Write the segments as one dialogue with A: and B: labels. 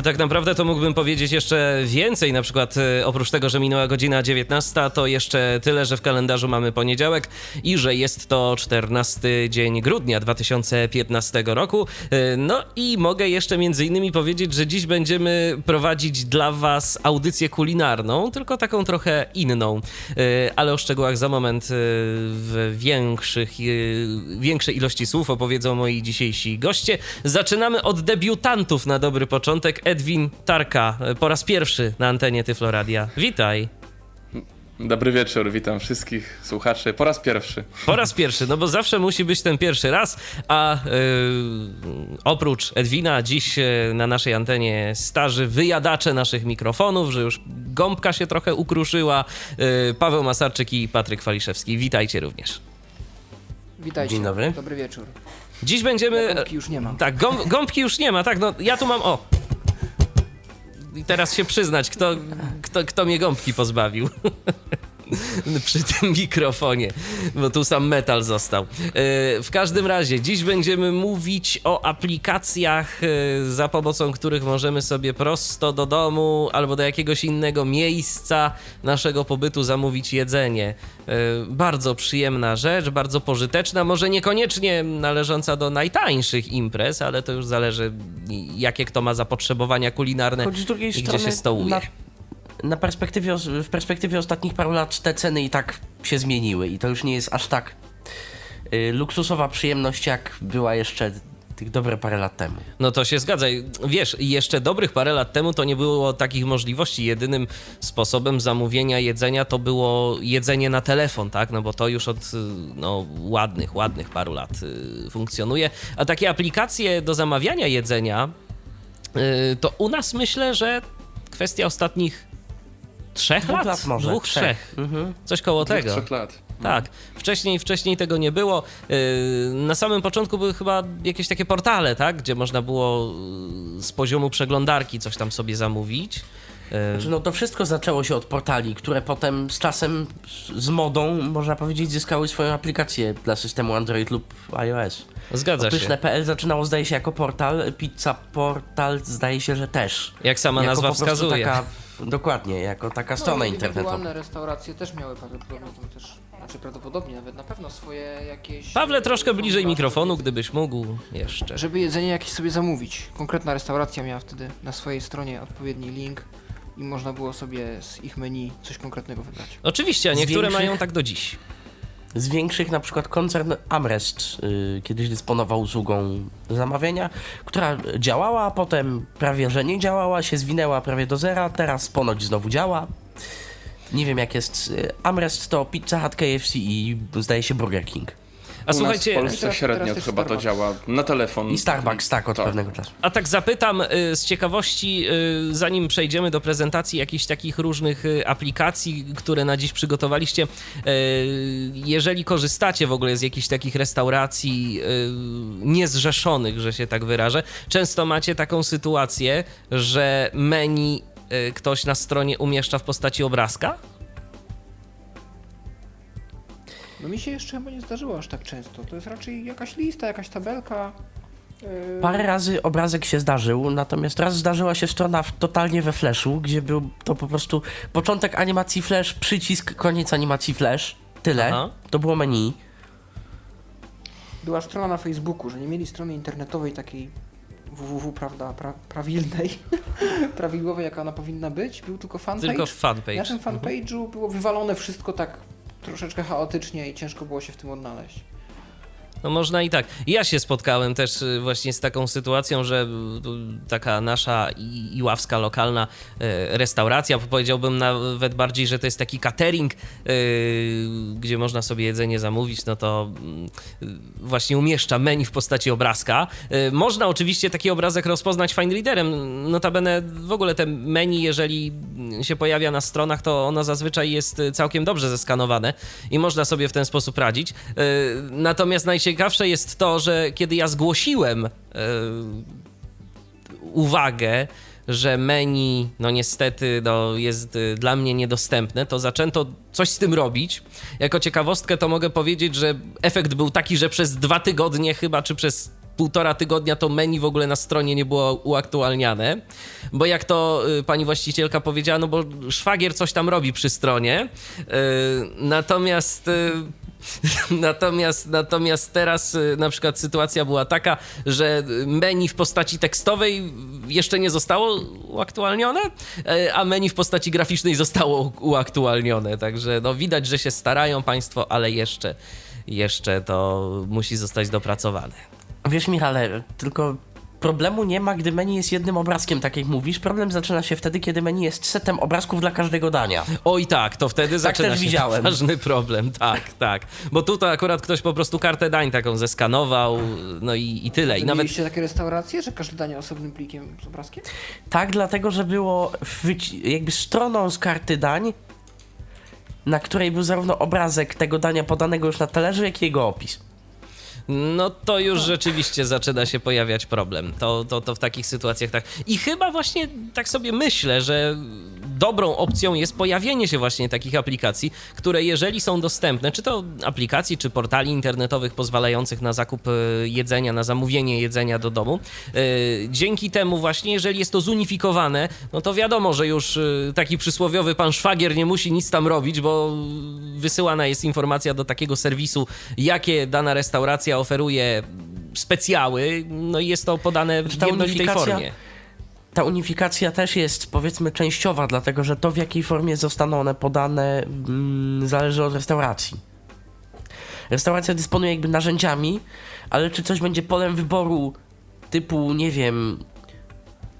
A: A tak naprawdę to mógłbym powiedzieć jeszcze więcej, na przykład e, oprócz tego, że minęła godzina 19, to jeszcze tyle, że w kalendarzu mamy poniedziałek i że jest to 14 dzień grudnia 2015 roku. E, No i mogę jeszcze między innymi powiedzieć, że dziś będziemy prowadzić dla Was audycję kulinarną, tylko taką trochę inną, E, ale o szczegółach za moment w większych, większej ilości słów opowiedzą moi dzisiejsi goście. Zaczynamy od debiutantów na dobry początek. Edwin Tarka po raz pierwszy na antenie Tyfloradia. Witaj.
B: Dobry wieczór, witam wszystkich słuchaczy po raz pierwszy.
A: Po raz pierwszy, no bo zawsze musi być ten pierwszy raz, a yy, oprócz Edwina dziś yy, na naszej antenie starzy wyjadacze naszych mikrofonów, że już gąbka się trochę ukruszyła, yy, Paweł Masarczyk i Patryk Waliszewski. Witajcie również.
C: Witajcie.
A: Dzień dobry.
C: Dobry wieczór.
A: Dziś będziemy...
C: Gąbki już nie mam.
A: Tak, gąb, gąbki już nie ma, tak, no ja tu mam, o... Teraz się przyznać, kto, kto, kto mnie gąbki pozbawił. Przy tym mikrofonie, bo tu sam metal został. E, W każdym razie, dziś będziemy mówić o aplikacjach, e, za pomocą których możemy sobie prosto do domu albo do jakiegoś innego miejsca naszego pobytu zamówić jedzenie. E, Bardzo przyjemna rzecz, bardzo pożyteczna, może niekoniecznie należąca do najtańszych imprez, ale to już zależy, jakie kto ma zapotrzebowania kulinarne
D: Choć z drugiej
A: i
D: strony
A: gdzie się stołuje.
D: Na, na perspektywie, w perspektywie ostatnich paru lat te ceny i tak się zmieniły i to już nie jest aż tak y, luksusowa przyjemność, jak była jeszcze tych dobre parę lat temu.
A: No to się zgadza. Wiesz, jeszcze dobrych parę lat temu to nie było takich możliwości. Jedynym sposobem zamówienia jedzenia to było jedzenie na telefon, tak? No bo to już od y, no, ładnych, ładnych paru lat y, funkcjonuje. A takie aplikacje do zamawiania jedzenia y, to u nas myślę, że kwestia ostatnich trzech
D: Dwóch
A: lat?
D: lat może,
A: Dwóch,
D: trzech.
A: trzech.
D: Mhm.
A: Coś koło
B: Dwóch,
A: tego.
B: trzech lat.
A: Tak, wcześniej, wcześniej tego nie było. Yy, Na samym początku były chyba jakieś takie portale, tak? Gdzie można było yy, z poziomu przeglądarki coś tam sobie zamówić. Yy,
D: Znaczy, no to wszystko zaczęło się od portali, które potem z czasem, z- modą, można powiedzieć, zyskały swoją aplikację dla systemu Android lub iOS.
A: Zgadza się.
D: Pyszne.pl zaczynało zdaje się jako portal, Pizza Portal zdaje się, że też.
A: Jak sama
D: jako
A: nazwa wskazuje.
D: Taka, dokładnie, jako taka strona
C: no, i
D: internetowa.
C: Indywidualne restauracje też miały prawdopodobnie tam też, znaczy prawdopodobnie nawet na pewno swoje jakieś...
A: Pawle, troszkę
C: e,
A: bliżej
C: formularze,
A: mikrofonu, gdybyś mógł jeszcze.
C: Żeby jedzenie jakieś sobie zamówić. Konkretna restauracja miała wtedy na swojej stronie odpowiedni link i można było sobie z ich menu coś konkretnego wybrać.
A: Oczywiście, a niektóre mają tak do dziś.
D: Z większych na przykład koncern Amrest y, kiedyś dysponował usługą zamawiania, która działała, a potem prawie że nie działała, się zwinęła prawie do zera, teraz ponoć znowu działa. Nie wiem jak jest. y, Amrest to Pizza Hut, KFC i zdaje się Burger King.
A: A
B: U
A: słuchajcie,
B: nas w Polsce
C: Teraz-
B: średnio
C: teraz
B: chyba to działa na telefon.
D: I Starbucks tak od pewnego czasu.
A: A tak zapytam y, z ciekawości, y, zanim przejdziemy do prezentacji jakichś takich różnych y, aplikacji, które na dziś przygotowaliście, jeżeli korzystacie w ogóle z jakichś takich restauracji niezrzeszonych, że się tak wyrażę, często macie taką sytuację, że menu ktoś na stronie umieszcza w postaci obrazka?
C: No mi się jeszcze chyba nie zdarzyło aż tak często. To jest raczej jakaś lista, jakaś tabelka. yy,
D: Parę razy obrazek się zdarzył, natomiast raz zdarzyła się strona w, totalnie we flashu, gdzie był to po prostu początek animacji flash, przycisk, koniec animacji flash. Tyle.
A: Aha.
D: To było menu.
C: Była strona na Facebooku, że nie mieli strony internetowej takiej www, prawda, pra, prawilnej, prawidłowej, jaka ona powinna być. Był tylko fanpage.
A: Tylko
C: Na
A: fanpage.
C: tym fanpage'u było wywalone wszystko tak troszeczkę chaotycznie i ciężko było się w tym odnaleźć.
A: No można i tak. Ja się spotkałem też y, właśnie z taką sytuacją, że y, taka nasza iławska lokalna y, restauracja, powiedziałbym nawet bardziej, że to jest taki catering, gdzie można sobie jedzenie zamówić, no to właśnie umieszcza menu w postaci obrazka. Można oczywiście taki obrazek rozpoznać fine readerem. Notabene w ogóle te menu, jeżeli się pojawia na stronach, to ono zazwyczaj jest całkiem dobrze zeskanowane i można sobie w ten sposób radzić. Natomiast najciekawsze jest to, że kiedy ja zgłosiłem y, uwagę, że menu, no niestety, no, jest y, dla mnie niedostępne, to zaczęto coś z tym robić. Jako ciekawostkę to mogę powiedzieć, że efekt był taki, że przez dwa tygodnie chyba, czy przez półtora tygodnia to menu w ogóle na stronie nie było uaktualniane, bo jak to y, pani właścicielka powiedziała, no bo szwagier coś tam robi przy stronie, y, natomiast y, Natomiast, natomiast teraz y, na przykład sytuacja była taka, że menu w postaci tekstowej jeszcze nie zostało uaktualnione, y, a menu w postaci graficznej zostało uaktualnione. Także no, widać, że się starają Państwo, ale jeszcze, jeszcze to musi zostać dopracowane.
D: Wiesz, Michale, tylko problemu nie ma, gdy menu jest jednym obrazkiem, tak jak mówisz. Problem zaczyna się wtedy, kiedy menu jest setem obrazków dla każdego dania.
A: Oj tak, to wtedy
D: Tak
A: zaczyna
D: też
A: się
D: widziałem.
A: ważny problem, tak, tak. Bo tutaj akurat ktoś po prostu kartę dań taką zeskanował, no i, i tyle. I nawet
C: Mieliście takie restauracje, że każde danie osobnym plikiem z obrazkiem?
D: Tak, dlatego, że było wyci- jakby stroną z karty dań, na której był zarówno obrazek tego dania podanego już na talerzu, jak i jego opis.
A: No to już rzeczywiście zaczyna się pojawiać problem. To, to, to w takich sytuacjach tak. I chyba właśnie tak sobie myślę, że dobrą opcją jest pojawienie się właśnie takich aplikacji, które jeżeli są dostępne, czy to aplikacji, czy portali internetowych pozwalających na zakup e, jedzenia, na zamówienie jedzenia do domu. e, Dzięki temu właśnie, jeżeli jest to zunifikowane, no to wiadomo, że już e, taki przysłowiowy pan szwagier nie musi nic tam robić, bo wysyłana jest informacja do takiego serwisu, jakie dana restauracja oferuje specjały, no i jest to podane w
D: Znaczy,
A: jednolitej formie.
D: Ta unifikacja też jest powiedzmy częściowa, dlatego że to w jakiej formie zostaną one podane mm, zależy od restauracji. Restauracja dysponuje jakby narzędziami, ale czy coś będzie polem wyboru typu, nie wiem,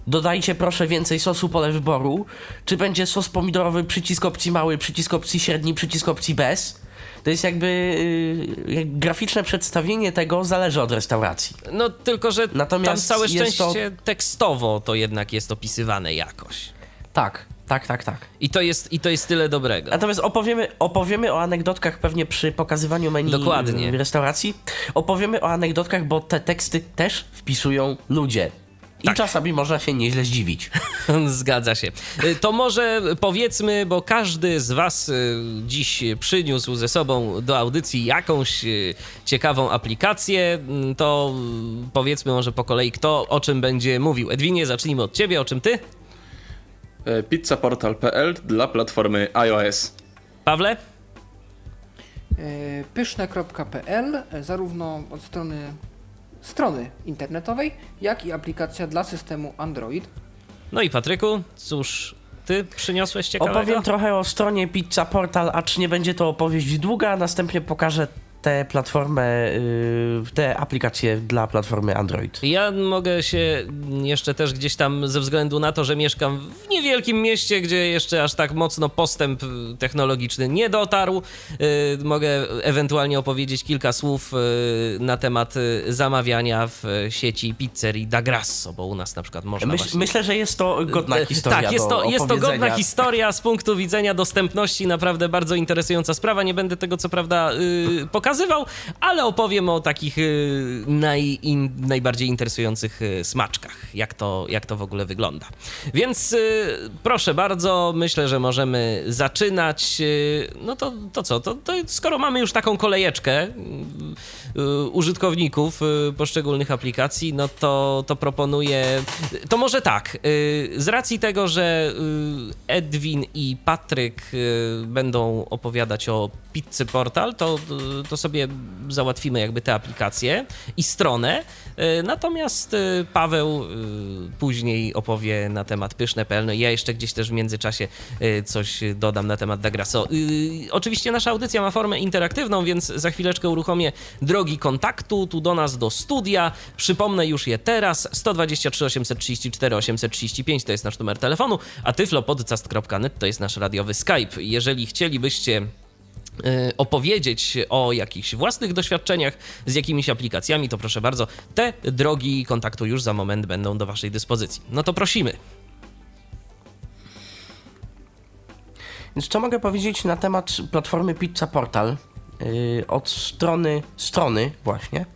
D: dodajcie proszę więcej sosu pole wyboru, czy będzie sos pomidorowy, przycisk opcji mały, przycisk opcji średni, przycisk opcji bez, to jest jakby y, graficzne przedstawienie tego zależy od restauracji.
A: No tylko, że
D: Natomiast
A: tam całe
D: jest to-
A: szczęście tekstowo to jednak jest opisywane jakoś.
D: Tak, tak, tak, tak.
A: I to jest, i to jest tyle dobrego.
D: Natomiast opowiemy, opowiemy o anegdotkach pewnie przy pokazywaniu menu
A: Dokładnie.
D: w restauracji. Opowiemy o anegdotkach, bo te teksty też wpisują ludzie. I
A: Tak.
D: czasami można się nieźle zdziwić.
A: Zgadza się. Y, To może powiedzmy, bo każdy z Was y, dziś przyniósł ze sobą do audycji jakąś y, ciekawą aplikację, mm, to powiedzmy może po kolei, kto o czym będzie mówił. Edwinie, zacznijmy od Ciebie, o czym Ty?
B: E, Pizzaportal.pl dla platformy iOS.
A: Pawle?
C: E, Pyszne.pl, e, zarówno od strony strony internetowej, jak i aplikacja dla systemu Android.
A: No i Patryku, cóż Ty przyniosłeś ciekawego?
D: Opowiem trochę o stronie Pizza Portal, acz nie będzie to opowieść długa, a następnie pokażę tę platformę, y, te aplikacje dla platformy Android.
A: Ja mogę się jeszcze też gdzieś tam, ze względu na to, że mieszkam w niewielkim mieście, gdzie jeszcze aż tak mocno postęp technologiczny nie dotarł, y, mogę ewentualnie opowiedzieć kilka słów y, na temat zamawiania w sieci pizzerii Da Grasso, bo u nas na przykład można
D: Myśl,
A: właśnie...
D: myślę, że jest to godna historia.
A: Tak, jest to, jest to godna historia z punktu widzenia dostępności, naprawdę bardzo interesująca sprawa. Nie będę tego co prawda y, pokazywał, ale opowiem o takich y, naj, in, najbardziej interesujących y, smaczkach, jak to, jak to w ogóle wygląda. Więc y, proszę bardzo, myślę, że możemy zaczynać. No to, to co, to, to skoro mamy już taką kolejeczkę, użytkowników poszczególnych aplikacji, no to, to proponuję. To może tak. Z racji tego, że Edwin i Patryk będą opowiadać o Pizzy Portal, to, to sobie załatwimy jakby te aplikacje i stronę. Y, Natomiast y, Paweł y, później opowie na temat pyszne.pl. No ja jeszcze gdzieś też w międzyczasie coś dodam na temat Dagraso. Oczywiście nasza audycja ma formę interaktywną, więc za chwileczkę uruchomię drogi kontaktu tu do nas do studia. Przypomnę już je teraz. 123 834 835 to jest nasz numer telefonu, a tyflopodcast.net to jest nasz radiowy Skype. Jeżeli chcielibyście opowiedzieć o jakichś własnych doświadczeniach z jakimiś aplikacjami, to proszę bardzo, te drogi kontaktu już za moment będą do Waszej dyspozycji. No to prosimy.
D: Więc co mogę powiedzieć na temat platformy Pizza Portal? Yy, od strony strony właśnie.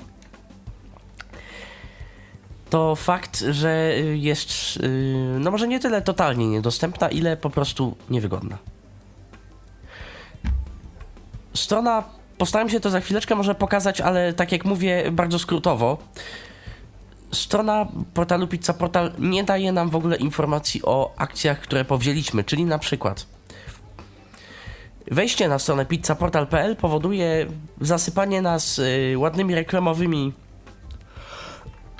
D: to fakt, że y, jest, y, no może nie tyle totalnie niedostępna, ile po prostu niewygodna. Strona, postaram się to za chwileczkę może pokazać, ale tak jak mówię, bardzo skrótowo. Strona portalu Pizza Portal nie daje nam w ogóle informacji o akcjach, które powzięliśmy, czyli na przykład wejście na stronę pizzaportal.pl powoduje zasypanie nas y, ładnymi reklamowymi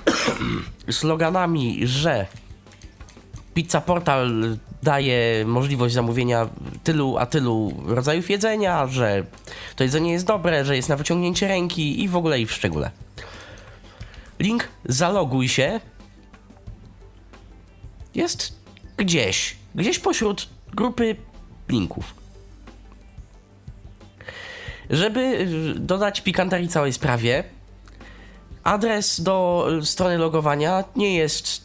D: sloganami, że Pizza Portal daje możliwość zamówienia tylu a tylu rodzajów jedzenia, że to jedzenie jest dobre, że jest na wyciągnięcie ręki i w ogóle i w szczególe. Link zaloguj się jest gdzieś, gdzieś pośród grupy linków. Żeby y, dodać pikanterii całej sprawie, adres do strony logowania nie jest.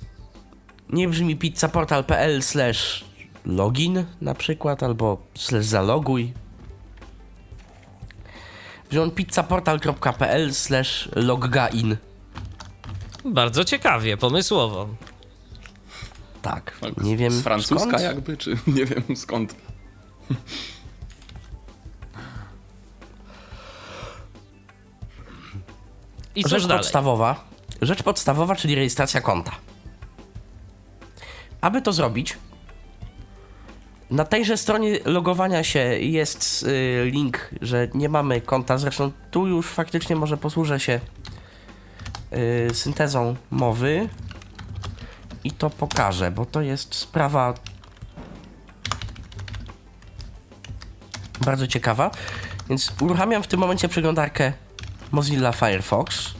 D: Nie brzmi pizzaportal.pl slash login na przykład, albo slash zaloguj. On pizzaportal.pl slash loggain.
A: Bardzo ciekawie, pomysłowo.
D: Tak, nie wiem
B: Z francuska
D: skąd.
B: jakby, czy nie wiem skąd.
A: I
D: Rzecz
A: dalej?
D: podstawowa. Rzecz podstawowa, czyli rejestracja konta. Aby to zrobić, na tejże stronie logowania się jest y, link, że nie mamy konta. Zresztą tu już faktycznie może posłużę się y, syntezą mowy i to pokażę, bo to jest sprawa bardzo ciekawa. Więc uruchamiam w tym momencie przeglądarkę Mozilla Firefox.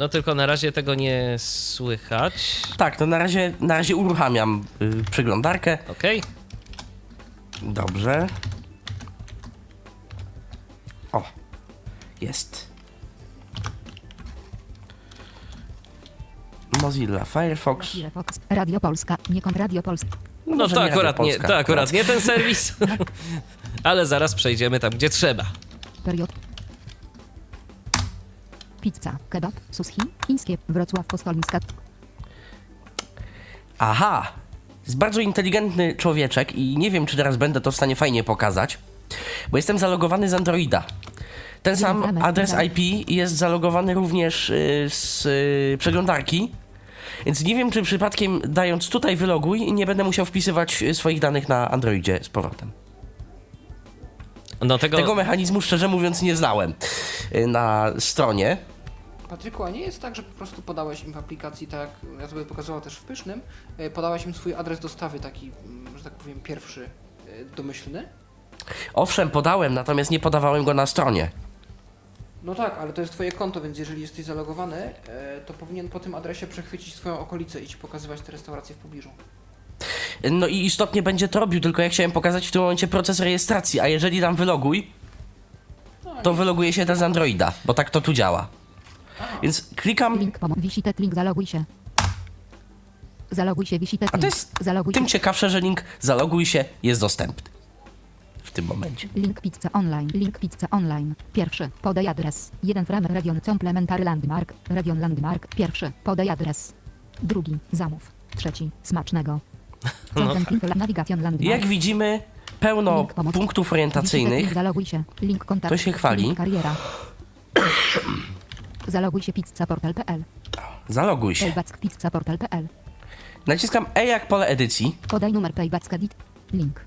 A: No tylko na razie tego nie słychać.
D: Tak, to na razie, na razie uruchamiam y, przeglądarkę.
A: Okej.
D: Dobrze. O, jest. Mozilla Firefox.
E: Firefox, Radio Polska, niekąd Radio Polska.
A: No
D: może
A: to
D: nie
A: akurat nie,
D: Polska,
A: to akurat nie ten serwis. Ale zaraz przejdziemy tam, gdzie trzeba.
E: Period. Pizza, kebab, sushi, chińskie, Wrocław Postolińska,
D: Aha! Jest bardzo inteligentny człowieczek i nie wiem, czy teraz będę to w stanie fajnie pokazać, bo jestem zalogowany z Androida. Ten sam adres. IP jest zalogowany również y, z y, przeglądarki, więc nie wiem, czy przypadkiem dając tutaj wyloguj, nie będę musiał wpisywać y, swoich danych na Androidzie z powrotem.
A: No tego,
D: Tego mechanizmu szczerze mówiąc nie znałem na stronie.
C: Patryku, a nie jest tak, że po prostu podałeś im w aplikacji, tak jak ja sobie pokazałem też w Pysznym, e, podałeś im swój adres dostawy, taki, mm, że tak powiem, pierwszy, e, domyślny?
D: Owszem, podałem, natomiast nie podawałem go na stronie.
C: No tak, ale to jest twoje konto, więc jeżeli jesteś zalogowany, e, to powinien po tym adresie przechwycić swoją okolicę i ci pokazywać te restauracje w pobliżu.
D: No i istotnie będzie to robił, tylko ja chciałem pokazać w tym momencie proces rejestracji, a jeżeli dam wyloguj,
C: No,
D: to wyloguje się też z Androida, bo tak to tu działa. Więc klikam,
E: link pomoc, wisi tet link, zaloguj się. Zaloguj się, wisi tet
D: a to
E: link,
D: jest
E: zaloguj
D: tym
E: się.
D: ciekawsze, że link zaloguj się jest dostępny w tym momencie.
E: Link pizza online, link pizza online. Pierwszy, podaj adres. Jeden frame region complementary landmark, region landmark. Pierwszy, podaj adres. Drugi, zamów. Trzeci, smacznego.
A: No tak.
D: Jak widzimy, pełno
E: Link
D: punktów orientacyjnych.
E: link. Link.
D: To się chwali.
E: Zaloguj się pizzaportal.pl.
D: Zaloguj się.
E: Pizzaportal.pl.
D: Naciskam E jak pole edycji
E: Podaj numer Paybacka dit. Link.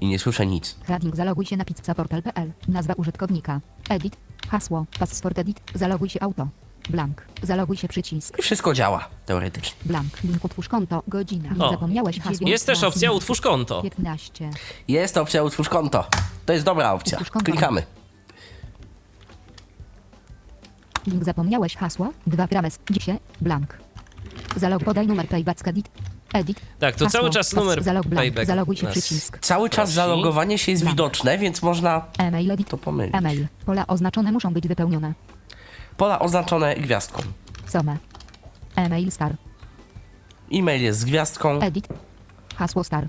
D: i nie słyszę nic.
E: Heading zaloguj się na pizzaportal.pl. Nazwa użytkownika. Edit. Hasło. Password edit. Zaloguj się auto. Blank. Zaloguj się przycisk.
D: I wszystko działa, teoretycznie.
E: Blank. Link utwórz konto. Godzina.
A: O.
E: Zapomniałeś hasło.
A: Jest też opcja utwórz konto.
E: 15.
D: Jest opcja utwórz konto. To jest dobra opcja. Klikamy.
E: Link zapomniałeś hasła. 2 grames. Dzisiaj. Blank. Zalog podaj numer Paybacka dit. Edit.
A: Tak, to
E: Hasło.
A: cały czas numer
E: Zalog blank.
A: payback
E: Zaloguj się
A: nas
E: przycisk.
D: Cały czas
A: Prosi.
D: zalogowanie się jest
E: Blank.
D: widoczne, więc można
E: E-mail edit.
D: to pomylić.
E: E-mail. Pola oznaczone muszą być wypełnione.
D: Pola oznaczone gwiazdką.
E: Some. E-mail star.
D: E-mail jest z gwiazdką,
E: Edit. Hasło star.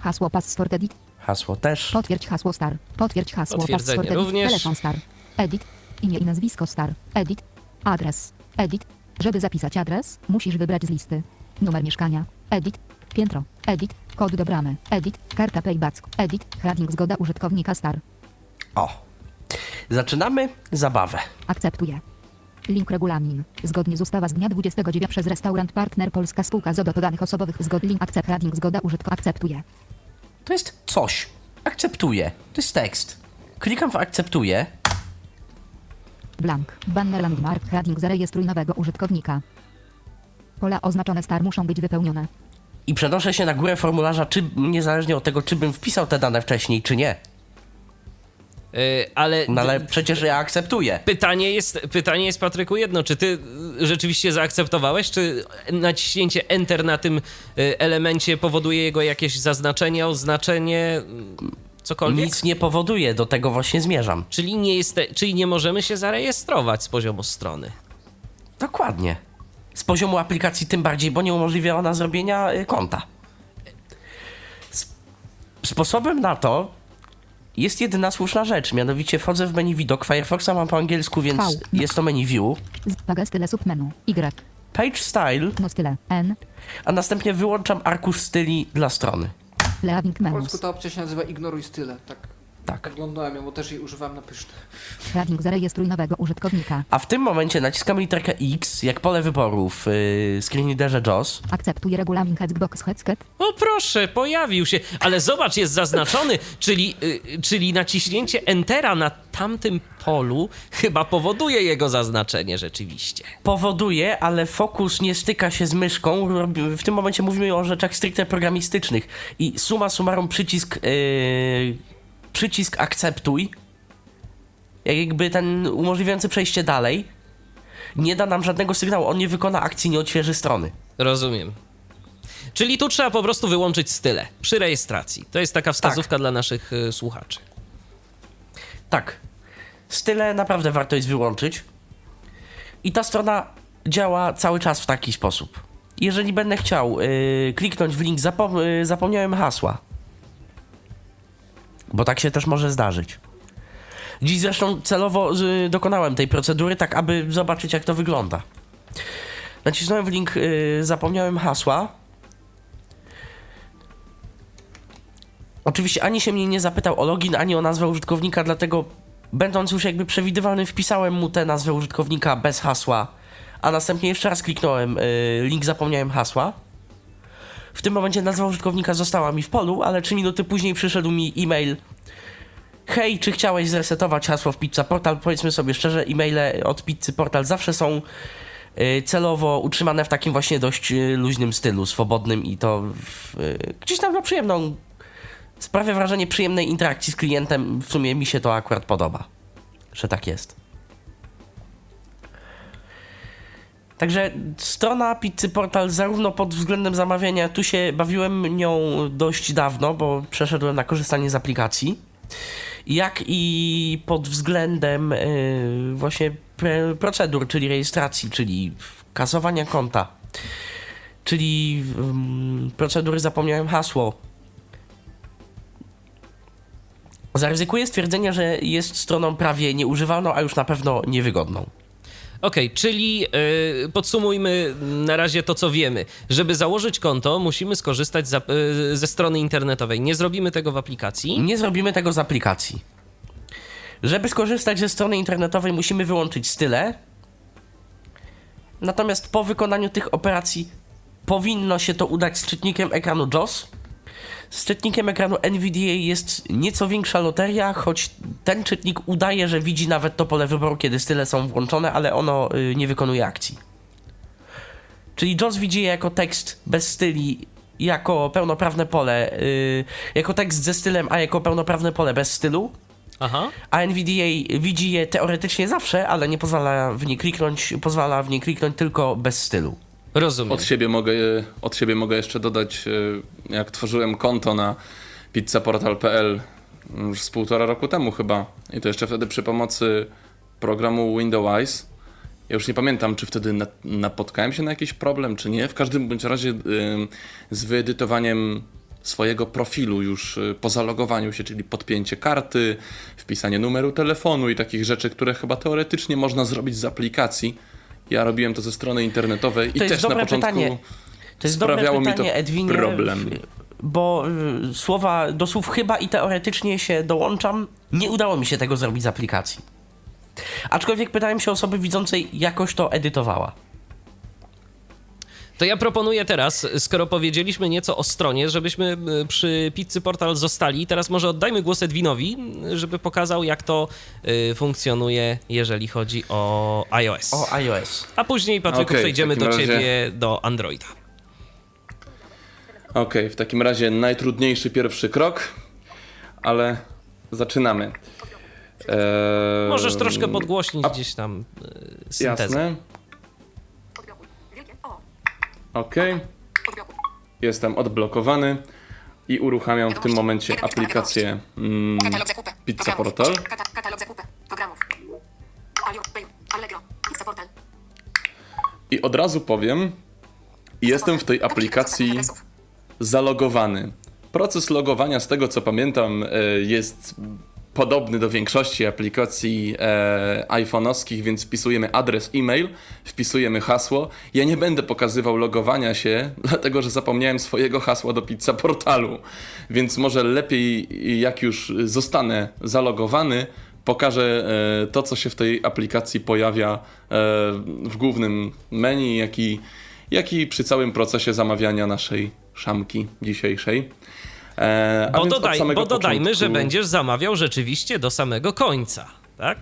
E: Hasło password edit.
D: hasło też.
E: Potwierdź hasło star. Potwierdź hasło
A: Potwierdzenie
E: password edit.
A: również.
E: Telefon star. Edit. Imię i nazwisko star. Edit. Adres. Edit. Żeby zapisać adres, musisz wybrać z listy. Numer mieszkania. Edit. Piętro. Edit. Kod do bramy. Edit. Karta Payback. Edit. Heading zgoda użytkownika star.
D: O. Zaczynamy zabawę.
E: Akceptuję. Link regulamin. Zgodnie z ustawa z dnia 29 przez restaurant partner Polska Spółka z do osobowych zgod link akcept heading zgoda użytko akceptuję.
D: To jest coś. Akceptuję. To jest tekst. Klikam w akceptuję.
E: Blank. Banner landmark heading zarejestruj nowego użytkownika. Pola oznaczone star muszą być wypełnione.
D: I przenoszę się na górę formularza, czy niezależnie od tego, czy bym wpisał te dane wcześniej, czy nie.
A: Yy, ale
D: No ale przecież ja akceptuję.
A: pytanie, jest, pytanie jest, Patryku, jedno. Czy ty y, rzeczywiście zaakceptowałeś, czy naciśnięcie Enter na tym y, elemencie powoduje jego jakieś zaznaczenie, oznaczenie, cokolwiek?
D: Nic nie powoduje, do tego właśnie zmierzam.
A: Czyli nie, jest, czyli nie możemy się zarejestrować z poziomu strony.
D: Dokładnie. Z poziomu aplikacji tym bardziej, bo nie umożliwia ona zrobienia y, konta. Sp- Sposobem na to jest jedyna słuszna rzecz, mianowicie wchodzę w menu widok. Firefoxa mam po angielsku, więc
E: V.
D: jest to menu view.
E: Style submenu. Y.
D: Page style,
E: No style. N.
D: a następnie wyłączam arkusz styli dla strony.
E: Leaving
C: W polsku ta opcja się nazywa ignoruj style. Tak
D: Tak.
C: oglądałem ją, bo też jej używałem na pyszne.
E: Heading zarejestruj nowego użytkownika.
D: A w tym momencie naciskam literkę X, jak pole wyboru w yy, screenreaderze JAWS.
E: Akceptuję regulamin Hexbox Headset.
A: O proszę, pojawił się, ale zobacz, jest zaznaczony, czyli, y, czyli naciśnięcie Entera na tamtym polu chyba powoduje jego zaznaczenie rzeczywiście.
D: powoduje, ale fokus nie styka się z myszką. W tym momencie mówimy o rzeczach stricte programistycznych. I suma summarum przycisk, yy, przycisk akceptuj, jak jakby ten umożliwiający przejście dalej, nie da nam żadnego sygnału. On nie wykona akcji, nie odświeży strony.
A: Rozumiem. Czyli tu trzeba po prostu wyłączyć style przy rejestracji. To jest taka wskazówka dla naszych y, słuchaczy.
D: Tak. Style naprawdę warto jest wyłączyć. I ta strona działa cały czas w taki sposób. Jeżeli będę chciał yy, kliknąć w link, zapom- yy, zapomniałem hasła. Bo tak się też może zdarzyć. Dziś zresztą celowo yy, dokonałem tej procedury, tak aby zobaczyć, jak to wygląda. Nacisnąłem w link, yy, zapomniałem hasła. Oczywiście ani się mnie nie zapytał o login, ani o nazwę użytkownika, dlatego będąc już jakby przewidywalnym, wpisałem mu tę nazwę użytkownika bez hasła, a następnie jeszcze raz kliknąłem y, link, zapomniałem hasła. W tym momencie nazwa użytkownika została mi w polu, ale 3 minuty później przyszedł mi e-mail. Hej, czy chciałeś zresetować hasło w Pizza Portal? Powiedzmy sobie szczerze, e-maile od Pizzy Portal zawsze są y, celowo utrzymane w takim właśnie dość y, luźnym stylu, swobodnym i to w, y, gdzieś tam na przyjemną sprawia wrażenie przyjemnej interakcji z klientem. W sumie mi się to akurat podoba, że tak jest. Także strona Pizzy Portal zarówno pod względem zamawiania, tu się bawiłem nią dość dawno, bo przeszedłem na korzystanie z aplikacji, jak i pod względem yy, właśnie procedur, czyli rejestracji, czyli kasowania konta, czyli ym, procedury zapomniałem hasło, Zaryzykuję stwierdzenie, że jest stroną prawie nieużywaną, a już na pewno niewygodną.
A: Okej, czyli y, podsumujmy na razie to, co wiemy. Żeby założyć konto, musimy skorzystać za, y, ze strony internetowej. Nie zrobimy tego w aplikacji.
D: Nie zrobimy tego z aplikacji. Żeby skorzystać ze strony internetowej, musimy wyłączyć style. Natomiast po wykonaniu tych operacji powinno się to udać z czytnikiem ekranu JOS. Z czytnikiem ekranu NVDA jest nieco większa loteria, choć ten czytnik udaje, że widzi nawet to pole wyboru, kiedy style są włączone, ale ono y, nie wykonuje akcji. Czyli JOS widzi je jako tekst bez styli, jako pełnoprawne pole, y, jako tekst ze stylem, a jako pełnoprawne pole bez stylu.
A: Aha.
D: A NVDA widzi je teoretycznie zawsze, ale nie pozwala w nie kliknąć, pozwala w nie kliknąć tylko bez stylu.
A: Rozumiem.
B: Od siebie mogę, od siebie mogę jeszcze dodać, e, jak tworzyłem konto na pizzaportal.pl już z półtora roku temu chyba i to jeszcze wtedy przy pomocy programu Windows. Ja już nie pamiętam, czy wtedy na- napotkałem się na jakiś problem, czy nie. W każdym bądź razie z wyedytowaniem swojego profilu już y, po zalogowaniu się, czyli podpięcie karty, wpisanie numeru telefonu i takich rzeczy, które chyba teoretycznie można zrobić z aplikacji, Ja robiłem to ze strony internetowej i
D: To jest
B: też na początku
D: pytanie. To jest dobre
B: sprawiało mi
D: pytanie,
B: to
D: Edwinie,
B: problem.
D: Bo y, słowa, do słów chyba i teoretycznie się dołączam, nie udało mi się tego zrobić z aplikacji. Aczkolwiek pytałem się osoby widzącej, jakoś to edytowała.
A: To ja proponuję teraz, skoro powiedzieliśmy nieco o stronie, żebyśmy y, przy Pizzy Portal zostali. Teraz może oddajmy głos Edwinowi, żeby pokazał, jak to y, funkcjonuje, jeżeli chodzi o iOS.
D: O iOS.
A: A później, Patryku,
B: w
A: przejdziemy do
B: razie-
A: ciebie, do Androida.
B: Okej, w takim razie najtrudniejszy pierwszy krok, ale zaczynamy. Eee,
A: Możesz troszkę podgłośnić
B: a-
A: gdzieś tam y, syntezę.
B: Jasne. Okej. Jestem odblokowany i uruchamiam w tym momencie aplikację mm. Pizza Portal. I od razu powiem, jestem w tej aplikacji zalogowany. Proces logowania, z tego co pamiętam, e, jest podobny do większości aplikacji e, iPhone'owskich, więc wpisujemy adres e-mail, wpisujemy hasło. Ja nie będę pokazywał logowania się, dlatego że zapomniałem swojego hasła do pizza portalu, więc może lepiej, jak już zostanę zalogowany, pokażę e, to, co się w tej aplikacji pojawia e, w głównym menu, jak i, jak i przy całym procesie zamawiania naszej szamki dzisiejszej. E, a
A: Bo, dodaj, bo dodajmy,
B: początku-
A: że będziesz zamawiał rzeczywiście do samego końca, tak?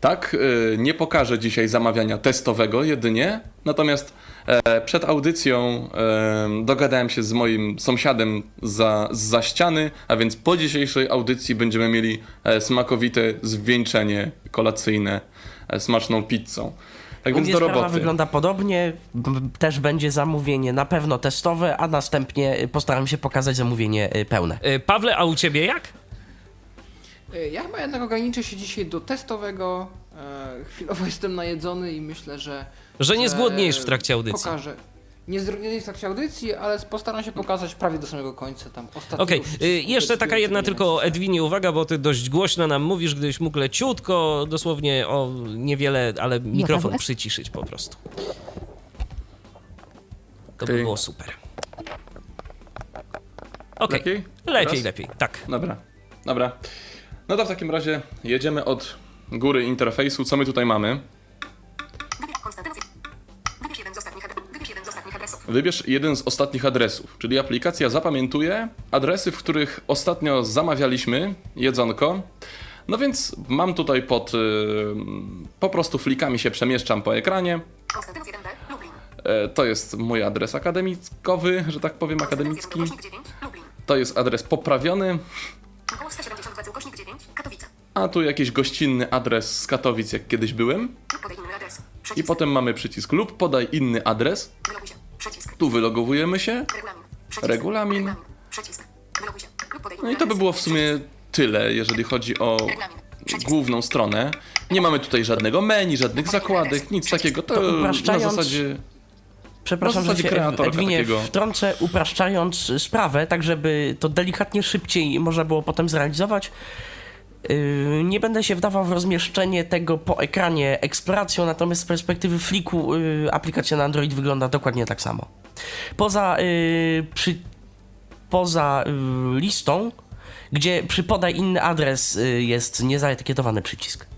B: Tak, y, nie pokażę dzisiaj zamawiania testowego jedynie, natomiast e, przed audycją e, dogadałem się z moim sąsiadem za, za ściany, a więc po dzisiejszej audycji będziemy mieli e, smakowite zwieńczenie kolacyjne smaczną pizzą. Tak
D: U
B: więc do
D: sprawa
B: roboty.
D: wygląda podobnie. Też będzie zamówienie na pewno testowe, a następnie y, postaram się pokazać zamówienie y, pełne.
A: Y, Pawle, a u ciebie jak?
C: Ja chyba jednak ograniczę się dzisiaj do testowego. E, chwilowo jestem najedzony i myślę, że.
A: Że nie zgłodniejesz w trakcie audycji.
C: Pokażę. Nie w trakcie audycji, ale postaram się pokazać prawie do samego końca tam ostatniego.
A: Okej,
C: przycisku,
A: y, jeszcze taka jedna tylko Edwinie uwaga, bo ty dość głośno nam mówisz, gdybyś mógł leciutko, dosłownie o niewiele, ale mikrofon przyciszyć po prostu. To by było super. Okej,
B: Lepiej?
A: lepiej,
B: Teraz?
A: lepiej, tak.
B: Dobra, dobra. No to w takim razie jedziemy od góry interfejsu. Co my tutaj mamy?
F: Wybierz jeden z ostatnich adresów,
B: czyli aplikacja zapamiętuje adresy, w których ostatnio zamawialiśmy jedzonko. No więc mam tutaj pod. y, po prostu flikami się przemieszczam po ekranie.
F: Konstantynów 1B. Lublin.
B: E, to jest mój adres akademickowy, że tak powiem, akademicki.
F: 1 ukośnik 9. Lublin.
B: To jest adres poprawiony,
F: Około 172 ukośnik 9. Katowice.
B: a tu jakiś gościnny adres z Katowic, jak kiedyś byłem. I potem mamy przycisk lub podaj inny adres.
F: Przycisk.
B: Tu wylogowujemy się.
F: Regulamin. Przycisk.
B: Regulamin.
F: Przycisk. Się.
B: No i to by było w sumie tyle, jeżeli chodzi o główną stronę. Nie mamy tutaj żadnego menu, żadnych zakładek, nic takiego. To,
D: To
B: na
D: upraszczając-
B: zasadzie.
D: Przepraszam,
B: Na
D: że
B: zasadzie
D: się Edwinie
B: takiego.
D: wtrącę, upraszczając sprawę, tak żeby to delikatnie szybciej można było potem zrealizować. Yy, Nie będę się wdawał w rozmieszczenie tego po ekranie eksploracją, natomiast z perspektywy fliku yy, aplikacja na Android wygląda dokładnie tak samo. Poza, yy, przy, poza listą, gdzie przy podaj inny adres jest niezaetykietowany przycisk.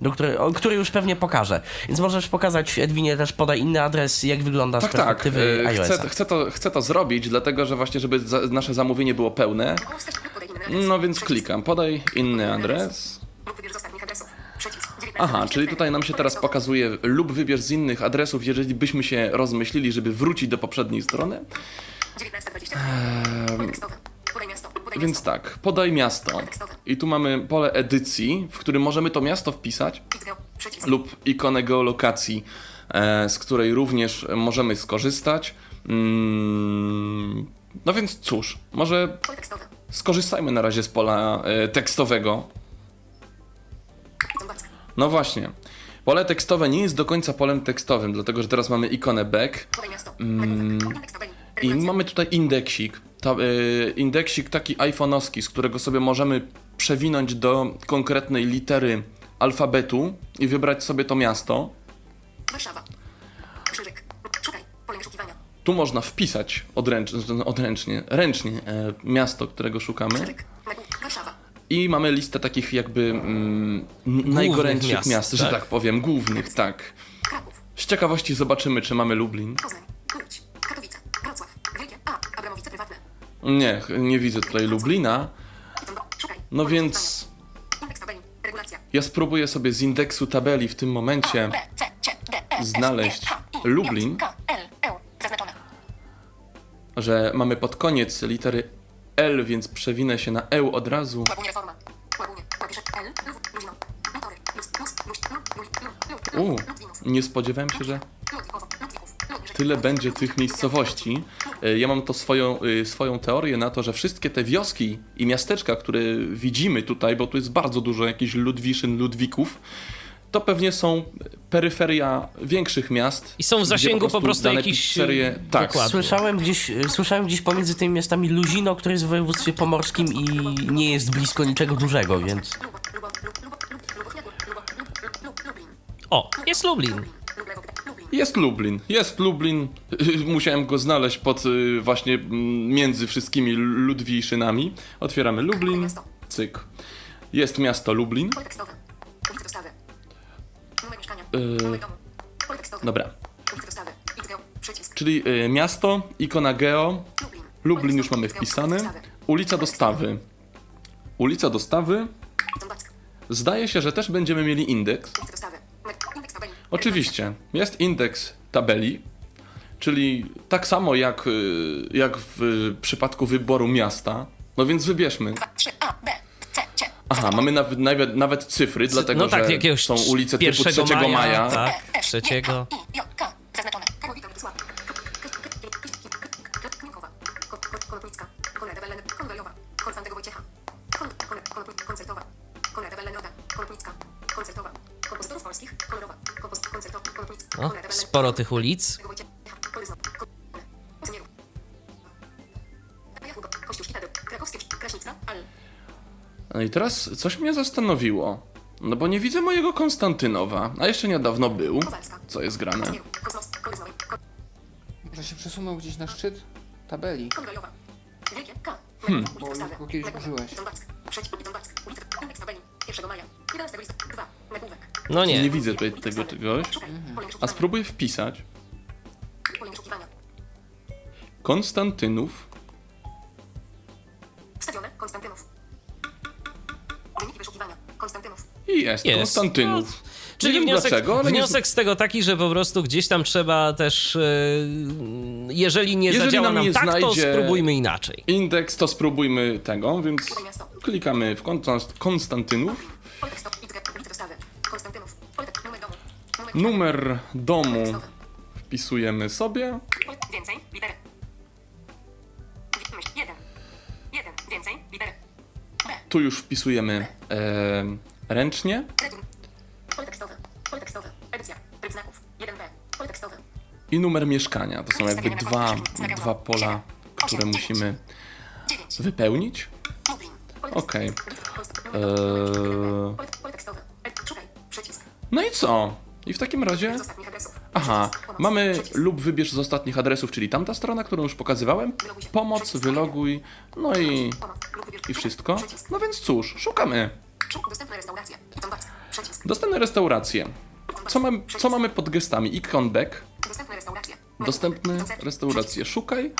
D: Do który, o, który już pewnie pokażę. Więc możesz pokazać Edwinie też podaj inny adres, jak wygląda
B: Tak,
D: z
B: tak.
D: perspektywy
B: e,
D: iOS-a.
B: Chcę, chcę, to, chcę to zrobić, dlatego że właśnie, żeby za, nasze zamówienie było pełne.
F: Około 100 lub podaj inny adres.
B: No więc klikam, podaj inny adres.
F: Lub wybierz z ostatnich adresów. Przycisk. 19
B: Aha, czyli
F: 4.
B: tutaj nam się teraz pokazuje lub wybierz z innych adresów, jeżeli byśmy się rozmyślili, żeby wrócić do poprzedniej strony.
F: 1920. Pole
B: Więc
F: miasto.
B: tak, podaj miasto. I tu mamy pole edycji, w którym możemy to miasto wpisać lub ikonę geolokacji, e, z której również możemy skorzystać. Mm, no więc cóż, może skorzystajmy na razie z pola e, tekstowego. No właśnie. Pole tekstowe nie jest do końca polem tekstowym, dlatego że teraz mamy ikonę back. Mm, i mamy tutaj indeksik. Ta, e, indeksik taki iPhone'owski, z którego sobie możemy przewinąć do konkretnej litery alfabetu i wybrać sobie to miasto.
F: Warszawa. Krzyżyk. Szukaj. Pole wyszukiwania.
B: Tu można wpisać odręcznie, odręcznie ręcznie e, miasto, którego szukamy.
F: Krzyżyk. Warszawa.
B: I mamy listę takich jakby mm, najgorętszych
A: miast,
B: miast, że
A: tak?
B: tak powiem, głównych, tak.
F: Kraków.
B: Z ciekawości zobaczymy, czy mamy Lublin.
F: Poznań. Łódź. Katowice. Wrocław. Wielkie. A. Abramowice prywatne.
B: Nie, nie widzę tutaj Lublina. No więc ja spróbuję sobie z indeksu tabeli w tym momencie znaleźć Lublin. Że mamy pod koniec litery L, więc przewinę się na E od razu. U, nie spodziewałem się, że. Tyle będzie tych miejscowości. E, Ja mam to swoją, y, swoją teorię na to, że wszystkie te wioski i miasteczka, które widzimy tutaj, bo tu jest bardzo dużo jakichś Ludwiszyn, Ludwików, to pewnie są peryferia większych miast.
A: I są w zasięgu po prostu
B: dane
A: jakichś,
B: pizzerie- Tak,
A: dokładnie.
D: Słyszałem gdzieś, e, słyszałem gdzieś pomiędzy tymi miastami Luzino, które jest w województwie pomorskim i nie jest blisko niczego dużego, więc...
A: O, jest Lublin.
B: Jest Lublin, jest Lublin. Musiałem go znaleźć pod y, właśnie między wszystkimi Ludwiszynami. Otwieramy Lublin, cyk. Jest miasto Lublin. Yy.
F: Tekstowe.
B: Dobra, czyli y, miasto, ikona geo,
F: Lublin.
B: Już mamy wpisany. Ulica dostawy. Ulica dostawy. Zdaje się, że też będziemy mieli indeks.
F: Ulice dostawy. Numer. Indeks tabeli.
B: Oczywiście, jest indeks tabeli, czyli tak samo jak, y, jak w y, przypadku wyboru miasta. No więc wybierzmy.
F: 2, 3, A, B, C, C.
B: Aha, mamy nawet, nawet, nawet cyfry, dlatego
A: no tak,
B: że są ulice typu
A: 1
B: 3 maja.
A: maja, tak,
F: E, S,
A: trzeciego.
F: J, K, I, J, K. Zaznaczone.
A: Sporo tych ulic.
B: No i teraz coś mnie zastanowiło. No bo nie widzę mojego Konstantynowa, a jeszcze niedawno był. Co jest grane?
C: Może się przesunął gdzieś na szczyt tabeli.
B: Hmm.
C: Bo kiedyś użyłeś.
F: Ząback. Trzeci. Ząback. Ulica. Indeks tabeli. 1 maja. 11 lista. 2. Nagłówek.
A: No
B: Nie
A: nie.
B: widzę tutaj tego czegoś.
F: Pole
B: A spróbuję wpisać. Konstantynów.
F: Wstawione. Konstantynów. Wyniki wyszukiwania. Konstantynów.
B: I jest,
A: Jest.
B: Konstantynów.
A: Czyli wniosek,
B: dlaczego, ale nie-
A: wniosek z tego taki, że po prostu gdzieś tam trzeba też, e, jeżeli nie
B: Jeżeli
A: zadziała
B: nam
A: nam
B: nie
A: tak, to spróbujmy inaczej.
B: Indeks to spróbujmy tego, więc klikamy w Konst- Konstantynów.
F: Numer domu.
B: Wpisujemy sobie.
F: Więcej. Litery. Myśl. Jeden. Jeden. Więcej. Litery. B.
B: Tu już wpisujemy e, ręcznie.
F: Return. Pole tekstowe. Edycja. Tryb znaków. 1B. Pole tekstowe.
B: i numer mieszkania. To są jakby dwa, dwa pola, które musimy
F: 9.
B: wypełnić.
F: Tekstowe.
B: Eee, no i co? I w takim razie. Aha, mamy lub wybierz z ostatnich adresów, czyli tamta strona, którą już pokazywałem. Pomoc, wyloguj, no i, i wszystko. No więc cóż, szukamy.
F: Szuk- Dostępne restauracje.
B: Dostępne restauracje. Co, mam, co mamy pod gestami? Icon back.
F: Dostępne restauracje.
B: Dostępne restauracje. Szukaj.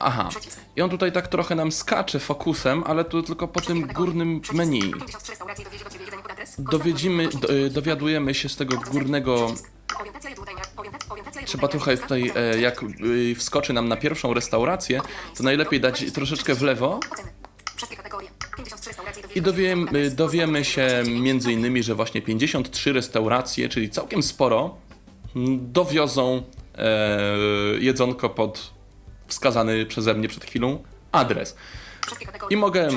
B: Aha. I on tutaj tak trochę nam skacze fokusem, ale tu tylko po tym górnym menu.
F: 53 restauracji dowiezie do ciebie jedzenie pod adres.
B: Dowiedzimy, do, e, dowiadujemy się z tego górnego. Trzeba trochę tutaj, e, jak e, wskoczy nam na pierwszą restaurację, to najlepiej dać troszeczkę w lewo. I dowiemy, dowiemy się między innymi, że właśnie 53 restauracje, czyli całkiem sporo, m, dowiozą e, jedzonko pod wskazany przeze mnie przed chwilą adres. I mogę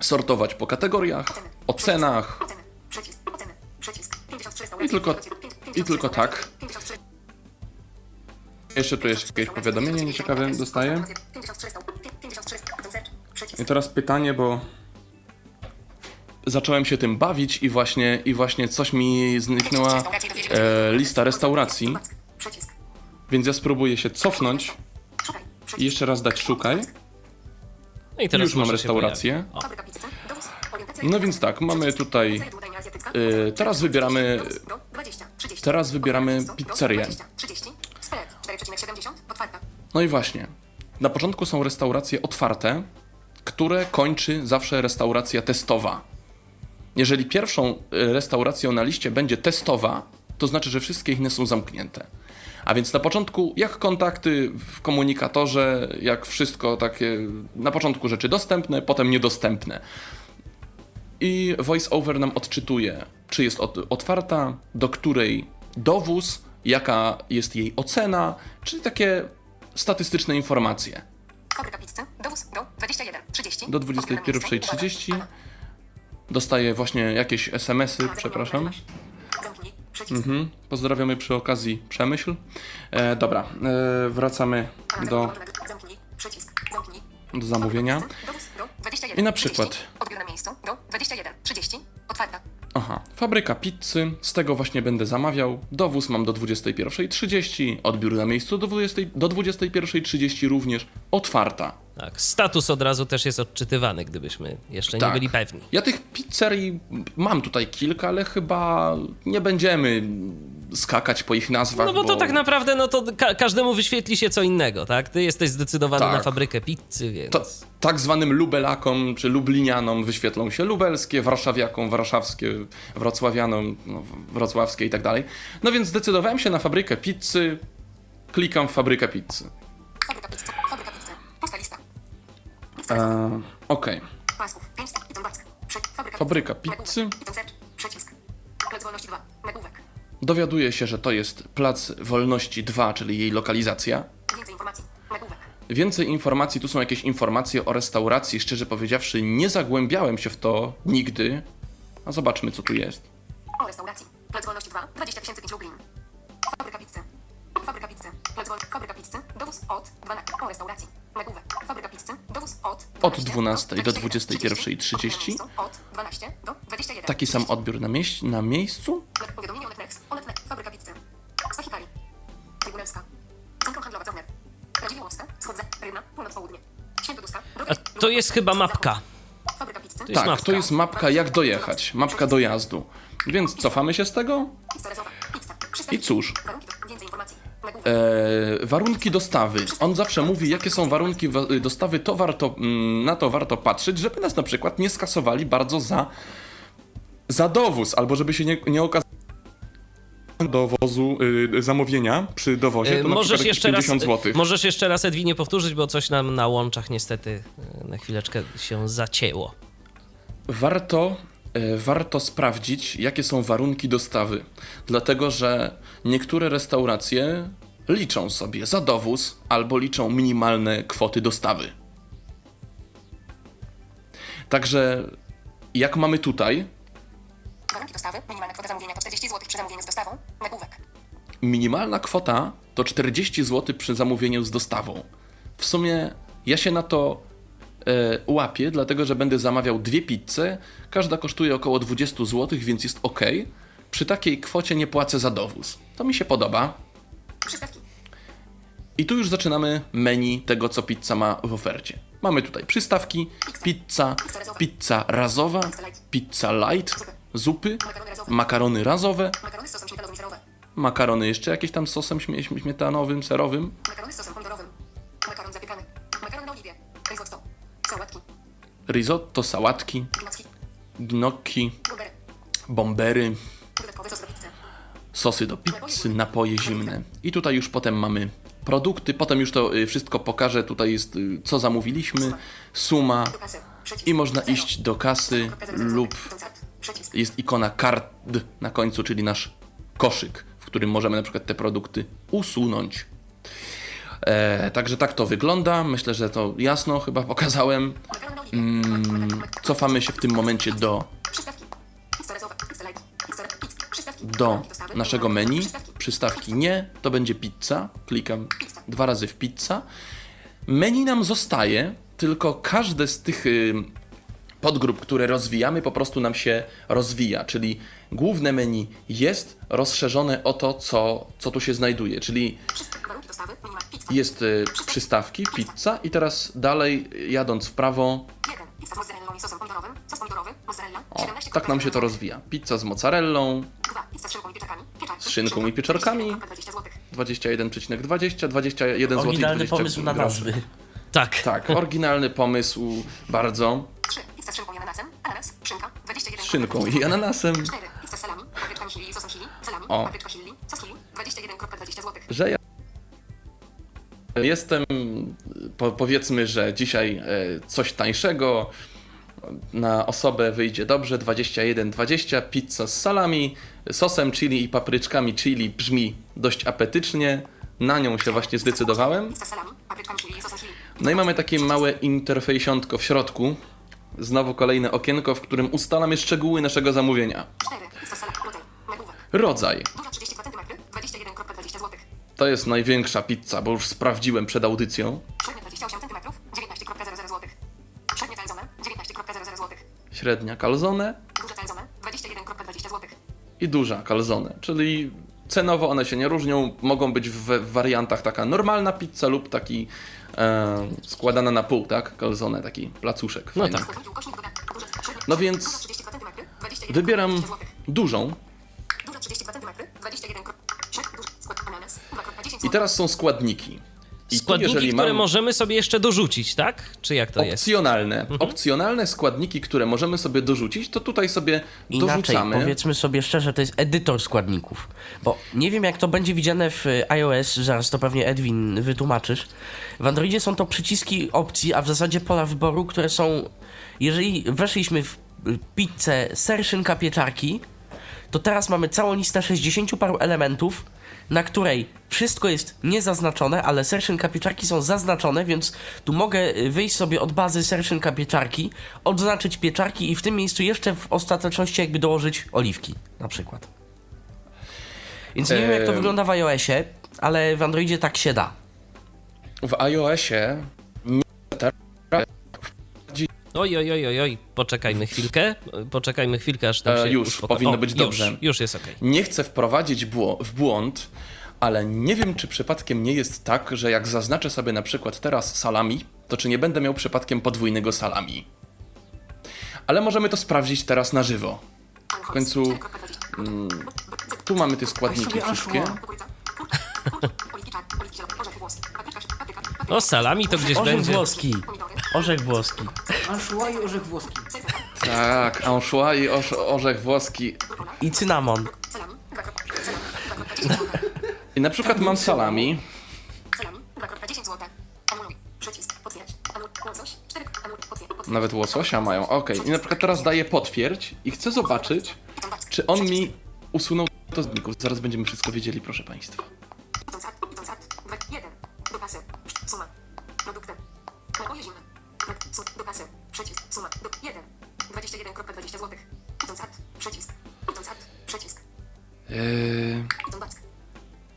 B: sortować po kategoriach, ocenach
F: Oceny. Przycisk. Oceny. Przycisk. 53
B: i tylko, i
F: 53
B: tylko tak.
F: restauracji. 53
B: Jeszcze tu jest jakieś powiadomienie nieciekawe dostaję.
F: 53 restauracji. 53 koncert. Przycisk.
B: I teraz pytanie, bo zacząłem się tym bawić i właśnie, i właśnie coś mi zniknęła e, lista restauracji, więc ja spróbuję się cofnąć i jeszcze raz dać szukaj.
A: No i teraz
B: Już mam restaurację. No więc tak, mamy tutaj, e, teraz wybieramy,
F: Dowóz do 20, 30.
B: teraz wybieramy pizzerię.
F: 20, 30. Spread 4,70. Otwarta.
B: No i właśnie. Na początku są restauracje otwarte, które kończy zawsze restauracja testowa. Jeżeli pierwszą y, restauracją na liście będzie testowa, to znaczy, że wszystkie inne są zamknięte. A więc na początku, jak kontakty w komunikatorze, jak wszystko takie, na początku rzeczy dostępne, potem niedostępne. I voiceover nam odczytuje, czy jest ot- otwarta, do której dowóz, jaka jest jej ocena, czyli takie statystyczne informacje.
F: Fabryka pizzy. Dowóz do 21, 30.
B: Do 21.30 dostaję właśnie jakieś SMS-y, przepraszam.
F: Zamknij. Przycisk.
B: Mhm. Pozdrawiamy przy okazji Przemyśl. E, dobra, e, wracamy do.
F: Zamknij.
B: do zamówienia.
F: Do 21,
B: I na przykład-
F: 30. Odbiór na miejscu do 21, 30. Otwarta.
B: Aha, fabryka pizzy, z tego właśnie będę zamawiał. Dowóz mam do 21.30, odbiór na miejscu do, 20, do 21.30 również, otwarta.
A: Tak, status od razu też jest odczytywany, gdybyśmy jeszcze nie
B: Tak.
A: byli pewni.
B: Ja tych pizzerii mam tutaj kilka, ale chyba nie będziemy skakać po ich nazwach.
A: No bo to tak naprawdę, no to ka- każdemu wyświetli się co innego, tak? Ty jesteś zdecydowany
B: Tak.
A: na fabrykę pizzy, więc...
B: To, tak zwanym lubelakom czy lublinianom wyświetlą się lubelskie, warszawiakom warszawskie, wrocławianom no, wrocławskie i tak dalej. No więc zdecydowałem się na fabrykę pizzy, klikam w fabrykę pizzy.
F: Fabryka pizzy. Fabryka pizzy. Pusta lista.
B: Eee, Okej,
F: Pasków. 5. Python Back. Przy. Fabryka,
B: Fabryka
F: pizzy. Przycisk. Plac wolności 2. Nagłówek.
B: Dowiaduję się, że to jest Plac Wolności 2, czyli jej lokalizacja.
F: Więcej informacji. Nagłówek.
B: Więcej informacji, tu są jakieś informacje o restauracji. Szczerze powiedziawszy, nie zagłębiałem się w to nigdy. A zobaczmy, co tu jest.
F: O restauracji. Plac wolności 2. 20 tysięcy 5 Lublin. Fabryka pizzy. Fabryka pizzy. Plac wolności. Fabryka pizzy. Dowóz od 12. O restauracji. Nagłówek. Fabryka pizzy. Dowóz od
B: Od 12 do 21:30.
F: Od 12 do 21.
B: Taki sam odbiór na, mieś- na miejscu?
F: Powiadomienie o Netflix.
A: A to jest chyba mapka. To jest
B: Tak,
A: mapka.
B: to jest mapka jak dojechać, mapka dojazdu. Więc cofamy się z tego. I cóż, e, warunki dostawy. On zawsze mówi, jakie są warunki wa- dostawy, to warto, mm, na to warto patrzeć, żeby nas na przykład nie skasowali bardzo za, za dowóz, albo żeby się nie, nie okazało dowozu, y, zamówienia przy dowozie,
A: E,
B: to
A: Możesz jeszcze, raz,
B: 50 zł.
A: możesz jeszcze raz Edwinie powtórzyć, bo coś nam na łączach niestety e, na chwileczkę się zacięło.
B: Warto, warto sprawdzić, jakie są warunki dostawy, dlatego że niektóre restauracje liczą sobie za dowóz albo liczą minimalne kwoty dostawy. Także jak mamy tutaj,
F: Warunki dostawy. Minimalna kwota zamówienia to 40 zł przy zamówieniu z dostawą. Nagłówek.
B: minimalna kwota to 40 zł przy zamówieniu z dostawą. W sumie ja się na to e, łapię, dlatego że będę zamawiał dwie pizze, każda kosztuje około 20 zł, więc jest ok. Przy takiej kwocie nie płacę za dowóz. To mi się podoba.
F: Przystawki.
B: I tu już zaczynamy menu tego, co pizza ma w ofercie. Mamy tutaj przystawki, pizza, pizza razowa, pizza light, zupy, makarony razowe,
F: Makarony
B: jeszcze jakieś tam sosem śmie- śmie- śmietanowym, serowym,
F: Makarony z sosem pomidorowym. Makaron zapiekany. Makaron na oliwie. Risotto. Sałatki.
B: risotto, sałatki,
F: Gnocchi.
B: bombery, sosy do pizzy, napoje zimne. I tutaj już potem mamy produkty, potem już to y, wszystko pokażę. Tutaj jest y, co zamówiliśmy, suma i można iść do kasy lub.
F: Przycisk.
B: jest ikona card na końcu, czyli nasz koszyk, w którym możemy na przykład te produkty usunąć. E, także tak to wygląda. Myślę, że to jasno chyba pokazałem. Mm, cofamy się w tym momencie do, do naszego menu.
F: Przystawki.
B: Przystawki nie, to będzie pizza. Klikam dwa razy w pizza. Menu nam zostaje, tylko każde z tych y, podgrup, które rozwijamy, po prostu nam się rozwija. Czyli główne menu jest rozszerzone o to, co, co tu się znajduje. Czyli jest y, przystawki, pizza i teraz dalej jadąc w prawo,
F: 1. Pizza z mozzarellą i sosem pomidorowym. Sos pomidorowy. Mozzarella.
B: o,
F: 17
B: tak nam się to rozwija. Pizza z mozzarellą,
F: 2. Pizza z szynką i pieczarkami. Pieczarki.
B: Z szynką i pieczarkami.
F: 20 zł.
B: 21,20, 21 zł.
D: Oryginalny pomysł na nazwy.
A: Tak.
B: Tak, oryginalny pomysł, bardzo.
F: 3. Pizza z szynką i ananasem. Ananas. Szynka. 21
B: Z szynką i ananasem.
F: 4. Pizza z salami. Papryczkami chili sosem chili. Salami.
B: O.
F: Papryczka chili. Sos chili. 21,20 zł.
B: że ja jestem, po, powiedzmy, że dzisiaj e, coś tańszego na osobę wyjdzie dobrze, 21,20, pizza z salami, sosem chili i papryczkami chili brzmi dość apetycznie, na nią się właśnie zdecydowałem. No i mamy takie małe interfejsiątko w środku, znowu kolejne okienko, w którym ustalamy szczegóły naszego zamówienia.
F: 4. Pizza z salami. Rodzaj. Nagłówek.
B: Rodzaj.
F: Duża 32 cm. 21,20 zł.
B: To jest największa pizza, bo już sprawdziłem przed audycją.
F: Średnia 28 cm. 19,00 zł. Średnia calzone. 19,00 zł.
B: Średnia calzone
F: Duża calzone. 21,20 zł.
B: i duża calzone, czyli cenowo one się nie różnią, mogą być w wariantach taka normalna pizza lub taki e, składana na pół, tak? Calzone, taki placuszek.
A: No
B: fajny.
A: tak.
F: Duże- średnia-
B: No więc
F: Duża 32 cm. 21,20
B: Wybieram dużą
F: Duża 32 cm. 21 krop. Średnia duży skład ananas. 2,10
B: i teraz są składniki.
A: Składniki,
B: jeżeli
A: które
B: mam
A: możemy sobie jeszcze dorzucić, tak? Czy jak to jest?
B: opcjonalne, opcjonalne składniki, które możemy sobie dorzucić, to tutaj sobie
D: Inaczej,
B: dorzucamy.
D: powiedzmy sobie szczerze, to jest edytor składników. Bo nie wiem, jak to będzie widziane w y, iOS, zaraz to pewnie Edwin wytłumaczysz. W Androidzie są to przyciski opcji, a w zasadzie pola wyboru, które są. Jeżeli weszliśmy w y, pizzę ser, szynka, pieczarki, to teraz mamy całą listę 60 paru elementów, na której wszystko jest niezaznaczone, ale ser, szynka, pieczarki są zaznaczone, więc tu mogę y, wyjść sobie od bazy ser, szynka, pieczarki, odznaczyć pieczarki i w tym miejscu jeszcze w ostateczności jakby dołożyć oliwki na przykład. Więc nie wiem jak to wygląda w iOSie, ale w Androidzie tak się da.
B: W iOSie
A: Oj, oj, oj, oj, oj, poczekajmy chwilkę, poczekajmy chwilkę, aż tam
B: E,
A: się
B: już,
A: uspoko-
B: powinno
A: o,
B: być
A: już,
B: dobrze.
A: Już jest okej.
B: nie chcę wprowadzić bło- w błąd, ale nie wiem, czy przypadkiem nie jest tak, że jak zaznaczę sobie na przykład teraz salami, to czy nie będę miał przypadkiem podwójnego salami. Ale możemy to sprawdzić teraz na żywo. W końcu mm, tu mamy te składniki wszystkie.
A: O, salami to gdzieś
D: Orzech
A: będzie.
D: włoski. Orzech włoski.
C: Anchois i orzech włoski.
B: Tak, anchois i orz- orzech włoski.
D: I cynamon.
F: Salami. 2,10 Salami. 2,20 zł.
B: I na przykład mam salami.
F: Salami. 2,10 zł. Anuluj. Przycisk. Potwierdź. Anul. Łosoś. 4. Anul. Potwierdź. Potwierdź.
B: Nawet łososia mają. Okej. I na przykład teraz daję potwierdź i chcę zobaczyć, czy on mi usunął to z zników. Zaraz będziemy wszystko wiedzieli, proszę Państwa.
F: Suma. Do jeden. 21,20 zł. Idąc ad. Przycisk. Idąc ad. Przycisk.
B: Eee,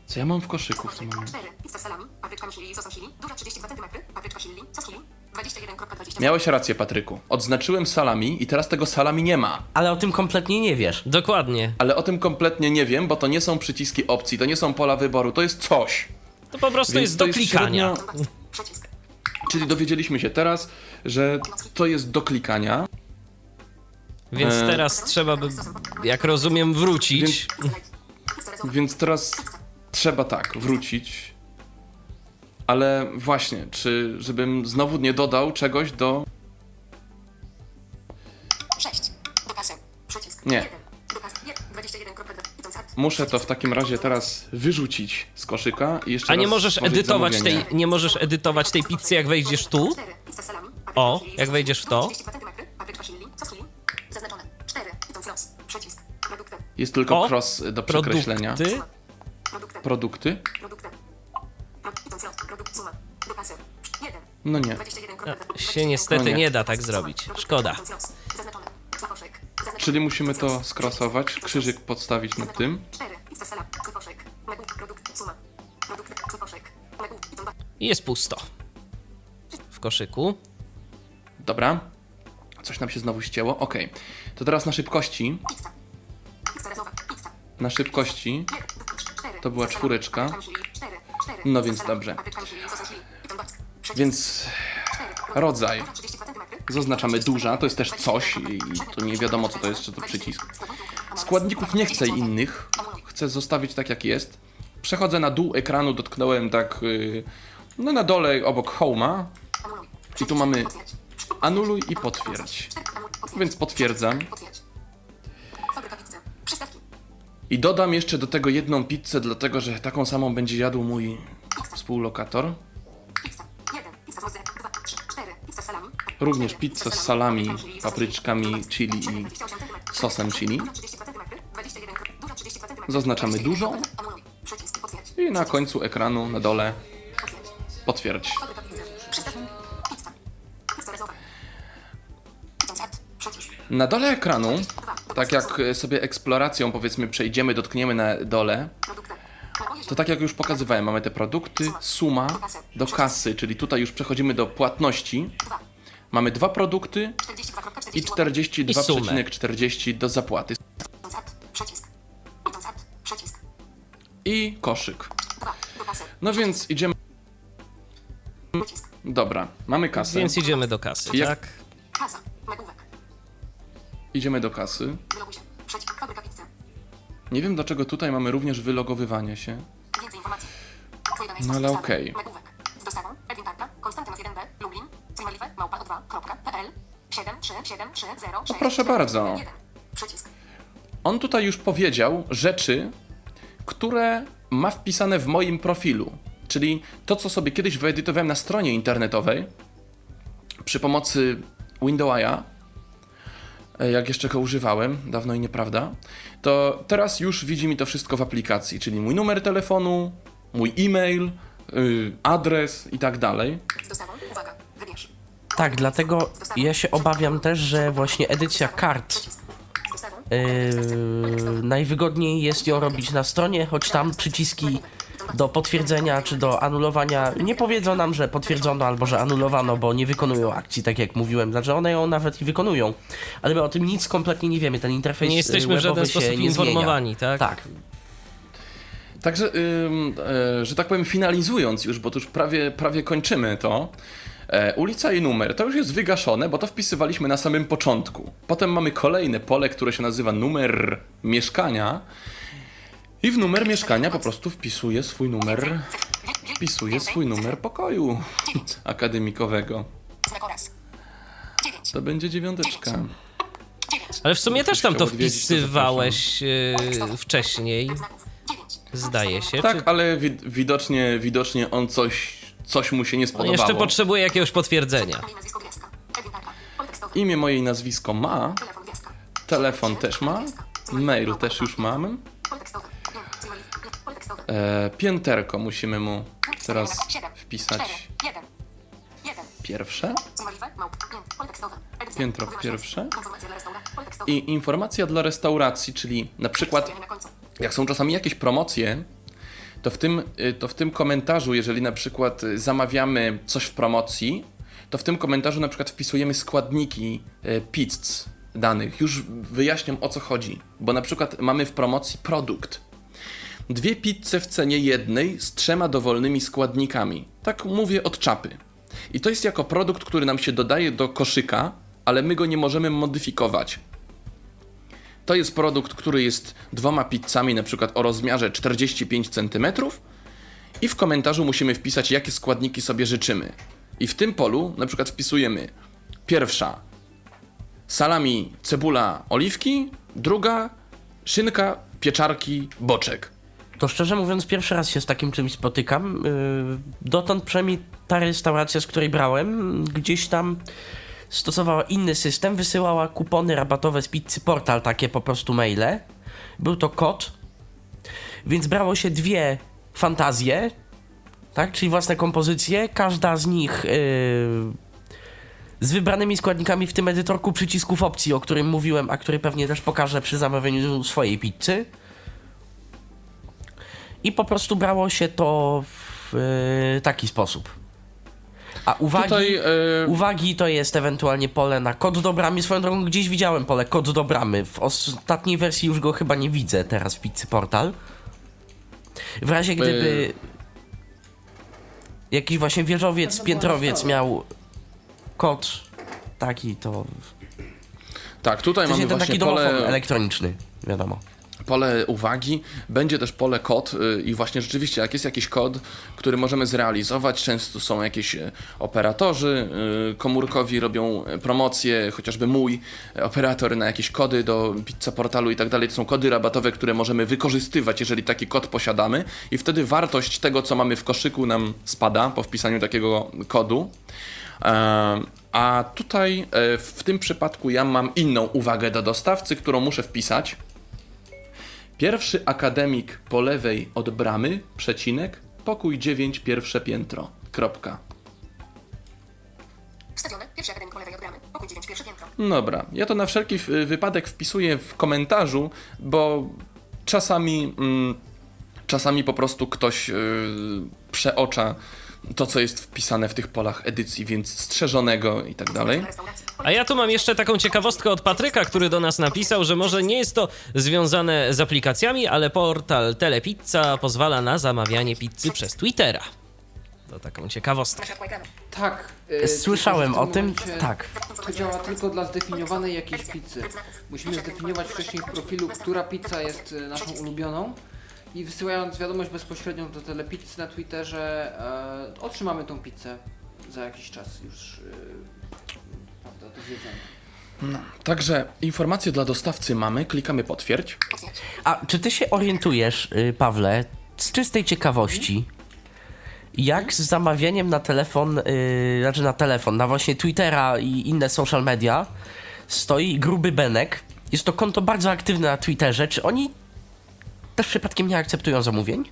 B: co ja mam w koszyku w tym momencie?
F: 4. Pizza z salami. Papryczkami chili i sosem chili. Duża 32 cm. Papryczka chili. Sos chili. 21,20 zł.
B: Miałeś rację, Patryku. Odznaczyłem salami i teraz tego salami nie ma.
D: Ale o tym kompletnie nie wiesz.
A: Dokładnie.
B: Ale o tym kompletnie nie wiem, bo to nie są przyciski opcji, to nie są pola wyboru, to jest coś.
A: To po prostu
B: Więc
A: jest do
B: jest
A: klikania.
B: średnio-
F: back. Przycisk.
B: Czyli dowiedzieliśmy się teraz, że to jest do klikania.
A: Więc
B: E.
A: teraz trzeba by, jak rozumiem, wrócić.
F: Rysowa.
B: Więc teraz trzeba tak, wrócić. Ale właśnie, czy żebym znowu nie dodał czegoś do.
F: 6. Do kasy. Przycisk.
B: Nie.
F: 1. Do kasy. 21,20 Idąc ad.
B: Muszę to w takim razie teraz wyrzucić z koszyka i jeszcze
A: A nie
B: raz
A: możesz edytować tej, nie możesz edytować tej pizzy, jak wejdziesz tu?
F: 4. Pizza z salami. Papryczka
A: O, jak wejdziesz w to?
F: 32 cm. Papryczka chili. Sos chili. Zaznaczone. 4. Idąc los. Przycisk. Produkty.
B: Jest tylko
A: O,
B: cross do przekreślenia.
A: Produkty.
F: Produkty.
B: Produkty?
F: Produkty. Pro, idąc los. Produkt. Suma. Do kasy. 1.
B: No nie.
F: 21
A: No, się niestety
B: No nie.
A: nie da tak zrobić. Szkoda.
B: Czyli musimy to skrosować, krzyżyk podstawić nad tym.
F: 4. Pizza sala. Zakoszek. Megu. Produkt. Suma. Produkt. Zakoszek. Megu. Idąc back.
A: I jest pusto. W koszyku.
B: Dobra. coś nam się znowu ścięło. Ok, to teraz na szybkości. Na szybkości. To była czwóreczka. No więc dobrze. Więc rodzaj.
F: Dobra, 32 centymetry.
B: Zaznaczamy duża, to jest też coś i to nie wiadomo co to jest, czy to przycisk. Składników nie chcę innych, chcę zostawić tak jak jest. Przechodzę na dół ekranu, dotknąłem tak yy, no na dole obok Home'a i tu mamy. Anuluj i potwierdź. Więc potwierdzam i dodam jeszcze do tego jedną pizzę, dlatego że taką samą będzie jadł mój współlokator. Również pizza z salami, papryczkami, chili i
F: 28 centymetrów.
B: sosem chili.
F: Duża 32 centymetry. 21. Duża 32 centymetry.
B: Zaznaczamy
F: 21.
B: dużą. I na końcu ekranu na dole
F: Potwierdź.
B: Na dole ekranu, tak jak sobie eksploracją powiedzmy przejdziemy, dotkniemy na dole, to tak jak już pokazywałem, mamy te produkty, suma do kasy, czyli tutaj już przechodzimy do płatności. Mamy dwa produkty
F: 42,40
B: i 42,40 do zapłaty. I koszyk. No więc idziemy. Dobra, mamy kasę.
A: Więc idziemy do kasy,
B: Jak-
A: tak?
F: Kasa.
B: Idziemy do kasy. Nie wiem dlaczego tutaj mamy również wylogowywanie się. No ale okej.
F: dostawy. Nagłówek. Z dostawą. Edwin Tarka. Konstantynów 1B. Lublin. Cymalife. Małpa o2.pl 73730
B: proszę bardzo.
F: 1. Przycisk.
B: On tutaj już powiedział rzeczy, które ma wpisane w moim profilu. Czyli to, co sobie kiedyś wyedytowałem na stronie internetowej przy pomocy Windowsa, jak jeszcze go używałem, dawno i nieprawda, to teraz już widzi mi to wszystko w aplikacji, czyli mój numer telefonu, mój e-mail, yy, adres i tak dalej.
D: Tak, dlatego ja się obawiam też, że właśnie edycja kart. Yy, najwygodniej jest ją robić na stronie, choć tam przyciski do potwierdzenia czy do anulowania nie powiedzą nam, że potwierdzono albo że anulowano, bo nie wykonują akcji, tak jak mówiłem. Znaczy one ją nawet i wykonują, ale my o tym nic kompletnie nie wiemy. Ten interfejs
A: Nie jesteśmy w
D: webowy
A: żaden sposób
D: nie
A: informowani,
D: zmienia.
A: tak?
D: Tak.
B: Także, e, że tak powiem, finalizując już, bo tu już prawie, prawie kończymy to. E, ulica i numer to już jest wygaszone, bo to wpisywaliśmy na samym początku. Potem mamy kolejne pole, które się nazywa numer mieszkania. I w numer mieszkania po prostu wpisuję swój numer. Wpisuję swój numer pokoju akademikowego.
F: Znak oraz. 9.
B: To będzie dziewiąteczka.
F: 9.
A: Ale w sumie też tam to wpisywałeś yy, wcześniej,
F: Znaków. 9.
A: zdaje się.
B: Tak,
A: Czy...
B: ale wi- widocznie, widocznie on coś, coś mu się nie
A: On
B: spodobało.
A: jeszcze potrzebuje jakiegoś potwierdzenia.
F: Imię,
B: moje i nazwisko ma.
F: Telefon
B: też ma. Mail też już mam. E, pięterko musimy mu teraz wpisać. Pierwsze. Piętro pierwsze. I informacja dla restauracji, czyli na przykład jak są czasami jakieś promocje, to w tym, y, to w tym komentarzu, jeżeli na przykład zamawiamy coś w promocji, to w tym komentarzu na przykład wpisujemy składniki y, pizz danych. Już wyjaśniam o co chodzi, bo na przykład mamy w promocji produkt. Dwie pizze w cenie jednej z trzema dowolnymi składnikami. Tak mówię od czapy. I to jest jako produkt, który nam się dodaje do koszyka, ale my go nie możemy modyfikować. To jest produkt, który jest dwoma pizzami, na przykład o rozmiarze 45 cm, i w komentarzu musimy wpisać, jakie składniki sobie życzymy. I w tym polu na przykład wpisujemy pierwsza salami, cebula, oliwki, druga szynka, pieczarki, boczek.
D: To szczerze mówiąc, pierwszy raz się z takim czymś spotykam. Yy, Dotąd przynajmniej ta restauracja, z której brałem, gdzieś tam stosowała inny system, wysyłała kupony rabatowe z pizzy portal, takie po prostu maile. Był to kod, więc brało się dwie fantazje, tak, czyli własne kompozycje, każda z nich yy, z wybranymi składnikami w tym edytorku przycisków opcji, o którym mówiłem, a który pewnie też pokażę przy zamawianiu swojej pizzy. I po prostu brało się to w e, taki sposób. A uwagi,
B: Tutaj, e,
D: uwagi to jest ewentualnie pole na kod do bramy. Swoją drogą gdzieś widziałem pole kod do bramy. W ostatniej wersji już go chyba nie widzę teraz w Pizzy Portal. W razie gdyby jakiś właśnie wieżowiec, piętrowiec miał kod taki, to
B: Tak, tutaj
D: w sensie
B: mamy
D: ten
B: właśnie
D: taki domofon
B: pole,
D: elektroniczny, wiadomo.
B: Pole uwagi, będzie też pole kod y, i właśnie rzeczywiście jak jest jakiś kod, który możemy zrealizować, często są jakieś y, operatorzy y, komórkowi, robią y, promocje, chociażby mój y, operator na jakieś kody do pizza portalu i tak dalej, to są kody rabatowe, które możemy wykorzystywać, jeżeli taki kod posiadamy i wtedy wartość tego, co mamy w koszyku nam spada po wpisaniu takiego kodu. E, A tutaj e, w tym przypadku ja mam inną uwagę do dostawcy, którą muszę wpisać. Pierwszy akademik po lewej od bramy, przecinek, pokój 9, pierwsze piętro. Kropka.
F: Wstawione. Pierwszy akademik po lewej od bramy. Pokój 9, pierwsze piętro.
B: Dobra, ja to na wszelki wypadek wpisuję w komentarzu, bo czasami, mm, czasami po prostu ktoś yy, przeocza to, co jest wpisane w tych polach edycji, więc strzeżonego i tak dalej.
A: A ja tu mam jeszcze taką ciekawostkę od Patryka, który do nas napisał, że może nie jest to związane z aplikacjami, ale portal Telepizza pozwala na zamawianie pizzy przez Twittera. To taką ciekawostkę.
C: Tak. y,
D: Słyszałem o tym,
C: momencie
D: tak.
C: To działa tylko dla zdefiniowanej jakiejś pizzy. Musimy zdefiniować wcześniej w profilu, która pizza jest y, naszą ulubioną i wysyłając wiadomość bezpośrednią do telepizzy na Twitterze e, otrzymamy tą pizzę za jakiś czas już y, prawda, do zjedzenia.
B: Także informacje dla dostawcy mamy, klikamy potwierdź.
F: Potwierdź.
D: A czy ty się orientujesz, y, Pawle, z czystej ciekawości, jak z zamawianiem na telefon, yy, znaczy na telefon, na właśnie Twittera i inne social media stoi gruby Benek. Jest to konto bardzo aktywne na Twitterze. Czy oni też przypadkiem nie akceptują zamówień?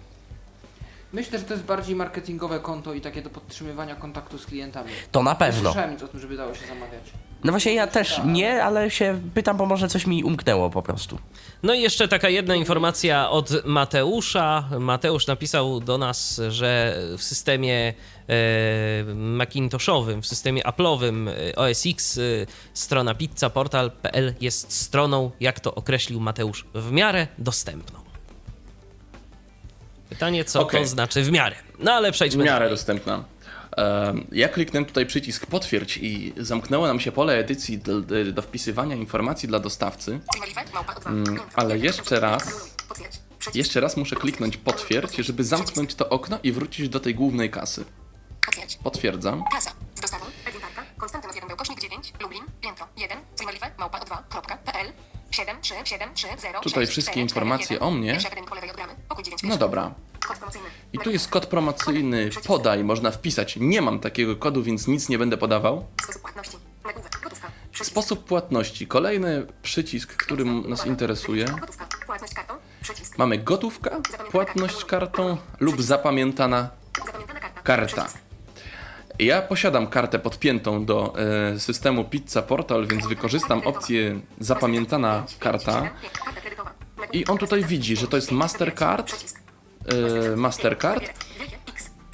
C: Myślę, że to jest bardziej marketingowe konto i takie do podtrzymywania kontaktu z klientami.
D: To na
C: Nie
D: pewno.
C: słyszałem nic o tym, żeby dało się zamawiać.
D: No właśnie ja też nie, ale się pytam, bo może coś mi umknęło po prostu.
A: No i jeszcze taka jedna informacja od Mateusza. Mateusz napisał do nas, że w systemie e, Macintoshowym, w systemie Apple'owym e, OS X e, strona pizzaportal.pl jest stroną, jak to określił Mateusz, w miarę dostępną. Pytanie, co
B: Okej.
A: to znaczy w miarę? No ale
B: W
A: przejdźmy
B: miarę
A: dalej.
B: dostępna. Ja kliknąłem tutaj przycisk potwierdź i zamknęło nam się pole edycji do, do wpisywania informacji dla dostawcy. Mm, ale jeszcze raz. Jeszcze raz muszę kliknąć potwierdź, żeby zamknąć to okno i wrócić do tej głównej kasy. Potwierdzam.
F: Kasa. Z dostawą. Edynarka. Konstantynów 1 Bełkośnik 9. Lublin. Piętro. 1. Dreamalive, małpa o dwa. Kropka. PL. 7 3 7 3 0
B: Tutaj
F: 6,
B: wszystkie
F: 4,
B: informacje
F: 4, 1.
B: o mnie.
F: Pierwszy akademik po lewej od bramy. Pokój 9,
B: No dobra. I tu jest kod promocyjny podaj, można wpisać. Nie mam takiego kodu, więc nic nie będę podawał.
F: Sposób płatności.
B: Kolejny przycisk, który nas interesuje. Mamy gotówka, płatność kartą lub Zapamiętana
F: karta.
B: Ja posiadam kartę podpiętą do e, systemu Pizza Portal, więc wykorzystam opcję zapamiętana karta. I on tutaj widzi, że to jest Mastercard, e, Mastercard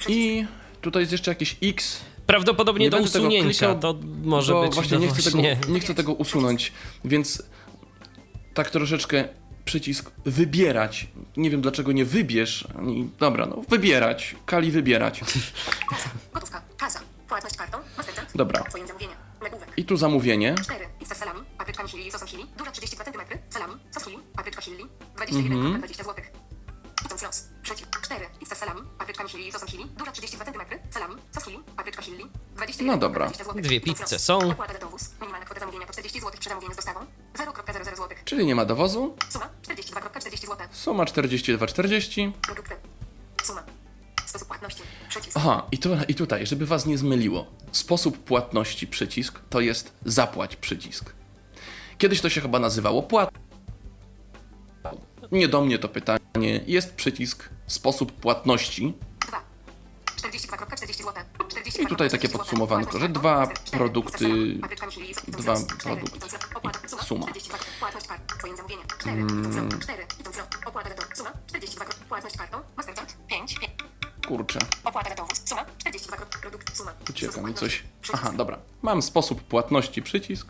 B: i tutaj jest jeszcze jakieś X,
A: Prawdopodobnie
B: Nie
A: do usunięcia.
B: klikał,
A: to może
B: bo
A: być
B: właśnie
A: no
B: nie chcę,
A: właśnie-
B: Tego, nie chcę tego usunąć, więc tak troszeczkę przycisk wybierać. Nie wiem dlaczego nie wybierz. ani- Dobra, no wybierać. Kali wybierać.
F: Gotówka. Kasa. Płatność kartą. Mastercard.
B: Dobra. I tu zamówienie.
F: 4. Pizza z salami, papryczkami chili i sosem chili, duża 32 cm, salami, sos chili, papryczka chili, 21,20 zł. Idąc los. Przycisk. 4. Pizza z salami, papryczkami chili i sosem chili, duża 32 cm, salami, sos chili, papryczka chili, 21,20
B: No dobra.
F: zł.
A: Dwie pizze są.
F: Opłata za dowóz. Minimalna kwota zamówienia to 40 zł przy zamówieniu z dostawą. 0,00 zł.
B: Czyli nie ma dowozu.
F: Suma 42,40 zł.
B: Suma 42,40.
F: Produkty. Suma. Sposób płatności. Przycisk.
B: Aha, i, tu, i tutaj, żeby was nie zmyliło. Sposób płatności przycisk to jest zapłać przycisk. Kiedyś to się chyba nazywało płat. Nie do mnie to pytanie. Jest przycisk sposób płatności.
F: 2. 42,40 zł.
B: I tutaj takie podsumowanko, że dwa produkty, dwa produkty i suma.
F: Płatność kartą. Twoje zamówienie. 4. 4. Opłata za to. Suma. 42. Płatność kartą. Mastercard. 5.
B: Kurczę,
F: Opłata za dowóz. Suma 42 kro- produkt. Suma.
B: ucieka mi coś. Aha, dobra. Mam sposób płatności, przycisk.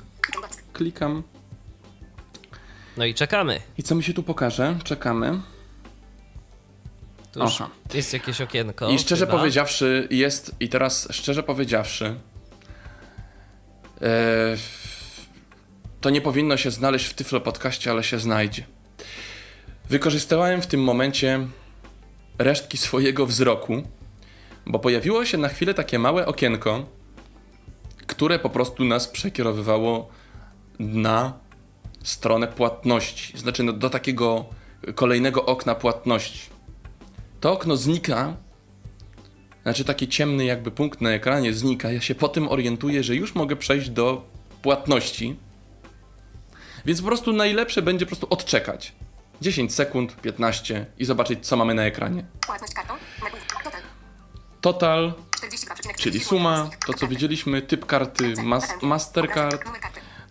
F: Klikam.
A: No i czekamy.
B: I co mi się tu pokaże? Czekamy.
A: Tu już
B: Aha.
A: jest jakieś okienko.
B: I szczerze
A: chyba.
B: powiedziawszy, jest. I teraz szczerze powiedziawszy. E, to nie powinno się znaleźć w Tyflo Podcaście, ale się znajdzie. Wykorzystałem w tym momencie resztki swojego wzroku, bo pojawiło się na chwilę takie małe okienko, które po prostu nas przekierowywało na stronę płatności. Znaczy no, do takiego kolejnego okna płatności. To okno znika, znaczy taki ciemny jakby punkt na ekranie znika. Ja się po tym orientuję, że już mogę przejść do płatności. Więc po prostu najlepsze będzie po prostu odczekać. 10 sekund, 15 i zobaczyć co mamy na ekranie.
F: Płatność kartą. Total.
B: Total,
F: 42,40
B: czyli suma, to co widzieliśmy, typ karty mas Mastercard,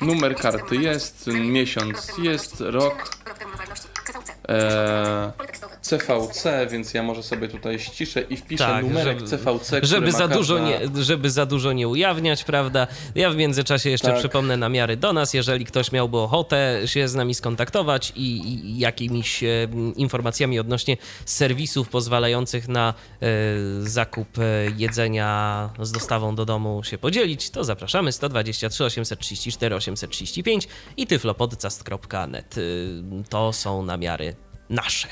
F: Numer karty.
B: jest, miesiąc jest, rok,
F: ważności. CVC.
B: więc ja może sobie tutaj ściszę i wpiszę
A: Tak,
B: numerek
A: żeby-
B: CVC,
A: Żeby
B: ma
A: za, dużo
B: każda-
A: nie, żeby za dużo nie ujawniać, prawda? Ja w międzyczasie jeszcze
B: Tak.
A: przypomnę namiary do nas, jeżeli ktoś miałby ochotę się z nami skontaktować i, i jakimiś e, informacjami odnośnie serwisów pozwalających na e, zakup e, jedzenia z dostawą do domu się podzielić, to zapraszamy 123 834 835 i tyflopodcast.net. Y, To są namiary nasze.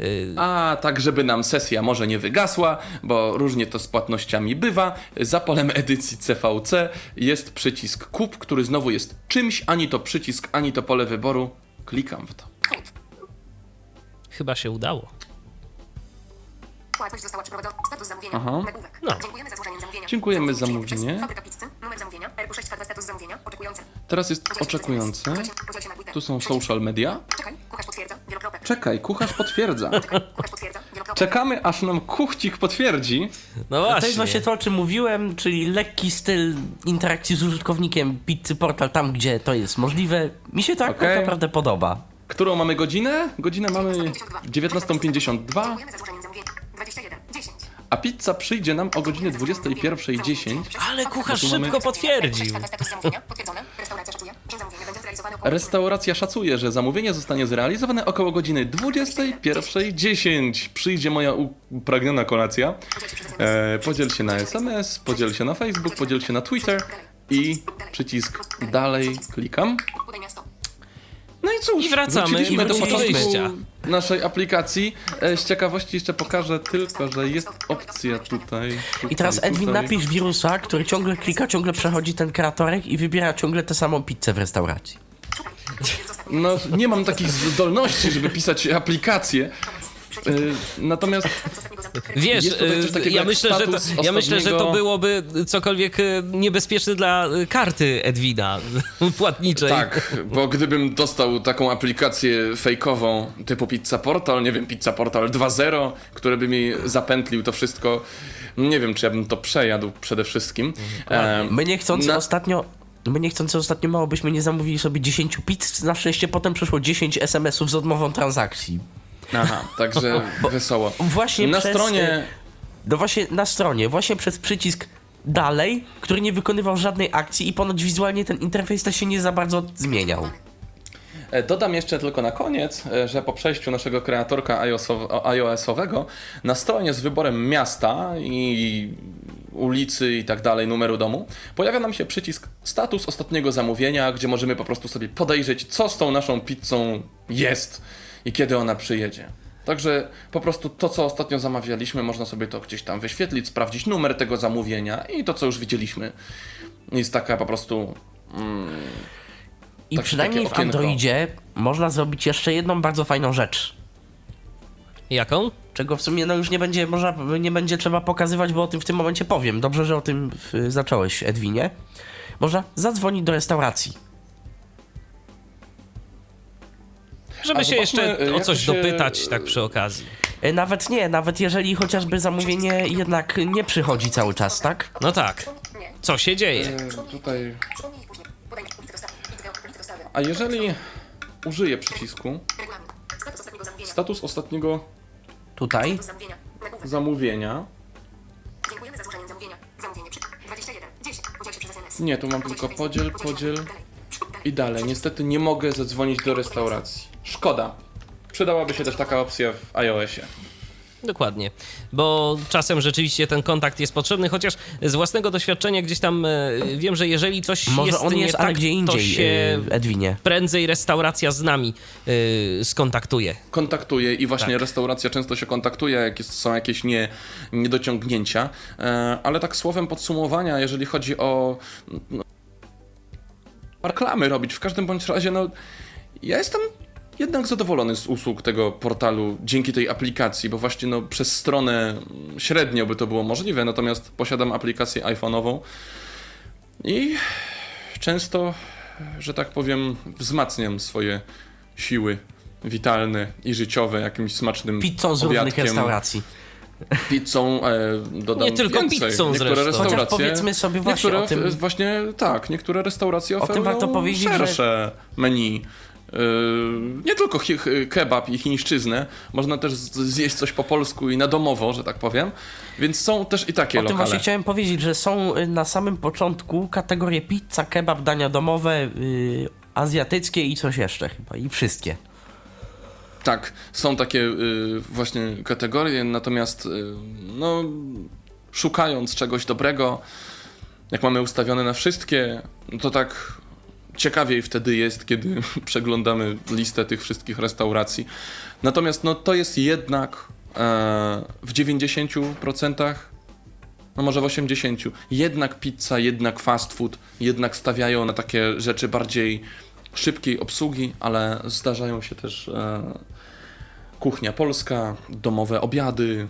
A: Y,
B: A tak, żeby nam sesja może nie wygasła, bo różnie to z płatnościami bywa, za polem edycji CVC jest przycisk kup, który znowu jest czymś, ani to przycisk, ani to pole wyboru. Klikam w to.
A: Chyba się udało.
F: Płatność została przeprowadzona. Status zamówienia.
B: Aha.
F: Nagłówek.
A: No.
F: Dziękujemy za złożenie zamówienia.
B: Dziękujemy za
F: Zamówienie. Fabryka pizzy. Numer zamówienia. RQ6 status zamówienia. Oczekujące.
B: Teraz jest oczekujący. Tu są social media.
F: Czekaj. Kucharz potwierdza. Wielokropek.
B: Czekaj, kucharz potwierdza.
F: Czekaj. Kucharz potwierdza.
B: Czekamy, aż nam kuchcik potwierdzi.
A: No właśnie.
D: To jest właśnie to, o czym mówiłem, czyli lekki styl interakcji z użytkownikiem Pizzy Portal tam, gdzie to jest możliwe. Mi się to akurat
B: Okej.
D: naprawdę podoba.
B: Którą mamy godzinę? Godzinę mamy 19.52,
F: Dziękujemy za złożenie zamówienia. 21. 10.
B: a pizza przyjdzie nam o godzinie 21.10.
A: Ale kucharz
B: mamy-
A: szybko potwierdził.
F: Status zamówienia. Potwierdzone. Restauracja szacuje, że zamówienie będzie zrealizowane około
B: Restauracja szacuje, że zamówienie zostanie zrealizowane około godziny 21.10. Przyjdzie moja upragniona kolacja. E, podziel się na SMS, podziel się na Facebook, podziel się na Twitter i przycisk dalej klikam. No i cóż,
A: I wracamy
B: wróciliśmy
A: i
B: do
A: wyjścia.
B: naszej aplikacji. E, z ciekawości jeszcze pokażę tylko, że jest opcja tutaj. tutaj
D: I teraz Edwin
B: tutaj.
D: napisz wirusa, który ciągle klika, ciągle przechodzi ten kreatorek i wybiera ciągle tę samą pizzę w restauracji.
B: No, nie mam takich zdolności, żeby pisać aplikacje. E, natomiast
A: Wiesz, y, ja myślę, że to, ja myślę, że to byłoby cokolwiek y, niebezpieczne dla y, karty Edwina płatniczej.
B: Tak, bo gdybym dostał taką aplikację fejkową typu Pizza Portal, nie wiem, Pizza Portal 2.0, który by mi zapętlił to wszystko, nie wiem, czy ja bym to przejadł przede wszystkim. E,
D: My niechcący
B: na-
D: ostatnio... My niechcący ostatnio mało byśmy nie zamówili sobie 10 pizz, na szczęście potem przyszło 10 SMS-ów z odmową transakcji.
B: Aha, także wesoło.
D: Właśnie
B: Na
D: przez,
B: stronie...
D: No właśnie na stronie, właśnie przez przycisk dalej, który nie wykonywał żadnej akcji i ponoć wizualnie ten interfejs też się nie za bardzo zmieniał.
B: E, Dodam jeszcze tylko na koniec, e, że po przejściu naszego kreatorka iOS-ow- iOS-owego na stronie z wyborem miasta i ulicy i tak dalej, numeru domu, pojawia nam się przycisk status ostatniego zamówienia, gdzie możemy po prostu sobie podejrzeć, co z tą naszą pizzą jest i kiedy ona przyjedzie. Także po prostu to, co ostatnio zamawialiśmy, można sobie to gdzieś tam wyświetlić, sprawdzić numer tego zamówienia i to, co już widzieliśmy, jest taka po prostu
D: I
B: Tak-
D: przynajmniej w. Androidzie można zrobić jeszcze jedną bardzo fajną rzecz.
A: Jaką?
D: Czego w sumie no już nie będzie, można, nie będzie trzeba pokazywać, bo o tym w tym momencie powiem. Dobrze, że o tym y, zacząłeś, Edwinie. Można zadzwonić do restauracji.
A: Żeby
B: A
A: się jeszcze o coś
B: się-
A: dopytać, tak przy okazji.
D: Y, Nawet nie, nawet jeżeli chociażby zamówienie jednak nie przychodzi cały czas, tak?
A: No tak. Co się dzieje?
B: e, tutaj. A jeżeli użyję przycisku.
F: Status ostatniego
D: Tutaj.
F: Zamówienia. Nagłówek.
B: zamówienia,
F: zamówienia. Zamówienie przy 21. 10. Podziel się przez SMS.
B: Nie, tu mam tylko podziel, podziel i dalej. Niestety nie mogę zadzwonić do restauracji. Szkoda. Przydałaby się też taka opcja w iOSie.
A: Dokładnie, bo czasem rzeczywiście ten kontakt jest potrzebny, chociaż z własnego doświadczenia gdzieś tam e, wiem, że jeżeli coś
D: Może
A: jest
D: on
A: nie
D: jest,
A: tak,
D: gdzie
A: to
D: indziej,
A: się
D: y, Edwinie.
A: prędzej restauracja z nami y, skontaktuje.
B: kontaktuje i właśnie
A: Tak.
B: restauracja często się kontaktuje, jak jest, są jakieś nie, niedociągnięcia. E, ale tak słowem podsumowania, jeżeli chodzi o no, reklamy robić, w każdym bądź razie, no ja jestem jednak zadowolony z usług tego portalu dzięki tej aplikacji, bo właśnie no, przez stronę średnio by to było możliwe, natomiast posiadam aplikację iPhone'ową i często, że tak powiem, wzmacniam swoje siły witalne i życiowe jakimś smacznym
D: Pizzą z różnych restauracji.
B: Pizzą, e, dodam
A: Nie tylko
B: więcej.
A: pizzą
B: Niektóre
A: zresztą.
B: restauracje,
D: Chociaż powiedzmy sobie właśnie
B: niektóre,
D: o tym-
B: Właśnie tak, niektóre restauracje
D: O tym
B: oferują
D: warto powiedzieć, że-
B: szersze menu. Yy, nie tylko kebab i chińszczyznę, można też zjeść coś po polsku i na domowo, że tak powiem. Więc są też i takie
D: O tym
B: lokale.
D: właśnie chciałem powiedzieć, że są y, na samym początku kategorie pizza, kebab, dania domowe, y, azjatyckie i coś jeszcze chyba. I wszystkie.
B: Tak, są takie y, właśnie kategorie, natomiast y, no, szukając czegoś dobrego, jak mamy ustawione na wszystkie, no to tak ciekawiej wtedy jest, kiedy przeglądamy listę tych wszystkich restauracji. Natomiast no, to jest jednak e, w 90%, no może w 80%, jednak pizza, jednak fast food, jednak stawiają na takie rzeczy bardziej szybkiej obsługi, ale zdarzają się też e, kuchnia polska, domowe obiady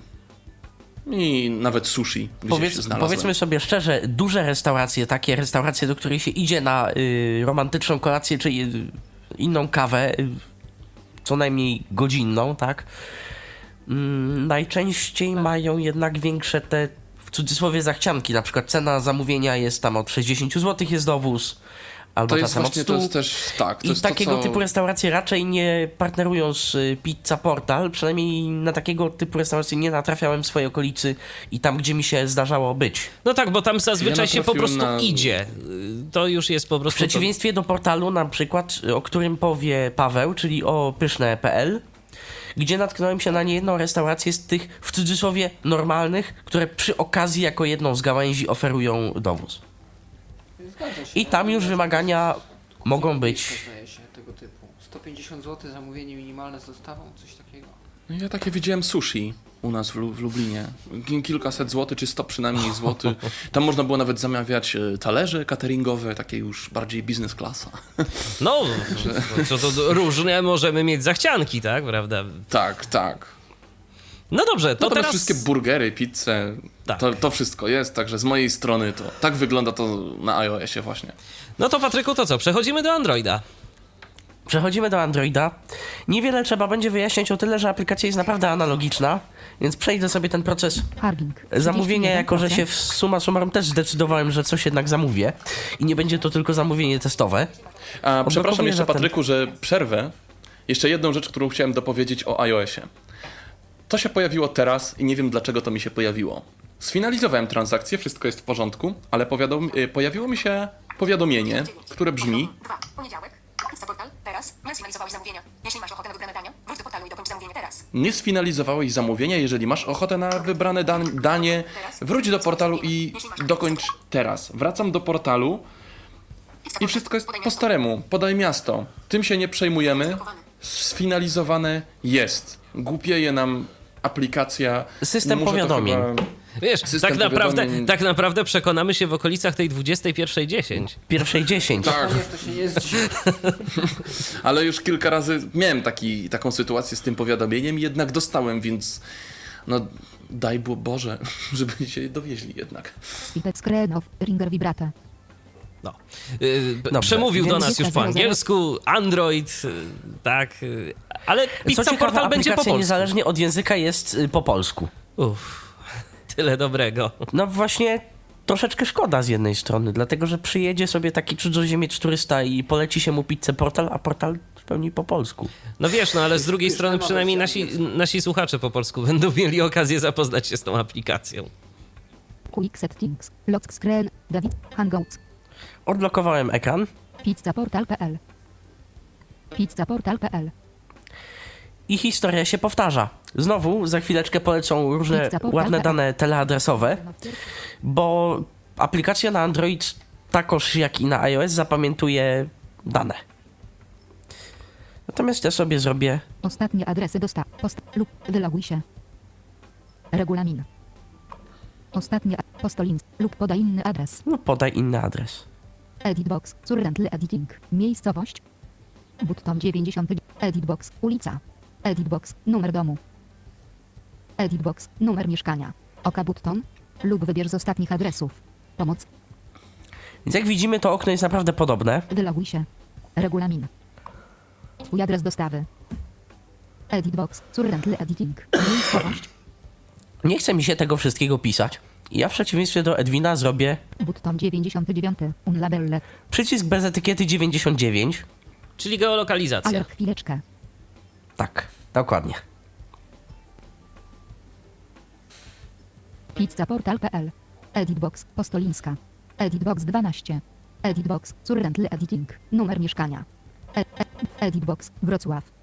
B: i nawet sushi. gdzieś
D: Powiedz, powiedzmy sobie szczerze, duże restauracje, takie restauracje, do których się idzie na y, romantyczną kolację czy y, inną kawę, y, co najmniej godzinną, tak? Mm, najczęściej mają jednak większe te, w cudzysłowie, zachcianki. Na przykład cena zamówienia jest tam od 60 zł jest dowóz, albo
B: To jest
D: czasem
B: właśnie,
D: od 100.
B: to jest też, tak, to
D: I
B: jest to,
D: takiego
B: co...
D: typu restauracje raczej nie partnerują z y, Pizza Portal, przynajmniej na takiego typu restauracje nie natrafiałem w swojej okolicy i tam, gdzie mi się zdarzało być.
A: No tak, bo tam zazwyczaj
B: Ja
A: się po prostu
B: na-
A: idzie. To już jest po
D: W
A: prostu...
D: przeciwieństwie do portalu na przykład, o którym powie Paweł, czyli o pyszne.pl, gdzie natknąłem się na niejedną restaurację z tych, w cudzysłowie, normalnych, które przy okazji jako jedną z gałęzi oferują dowóz. I tam już wymagania mogą być...
C: zdaje się, tego typu. 150 zł zamówienie minimalne z dostawą, coś takiego.
B: No Ja takie widziałem sushi u nas w, Lu- w Lublinie. Ki- Kilkaset złotych, czy sto przynajmniej złotych. Tam można było nawet zamawiać e, talerze cateringowe, takie już bardziej biznes klasa.
A: No, co to różne możemy mieć zachcianki, tak, prawda?
B: tak, tak.
A: No dobrze, to
B: No to
A: teraz...
B: wszystkie burgery, pizze,
A: Tak.
B: to, to wszystko jest, także z mojej strony to tak wygląda to na iOSie właśnie.
A: No to Patryku, to co? Przechodzimy do Androida.
D: Przechodzimy do Androida. Niewiele trzeba będzie wyjaśniać o tyle, że aplikacja jest naprawdę analogiczna, więc przejdę sobie ten proces zamówienia, jako że
E: 31%.
D: się w summa summarum też zdecydowałem, że coś jednak zamówię i nie będzie to tylko zamówienie testowe.
B: A, przepraszam jeszcze
D: zatem-
B: Patryku, że przerwę. Jeszcze jedną rzecz, którą chciałem dopowiedzieć o iOSie. To się pojawiło teraz i nie wiem dlaczego to mi się pojawiło. Sfinalizowałem transakcję, wszystko jest w porządku, ale powiadom- y, pojawiło mi się powiadomienie, które brzmi
F: 2. Poniedziałek. Pizza Portal. Teraz. Nie sfinalizowałeś zamówienia. Jeśli masz ochotę na wybrane dania, wróć do portalu i dokończ zamówienie teraz.
B: Nie sfinalizowałeś zamówienia, jeżeli masz ochotę na wybrane dan- danie, wróć do portalu i dokończ teraz. Wracam do portalu i wszystko jest po staremu. Podaj miasto. Tym się nie przejmujemy. Sfinalizowane jest. Głupieje nam aplikacja.
D: System powiadomień.
B: chyba-
A: Wiesz,
B: System
A: tak naprawdę,
B: powiadomień.
A: tak naprawdę przekonamy się w okolicach tej 21.10.
D: Pierwszej 10.
B: Tak,
C: to się zdziwi.
B: ale już kilka razy miałem taki, taką sytuację z tym powiadomieniem i jednak dostałem, więc no daj Bo- Boże, żeby się dowieźli jednak.
E: Spitec screen of ringer vibrata.
A: No. Yy, p-
D: Dobrze,
A: przemówił do nas już po angielsku, Android, yy, tak, yy, ale
D: Co
A: Pizza
D: ciekawe,
A: Portal będzie po polsku.
D: niezależnie od języka jest y, po polsku.
A: Uff, tyle dobrego.
D: No właśnie troszeczkę szkoda z jednej strony, dlatego że przyjedzie sobie taki cudzoziemiec turysta i poleci się mu pizzę portal, a portal w pełni po polsku.
A: No wiesz, no ale z drugiej strony przynajmniej nasi, nasi słuchacze po polsku będą mieli okazję zapoznać się z tą aplikacją.
E: Quick Settings. Lock screen. David. Hangouts.
D: Odblokowałem ekran
E: Pizzaportal.pl Pizzaportal.pl
D: i historia się powtarza. Znowu za chwileczkę polecą różne ładne dane teleadresowe, bo aplikacja na Android takoż jak i na iOS zapamiętuje dane. Natomiast ja sobie zrobię
E: Ostatnie adresy dostaw. Post lub wyloguj się. Regulamin. Ostatnie postolin lub podaj inny adres.
D: lub podaj inny adres.
E: Editbox. Currently editing. Miejscowość. Button 90. Editbox. Ulica. Editbox. Numer domu. Editbox. Numer mieszkania. Oka Button. Lub wybierz z ostatnich adresów. Pomoc.
D: Więc jak widzimy, to okno jest naprawdę podobne.
E: Wyloguj się. Regulamin. Twój adres dostawy. Editbox. Currently editing. Miejscowość.
D: Nie chce mi się tego wszystkiego pisać. Ja w przeciwieństwie do Edwina zrobię
E: Button 99. Unlabellet.
D: przycisk bez etykiety 99.
A: Czyli geolokalizacja.
E: Ale chwileczkę.
D: Tak, dokładnie.
E: Pizzaportal.pl Editbox. Postolińska. Editbox 12. Editbox. Currently editing. Numer mieszkania. E e Editbox. Wrocław.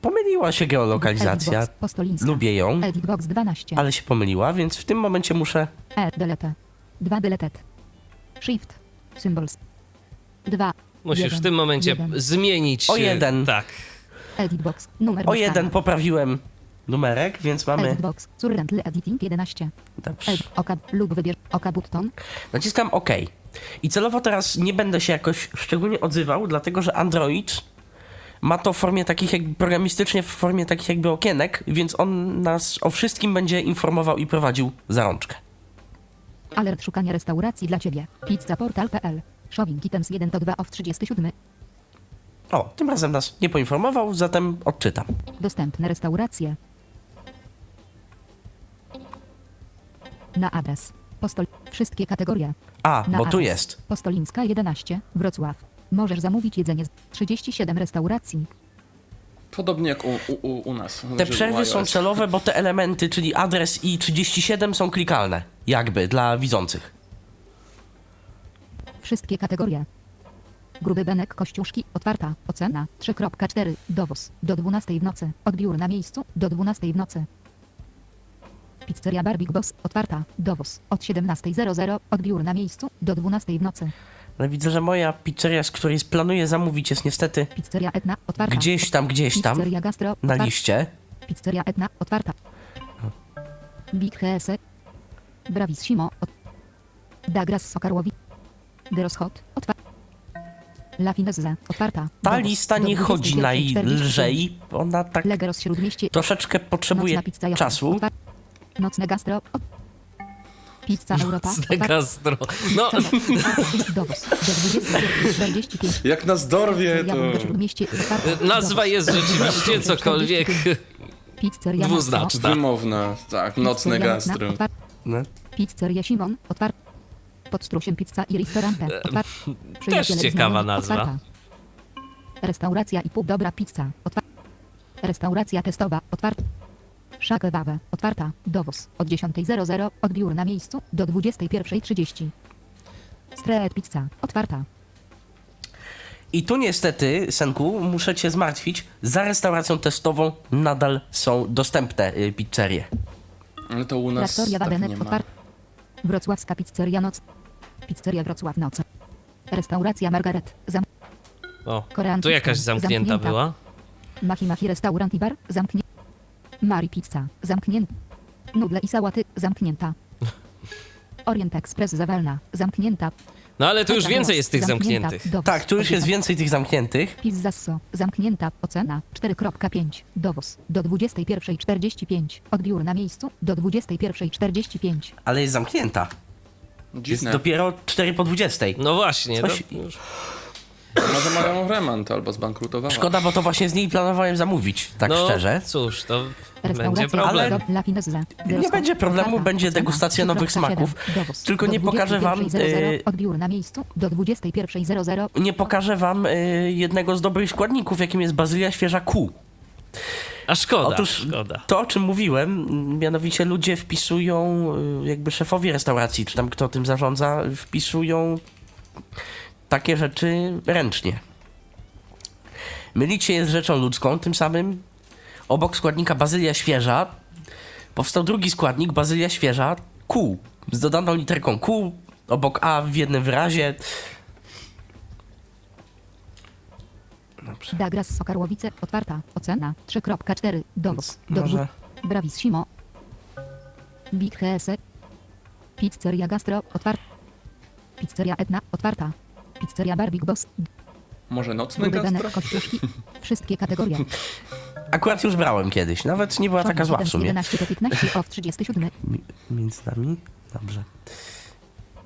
D: Pomyliła się geolokalizacja. Lubię ją,
E: Editbox 12.
D: ale się pomyliła, więc w tym momencie muszę
E: E delete. 2 deleted. Shift. Symbols. 2.
A: Musisz
E: jeden,
A: w tym momencie
E: jeden.
A: zmienić.
D: O
A: e,
D: jeden.
A: Tak.
E: Editbox. Numer
D: o jeden poprawiłem numerek, więc mamy.
E: Editbox. Currently editing 11.
D: Dobrze.
E: Ed oka lub wybierz oka button.
D: Naciskam OK. I celowo teraz nie będę się jakoś szczególnie odzywał, dlatego że Android ma to w formie takich jakby programistycznie w formie takich jakby okienek, więc on nas o wszystkim będzie informował i prowadził za rączkę.
E: Alert szukania restauracji dla Ciebie. Pizzaportal.pl Shopping items 1 to 2 off 37.
D: O, tym razem nas nie poinformował, zatem odczytam.
E: Dostępne restauracje. Na adres. Postol. Wszystkie kategorie.
D: A,
E: Na
D: bo tu
E: adres.
D: jest.
E: Postolińska 11, Wrocław. Możesz zamówić jedzenie z 37 restauracji.
B: Podobnie jak u, u, u, u nas.
D: Te przerwy są celowe, bo te elementy, czyli adres i 37 są klikalne. Jakby, dla widzących.
E: Wszystkie kategorie. Gruby Benek Kościuszki, otwarta, ocena, 3.4, dowóz, do 12 w nocy, odbiór na miejscu, do 12 w nocy. Pizzeria Barbie Boss, otwarta, dowóz, od 17.00, odbiór na miejscu, do 12 w nocy.
D: Ale widzę, że moja pizzeria, z której planuję zamówić, jest niestety
E: Pizzeria Etna, otwarta.
D: gdzieś tam, gdzieś tam
E: Pizzeria Gastro,
D: na liście.
E: Pizzeria Etna, otwarta. Big Hese. Bravis Simo. Ot... Dagras Sokarłowi. Deros Hot. Otwarta. La Finezze. Otwarta.
D: Ta
E: Dowóz.
D: lista nie chodzi
E: 21:45.
D: najlżej. Ona tak
E: Legeros
D: troszeczkę potrzebuje czasu.
E: Nocne gastro. Ot... Pizza Europa.
A: Gastro. No,
E: Dowóz. Do 21:45.
B: Jak nas dorwie, to...
A: Nazwa jest rzeczywiście cokolwiek.
E: Pizzeria
A: dwuznaczna.
B: Wymowna, tak, nocne gastro.
D: No.
E: Pizzeria Simon, otwarta. Pod strusiem pizza i otwarta. Przyjaciele
A: ciekawa nazwa.
E: Otwarta. Restauracja i pół dobra pizza, otwarta. Restauracja testowa, otwarta. Szakewawe, otwarta. Dowóz, od 10.00, odbiór na miejscu, do 21.30. Street pizza, otwarta.
D: I tu niestety, Senku, muszę cię zmartwić. Za restauracją testową nadal są dostępne y, pizzerie.
B: Ale to u nas
E: Traktoria
B: tak nie ma.
E: otwarta. Wrocławska pizzeria noc. Pizzeria Wrocław noc. Restauracja Margaret, zam...
A: O,
E: Korean
A: tu jakaś zamknięta
E: zamknięta.
A: była.
E: Machi Machi restaurant i bar, zamknięta. Mari Pizza, zamknięta. Nudle i sałaty, zamknięta. Orient Express Zawalna, zamknięta.
A: No ale tu już więcej jest tych
E: zamknięta.
A: zamkniętych.
E: Dowóz,
D: Tak, tu już jest więcej tych zamkniętych.
E: Pizzasso, zamknięta, ocena 4.5, dowóz do 21.45, odbiór na miejscu do 21.45.
D: Ale jest zamknięta. Jest
B: Dziwne.
D: dopiero 4 po 20.
A: No właśnie.
D: Coś-
A: to już-
B: Może mają remont albo zbankrutowała.
D: Szkoda, bo to właśnie z niej planowałem zamówić, tak
A: no,
D: szczerze.
A: cóż, to będzie problem.
D: Ale- Nie będzie problemu, będzie degustacja nowych smaków. Tylko nie pokażę wam, y-
E: Odbiór na miejscu do 21.00.
D: Nie pokażę wam y, jednego z dobrych składników, jakim jest bazylia świeża Q.
A: A szkoda,
D: Otóż
A: szkoda.
D: to, o czym mówiłem, mianowicie ludzie wpisują, y, jakby szefowie restauracji, czy tam kto tym zarządza, wpisują takie rzeczy ręcznie. Mylicie jest rzeczą ludzką, tym samym obok składnika bazylia świeża powstał drugi składnik, bazylia świeża, Q, z dodaną literką Q, obok A w jednym wyrazie. Dobrze.
E: Dagras Sokarłowice, otwarta, ocena, 3.4, dowóz, do
D: Może...
E: dwóch, Bravissimo. Big Hese. Pizzeria Gastro, otwarta. Pizzeria Etna, otwarta. Pizzeria Barbie Boss,
B: Może nocny gastro?
E: Kościuszki, wszystkie kategorie.
D: Akurat już brałem kiedyś, nawet nie była taka zła w sumie.
E: 11 do 15 off 37
D: Mi- Między nami? Dobrze.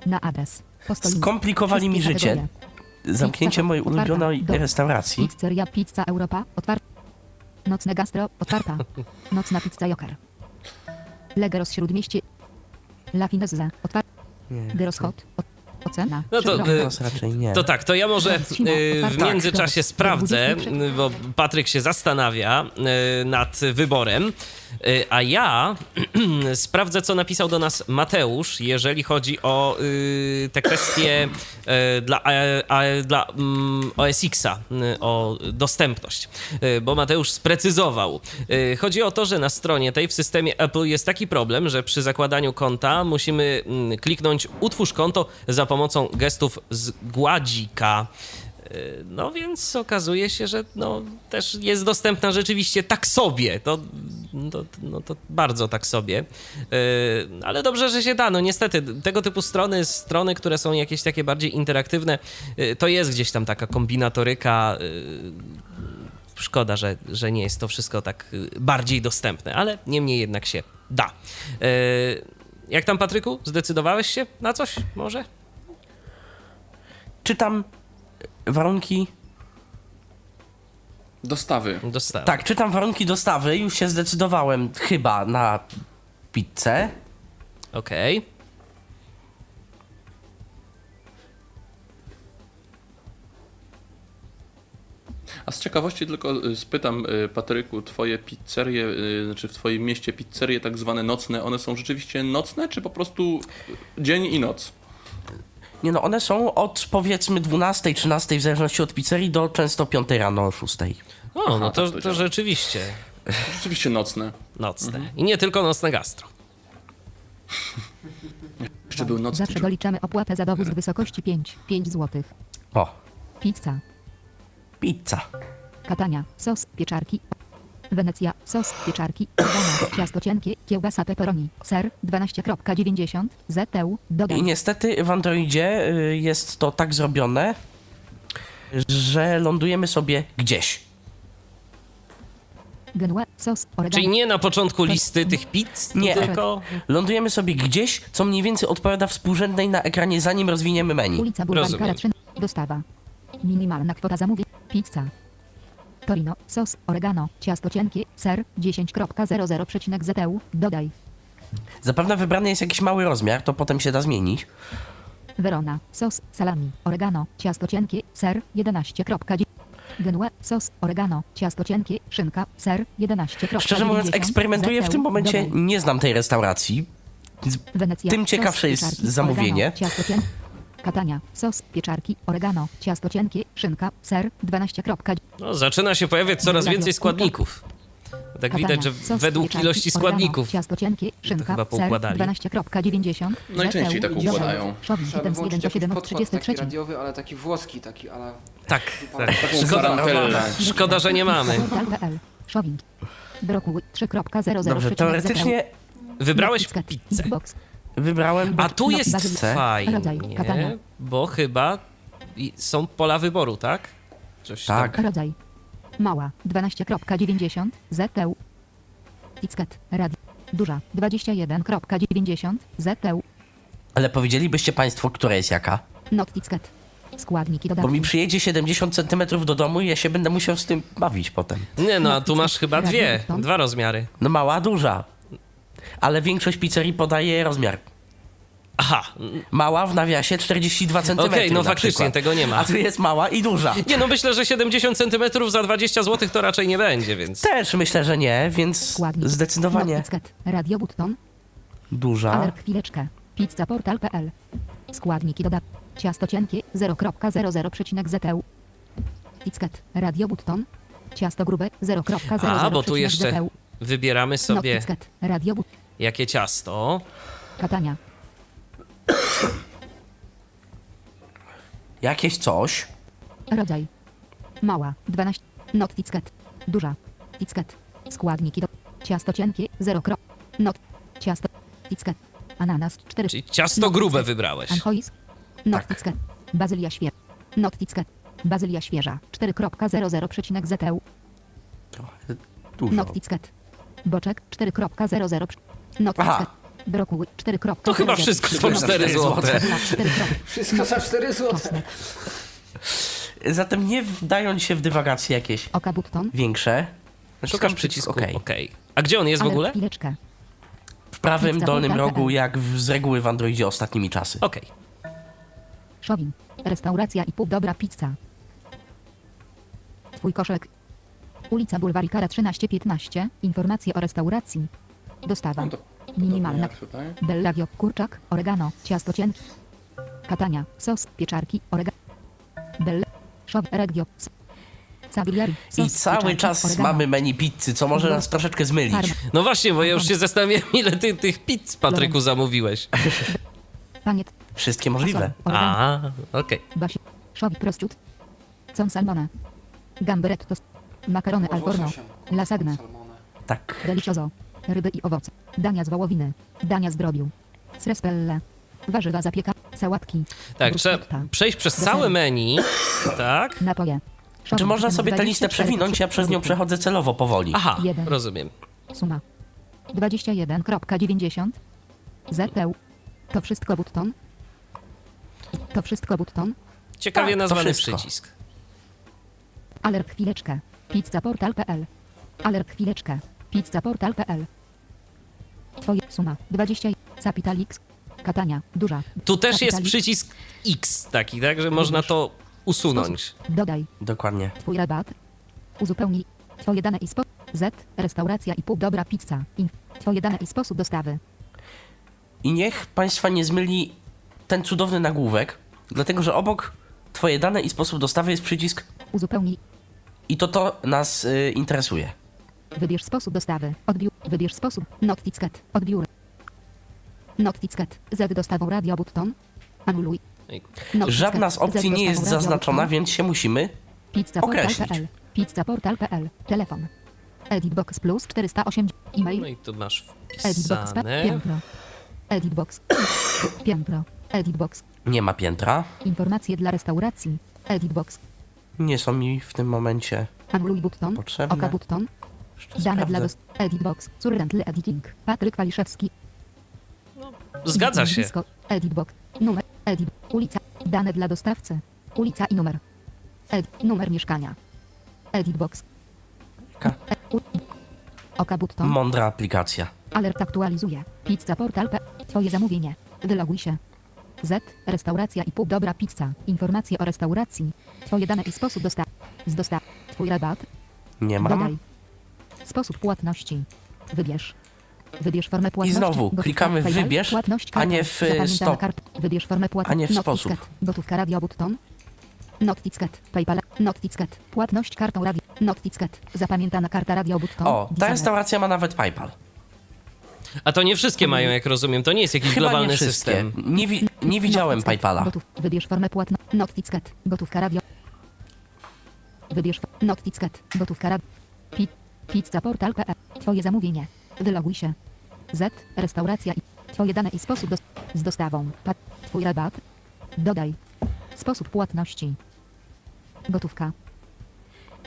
E: na adres. Postoliński.
D: Skomplikowali mi
E: Wszystkie
D: życie.
E: kategorie.
D: Zamknięcie mojej
E: otwarta,
D: ulubionej
E: do-
D: restauracji.
E: Pizzeria Pizza Europa, otwarta. Nocne gastro, otwarta. Nocna pizza Joker. Legeros Śródmieście. La Finezza, otwarta.
D: Nie.
E: Geros Hot, ocena.
A: No to, y,
D: nie.
A: To tak, to ja może y, w międzyczasie sprawdzę, bo Patryk się zastanawia y, nad wyborem, y, a ja sprawdzę, co napisał do nas Mateusz, jeżeli chodzi o y, te kwestie y, dla, dla mm, OS Xa, y, o dostępność, Y, bo Mateusz sprecyzował. Y, Chodzi o to, że na stronie tej w systemie Apple jest taki problem, że przy zakładaniu konta musimy mm, kliknąć utwórz konto za pomocą gestów z gładzika. Y, No więc okazuje się, że no, też jest dostępna rzeczywiście tak sobie. To, to, no, to bardzo tak sobie. Y, Ale dobrze, że się da. No niestety, tego typu strony, strony, które są jakieś takie bardziej interaktywne, y, to jest gdzieś tam taka kombinatoryka. y, Szkoda, że, że nie jest to wszystko tak bardziej dostępne, ale niemniej jednak się da. Jak tam, Patryku? Zdecydowałeś się na coś może?
D: Czytam warunki.
B: Dostawy.
A: Dostałem.
D: Tak, czytam warunki dostawy. Już się zdecydowałem chyba na pizzę.
A: Okej.
B: A z ciekawości tylko y, spytam, y, Patryku, twoje pizzerie, y, znaczy w twoim mieście pizzerie tak zwane nocne, one są rzeczywiście nocne, czy po prostu dzień i noc?
D: Nie no, one są od powiedzmy 12, 13 w zależności od pizzerii do często 5 rano, 6.
A: O,
B: Aha,
A: no to,
B: to
A: rzeczywiście
B: Rzeczywiście nocne.
A: nocne. I nie tylko nocne gastro.
B: Jeszcze był nocny
E: Zawsze doliczamy opłatę za dowóz w wysokości 5, 5 zł.
D: O,
E: Pizza.
D: pizza.
E: Katania, sos, pieczarki. Wenecja, sos, pieczarki, oregano, ciasto cienkie, kiełbasa pepperoni, ser, 12.90, ZTU, dodaj.
D: I niestety w Androidzie y, jest to tak zrobione, że lądujemy sobie gdzieś.
E: Genue, sos, oregano.
A: Czyli nie na początku listy tych pizz,
D: Nie.
A: tylko...
D: Lądujemy sobie gdzieś, co mniej więcej odpowiada współrzędnej na ekranie, zanim rozwiniemy menu.
E: Ulica
A: Rozumiem.
E: 3, dostawa. Minimalna kwota zamówień, pizza. Torino, sos, oregano, ciasto cienkie, ser, 10.00, ZTU, dodaj.
D: Zapewne wybrany jest jakiś mały rozmiar, to potem się da zmienić.
E: Verona, sos, salami, oregano, ciasto cienkie, ser, 11.9. Genue, sos, oregano, ciasto cienkie, szynka, ser, 11.90.
D: Szczerze mówiąc, eksperymentuję w tym momencie, nie znam tej restauracji.
E: Wenecja,
D: tym ciekawsze jest zamówienie.
E: Oregano. Katania, sos, pieczarki, oregano, ciasto cienkie, szynka, ser, 12.9.
A: No, zaczyna się pojawiać coraz więcej składników. Tak
E: Katania,
A: widać, że
E: sos,
A: według ilości
E: oregano,
A: składników
E: Ciasto cienkie, szynka,
A: chyba
E: ser,
A: poukładali.
E: 12.90.
B: Najczęściej tak
E: ZTU,
B: układają.
E: Szowin,
C: Trzeba by
E: 1
C: włączyć jakiś
E: 1
C: podkład taki
E: 33.
C: radiowy, ale taki włoski taki, ale...
A: Tak, tak. Szkoda, szkoda, że nie mamy.
E: Szowin. Brokuły 3.00.
D: Dobrze, teoretycznie
A: Wybrałeś pizzę.
D: Wybrałem...
A: A tu jest fajnie,
E: katana.
A: bo chyba są pola wyboru, tak? Coś tam.
D: Tak.
E: Rodzaj. Mała 12.90 ZTU. Icket. Radio. Duża 21.90 ZTU.
D: Ale powiedzielibyście państwo, która jest jaka?
E: Not Icket. Składniki
D: Bo
E: dodatki.
D: mi przyjedzie 70 cm do domu i ja się będę musiał z tym bawić potem.
A: Nie no, a tu masz chyba dwie, dwa rozmiary.
D: No mała, duża. Ale większość pizzerii podaje rozmiar.
A: Aha,
D: Mała w nawiasie 42 cm.
A: okej, no
D: na
A: faktycznie,
D: przykład.
A: tego nie ma.
D: A tu jest mała i duża.
A: Nie, no myślę, że 70 cm za 20 zł to raczej nie będzie, więc...
D: Też myślę, że nie, więc
E: Składnik.
D: zdecydowanie.
E: Radio Button.
D: duża.
E: Alert chwileczkę. Pizzaportal.pl. Składniki doda. Ciasto cienkie 0.00,ZU. Ticket. Radio Button. Ciasto grube 0.00.
A: A, bo tu jeszcze wybieramy sobie
E: Notticet. Radio Button.
A: Jakie ciasto.
E: Katania.
D: Jakieś coś.
E: Rodzaj. Mała. 12. Not ticket. Duża. Ticket. Składniki do. Ciasto cienkie 0. Krop. Not. Ciasto. Ticket. Ananas 4.
A: Czyli ciasto
E: Not
A: grube
E: ticket.
A: wybrałeś.
E: Anchois. Not
D: Tak.
E: ticket. Bazylia świeża. Not ticket. Bazylia świeża 4.00,ZU.
D: Trochę dużo.
E: Not ticket. Boczek 4.00. Not
D: Aha.
E: ticket. Brokuły 4.
A: To chyba wszystko po 4 zł.
C: Wszystko za 4 zł.
E: Czosnek.
D: Zatem nie wdając się w dywagacje jakieś
E: Oka button.
D: większe.
A: Szukasz
D: naciskam
A: przycisku
D: OK.
A: OK. A gdzie on jest w
E: Ale
A: ogóle?
E: chwileczkę.
D: W prawym
E: Pizza
D: dolnym rogu, jak w, z reguły w Androidzie ostatnimi czasy.
A: Okej.
E: Szowin. Restauracja i pół dobra pizza. Twój koszek. Ulica Bulwarikara 1315. Informacje o restauracji. Dostawa.
B: No
E: Minimalna. Bellagio, kurczak, oregano, ciasto cienkie. Katania, sos, pieczarki, oregano. Bella, szow, regio,
D: I cały czas mamy menu pizzy, co może nas troszeczkę zmylić.
A: No właśnie, bo ja już się zastanawiam, ile ty tych pizz, Patryku, zamówiłeś.
D: Wszystkie możliwe.
A: A, okej.
E: basi, szowi prosciut, con salmone, gamberetto, makarony al forno, lasagne,
C: Salmone.
D: Tak.
E: delicioso, ryby i owoce, dania z wołowiny, dania z drobiu, srespelle, warzywa zapieka, sałatki,
A: Tak, trzeba przejść przez
E: Deser.
A: całe menu, tak?
E: napoje.
D: Czy można sobie tę listę
E: 24
D: przewinąć? Ja przez nią przechodzę celowo powoli.
A: Aha,
E: Jeden.
A: rozumiem.
E: Suma 21.90 ZTU. To wszystko button. To wszystko button.
A: Ciekawie
D: Tak,
A: nazwany przycisk.
E: Alert chwileczkę. Pizzaportal.pl. Alert chwileczkę. Pizzaportal.pl. Twoje suma 20. Capitalix. Katania. Duża.
A: Tu też jest przycisk X taki, tak, że można to usunąć.
E: Dodaj.
D: Dokładnie.
E: Twój rabat. Uzupełnij. Twoje dane i sposób. Z. Restauracja i pół dobra pizza. Inf. Twoje dane i sposób dostawy.
D: I niech Państwa nie zmyli ten cudowny nagłówek, dlatego że obok Twoje dane i sposób dostawy jest przycisk
E: Uzupełnij.
D: i to to nas y, interesuje.
E: Wybierz sposób dostawy. Odbiór. Wybierz sposób. Notticet. Odbiór. Notticet. Z dostawą radio button. Anuluj.
D: Żadna z opcji nie jest zaznaczona, więc się musimy określić.
E: Pizzaportal.pl. Telefon. Editbox plus 408.
A: No
E: E-mail.
A: i tu masz
E: Editbox.
A: wpisane.
E: Piętro. Editbox. Piętro. Editbox.
D: Nie ma piętra.
E: Informacje dla restauracji. Editbox.
D: Nie są mi w tym momencie
E: Anuluj button.
D: Potrzebne.
E: Oka button. Dane dla
D: sprawdzę.
E: dost... Editbox. Currently editing. Patryk Waliszewski.
A: Zgadza się.
E: Nazwisko, Editbox. Numer. Edit. Ulica. Dane dla dostawcy. Ulica i numer. Ed. Numer mieszkania. Editbox.
D: Jaka
E: E, u, Oka button.
D: mądra aplikacja.
E: Alert aktualizuje. Pizza portal. P. Twoje zamówienie. Wyloguj się. Z. Restauracja i pół dobra pizza. Informacje o restauracji. Twoje dane i sposób dostawy. Z dostaw. Twój rabat.
D: Nie mam.
E: Dodaj. Sposób płatności. Wybierz. Wybierz formę
D: I
E: płatności.
D: znowu
E: Gotówka,
D: klikamy w wybierz,
E: płatność
D: a nie w,
E: Zapamiętana
D: stop.
E: Kart. Wybierz formę płatności.
D: A nie w sposób.
E: Gotówka radio button. Notticet. PayPal. Notticet. Płatność kartą radio. Notticet. Zapamiętana karta radio button.
D: O, ta restauracja ma nawet PayPal.
A: A to nie wszystkie mają, jak rozumiem. To nie jest jakiś
D: Chyba
A: globalny
D: nie wszystkie.
A: system.
D: Nie, wi- nie widziałem
E: Notticet.
D: PayPala.
E: Gotów. Wybierz formę płatności. Notticet. Gotówka radio. Wybierz Notticet. Gotówka radio. Pi- Pizza portal.pl. Twoje zamówienie. Wyloguj się. Z. Restauracja i Twoje dane i sposób dos- z dostawą. Pa- Twój rabat. Dodaj. Sposób płatności. Gotówka.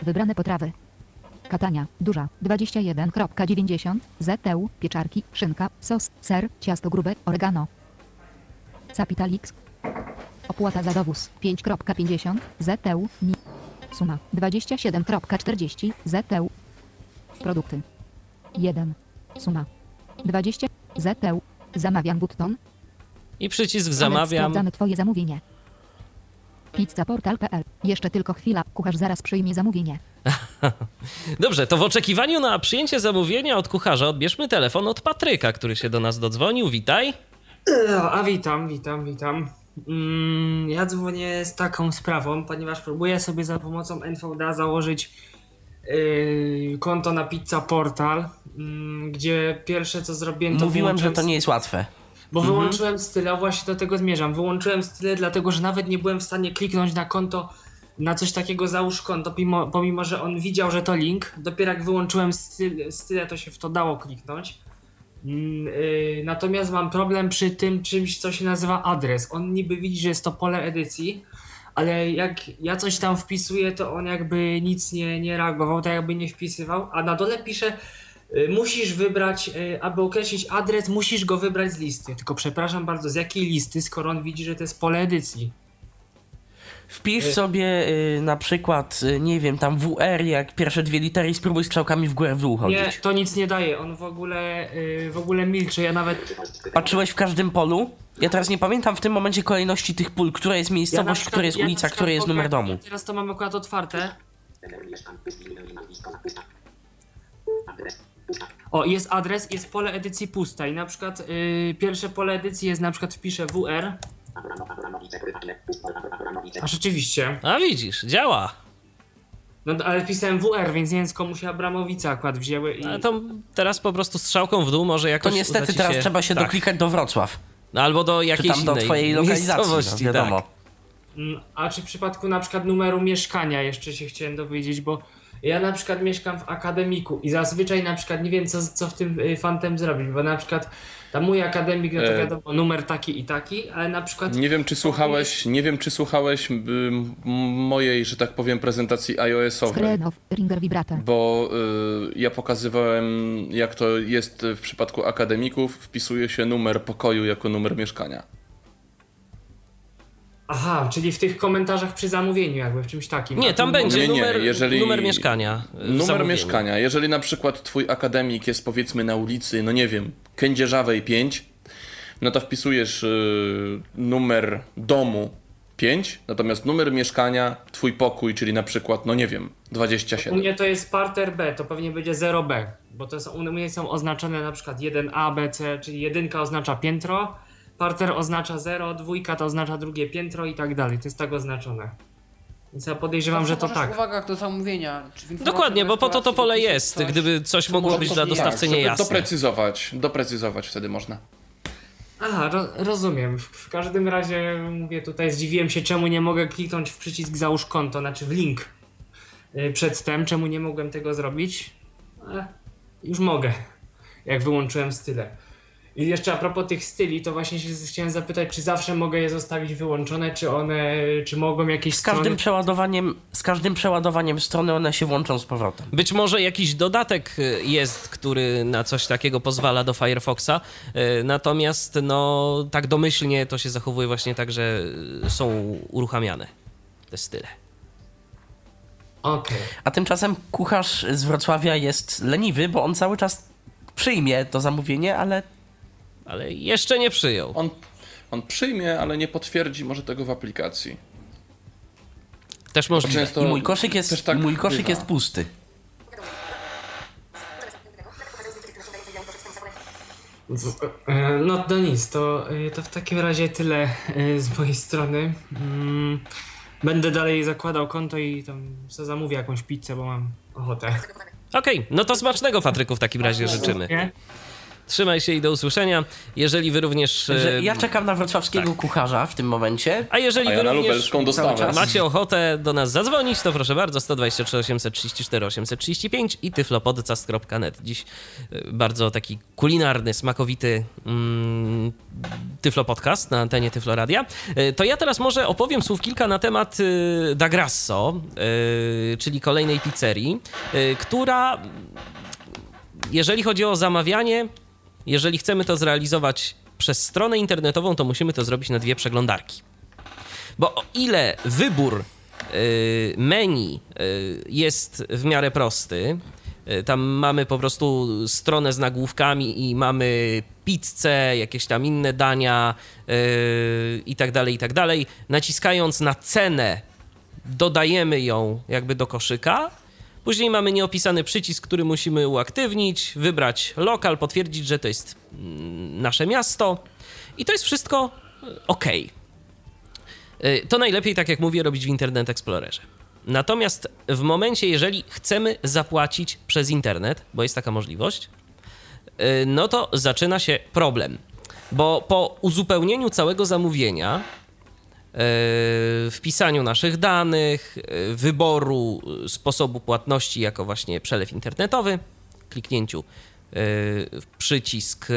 E: Wybrane potrawy. Katania, duża, 21.90, ZTU, pieczarki, szynka, sos, ser, ciasto grube, oregano. Capitalix. Opłata za dowóz 5.50, ZTU, mi. Suma 27.40, ZTU. Produkty. 1. Suma 20, ZTU. Zamawiam button.
A: I przycisk zamawiam.
E: Sprawdzamy twoje zamówienie. Pizzaportal.pl. Jeszcze tylko chwila. Kucharz zaraz przyjmie zamówienie.
A: Dobrze, to w oczekiwaniu na przyjęcie zamówienia od kucharza odbierzmy telefon od Patryka, który się do nas dodzwonił. Witaj.
G: E, A witam, witam, witam. Mm, ja dzwonię z taką sprawą, ponieważ próbuję sobie za pomocą NVDA założyć konto na Pizza Portal, mm, gdzie pierwsze co zrobiłem to
D: Mówiłem, że to nie jest łatwe.
G: Bo wyłączyłem style, a właśnie do tego zmierzam. Wyłączyłem style, dlatego że nawet nie byłem w stanie kliknąć na konto, na coś takiego załóż konto, pomimo, pomimo że on widział, że to link. Dopiero jak wyłączyłem style, style to się w to dało kliknąć. Mm, yy, natomiast mam problem przy tym czymś, co się nazywa adres. On niby widzi, że jest to pole edycji, ale jak ja coś tam wpisuję, to on jakby nic nie, nie reagował, tak jakby nie wpisywał, a na dole pisze y, musisz wybrać, y, aby określić adres, musisz go wybrać z listy. Tylko przepraszam bardzo, z jakiej listy, skoro on widzi, że to jest pole edycji?
D: Wpisz sobie y, na przykład, y, nie wiem, tam WR jak pierwsze dwie litery i spróbuj strzałkami w górę w dół
G: Nie,
D: chodzić.
G: to nic nie daje, on w ogóle, y, w ogóle milczy, ja nawet...
D: Patrzyłeś w każdym polu? Ja teraz nie pamiętam w tym momencie kolejności tych pól, która jest
G: Ja na
D: miejscowość,
G: przykład-
D: która jest
G: ja na
D: ulica,
G: przykład
D: która jest numer domu.
G: Teraz to mam akurat otwarte. O, jest adres, jest pole edycji pusta i na przykład y, pierwsze pole edycji jest na przykład wpiszę WR. A rzeczywiście.
A: A widzisz, działa.
G: No ale wpisałem WR, więc nie wiem skąd się Abramowice akurat wzięły i...
A: Ale to teraz po prostu strzałką w dół może
D: To
A: jakoś uda
D: niestety teraz
A: się...
D: trzeba się
A: tak.
D: doklikać do Wrocław.
A: No, Albo do
D: Czy
A: jakiejś
D: tam do
A: innej
D: twojej lokalizacji, no,
A: miejscowości,
D: wiadomo.
A: tak.
G: A czy w przypadku na przykład numeru mieszkania jeszcze się chciałem dowiedzieć, bo ja na przykład mieszkam w akademiku i zazwyczaj na przykład nie wiem co, co w tym y, fantem zrobić, bo na przykład tam mój akademik, no to
B: E.
G: wiadomo, numer taki i taki, ale na przykład
B: Nie wiem, czy słuchałeś, nie wiem, czy słuchałeś y, mojej, że tak powiem, prezentacji iOS-owej.
E: Screen of Ringer Vibrator.
B: Bo y, ja pokazywałem, jak to jest w przypadku akademików, wpisuje się numer pokoju jako numer mieszkania.
G: Aha, czyli w tych komentarzach przy zamówieniu jakby, w czymś takim.
A: Nie, tam będzie
B: Nie, nie,
A: numer,
B: jeżeli-
A: numer mieszkania. w
B: Numer
A: zamówieniu.
B: mieszkania. Jeżeli na przykład twój akademik jest powiedzmy na ulicy, no nie wiem, Kędzierzawej 5, no to wpisujesz y, numer domu 5, natomiast numer mieszkania, twój pokój, czyli na przykład, no nie wiem,
G: U
B: 27.
G: mnie to jest parter B, to pewnie będzie 0B, bo to są, u mnie są oznaczone na przykład 1A, B, C, czyli jedynka oznacza piętro, parter oznacza 0, dwójka to oznacza drugie piętro i tak dalej, to jest tak oznaczone. Więc ja podejrzewam,
C: Zawsze
G: że to tak.
C: w uwagach do zamówienia.
A: Dokładnie, bo po to to pole jest.
C: coś,
A: Gdyby coś
C: co
A: mogło być dla dostawcy
B: Tak,
A: niejasne.
B: doprecyzować, doprecyzować wtedy można.
G: Aha, ro, rozumiem. W, w każdym razie mówię tutaj, zdziwiłem się, czemu nie mogę kliknąć w przycisk załóż konto, znaczy w link y, przedtem, czemu nie mogłem tego zrobić. Ale już mogę, jak wyłączyłem style. I jeszcze a propos tych styli, to właśnie się chciałem zapytać, czy zawsze mogę je zostawić wyłączone, czy one, czy mogą jakieś
D: Z każdym
G: strony...
D: przeładowaniem, z każdym przeładowaniem strony one się włączą z powrotem.
A: Być może jakiś dodatek y, jest, który na coś takiego pozwala do Firefoxa, y, natomiast no tak domyślnie to się zachowuje właśnie tak, że y, są uruchamiane te style.
G: Okej.
D: A tymczasem kucharz z Wrocławia jest leniwy, bo on cały czas przyjmie to zamówienie, ale
A: Ale jeszcze nie przyjął.
B: On, on przyjmie, ale nie potwierdzi może tego w aplikacji.
A: Też możliwe.
B: Często
D: i mój koszyk jest,
B: tak
D: i mój koszyk
B: bywa.
D: jest pusty.
G: No to nic, to, y, to w takim razie tyle y, z mojej strony. Mm, Będę dalej zakładał konto i tam sobie zamówię jakąś pizzę, bo mam ochotę.
A: Okej, no to smacznego Patryku w takim razie życzymy.
G: Nie?
A: Trzymaj się i do usłyszenia. Jeżeli wy również... E,
D: ja czekam na wrocławskiego kucharza w tym momencie.
A: A jeżeli
B: A ja
A: wy
B: na
A: również
B: lubelską dostawę.
D: czas.
A: macie ochotę do nas zadzwonić, to proszę bardzo 123 834 835 i tyflopodcast.net. Dziś e, bardzo taki kulinarny, smakowity mm, Tyflo Podcast na antenie Tyflo Radia. E, To ja teraz może opowiem słów kilka na temat Da Grasso, czyli kolejnej pizzerii, która jeżeli chodzi o zamawianie, jeżeli chcemy to zrealizować przez stronę internetową, to musimy to zrobić na dwie przeglądarki. Bo o ile wybór y, menu y, jest w miarę prosty, Y, Tam mamy po prostu stronę z nagłówkami i mamy pizzę, jakieś tam inne dania yy, i tak dalej, i tak dalej. Naciskając na cenę, dodajemy ją jakby do koszyka. Później mamy nieopisany przycisk, który musimy uaktywnić, wybrać lokal, potwierdzić, że to jest mm, nasze miasto. I to jest wszystko ok. To najlepiej, tak jak mówię, robić w Internet Explorerze. Natomiast w momencie, jeżeli chcemy zapłacić przez internet, bo jest taka możliwość, y, no to zaczyna się problem. Bo po uzupełnieniu całego zamówienia, wpisaniu naszych danych, y, wyboru y, sposobu płatności jako właśnie przelew internetowy, kliknięciu przycisk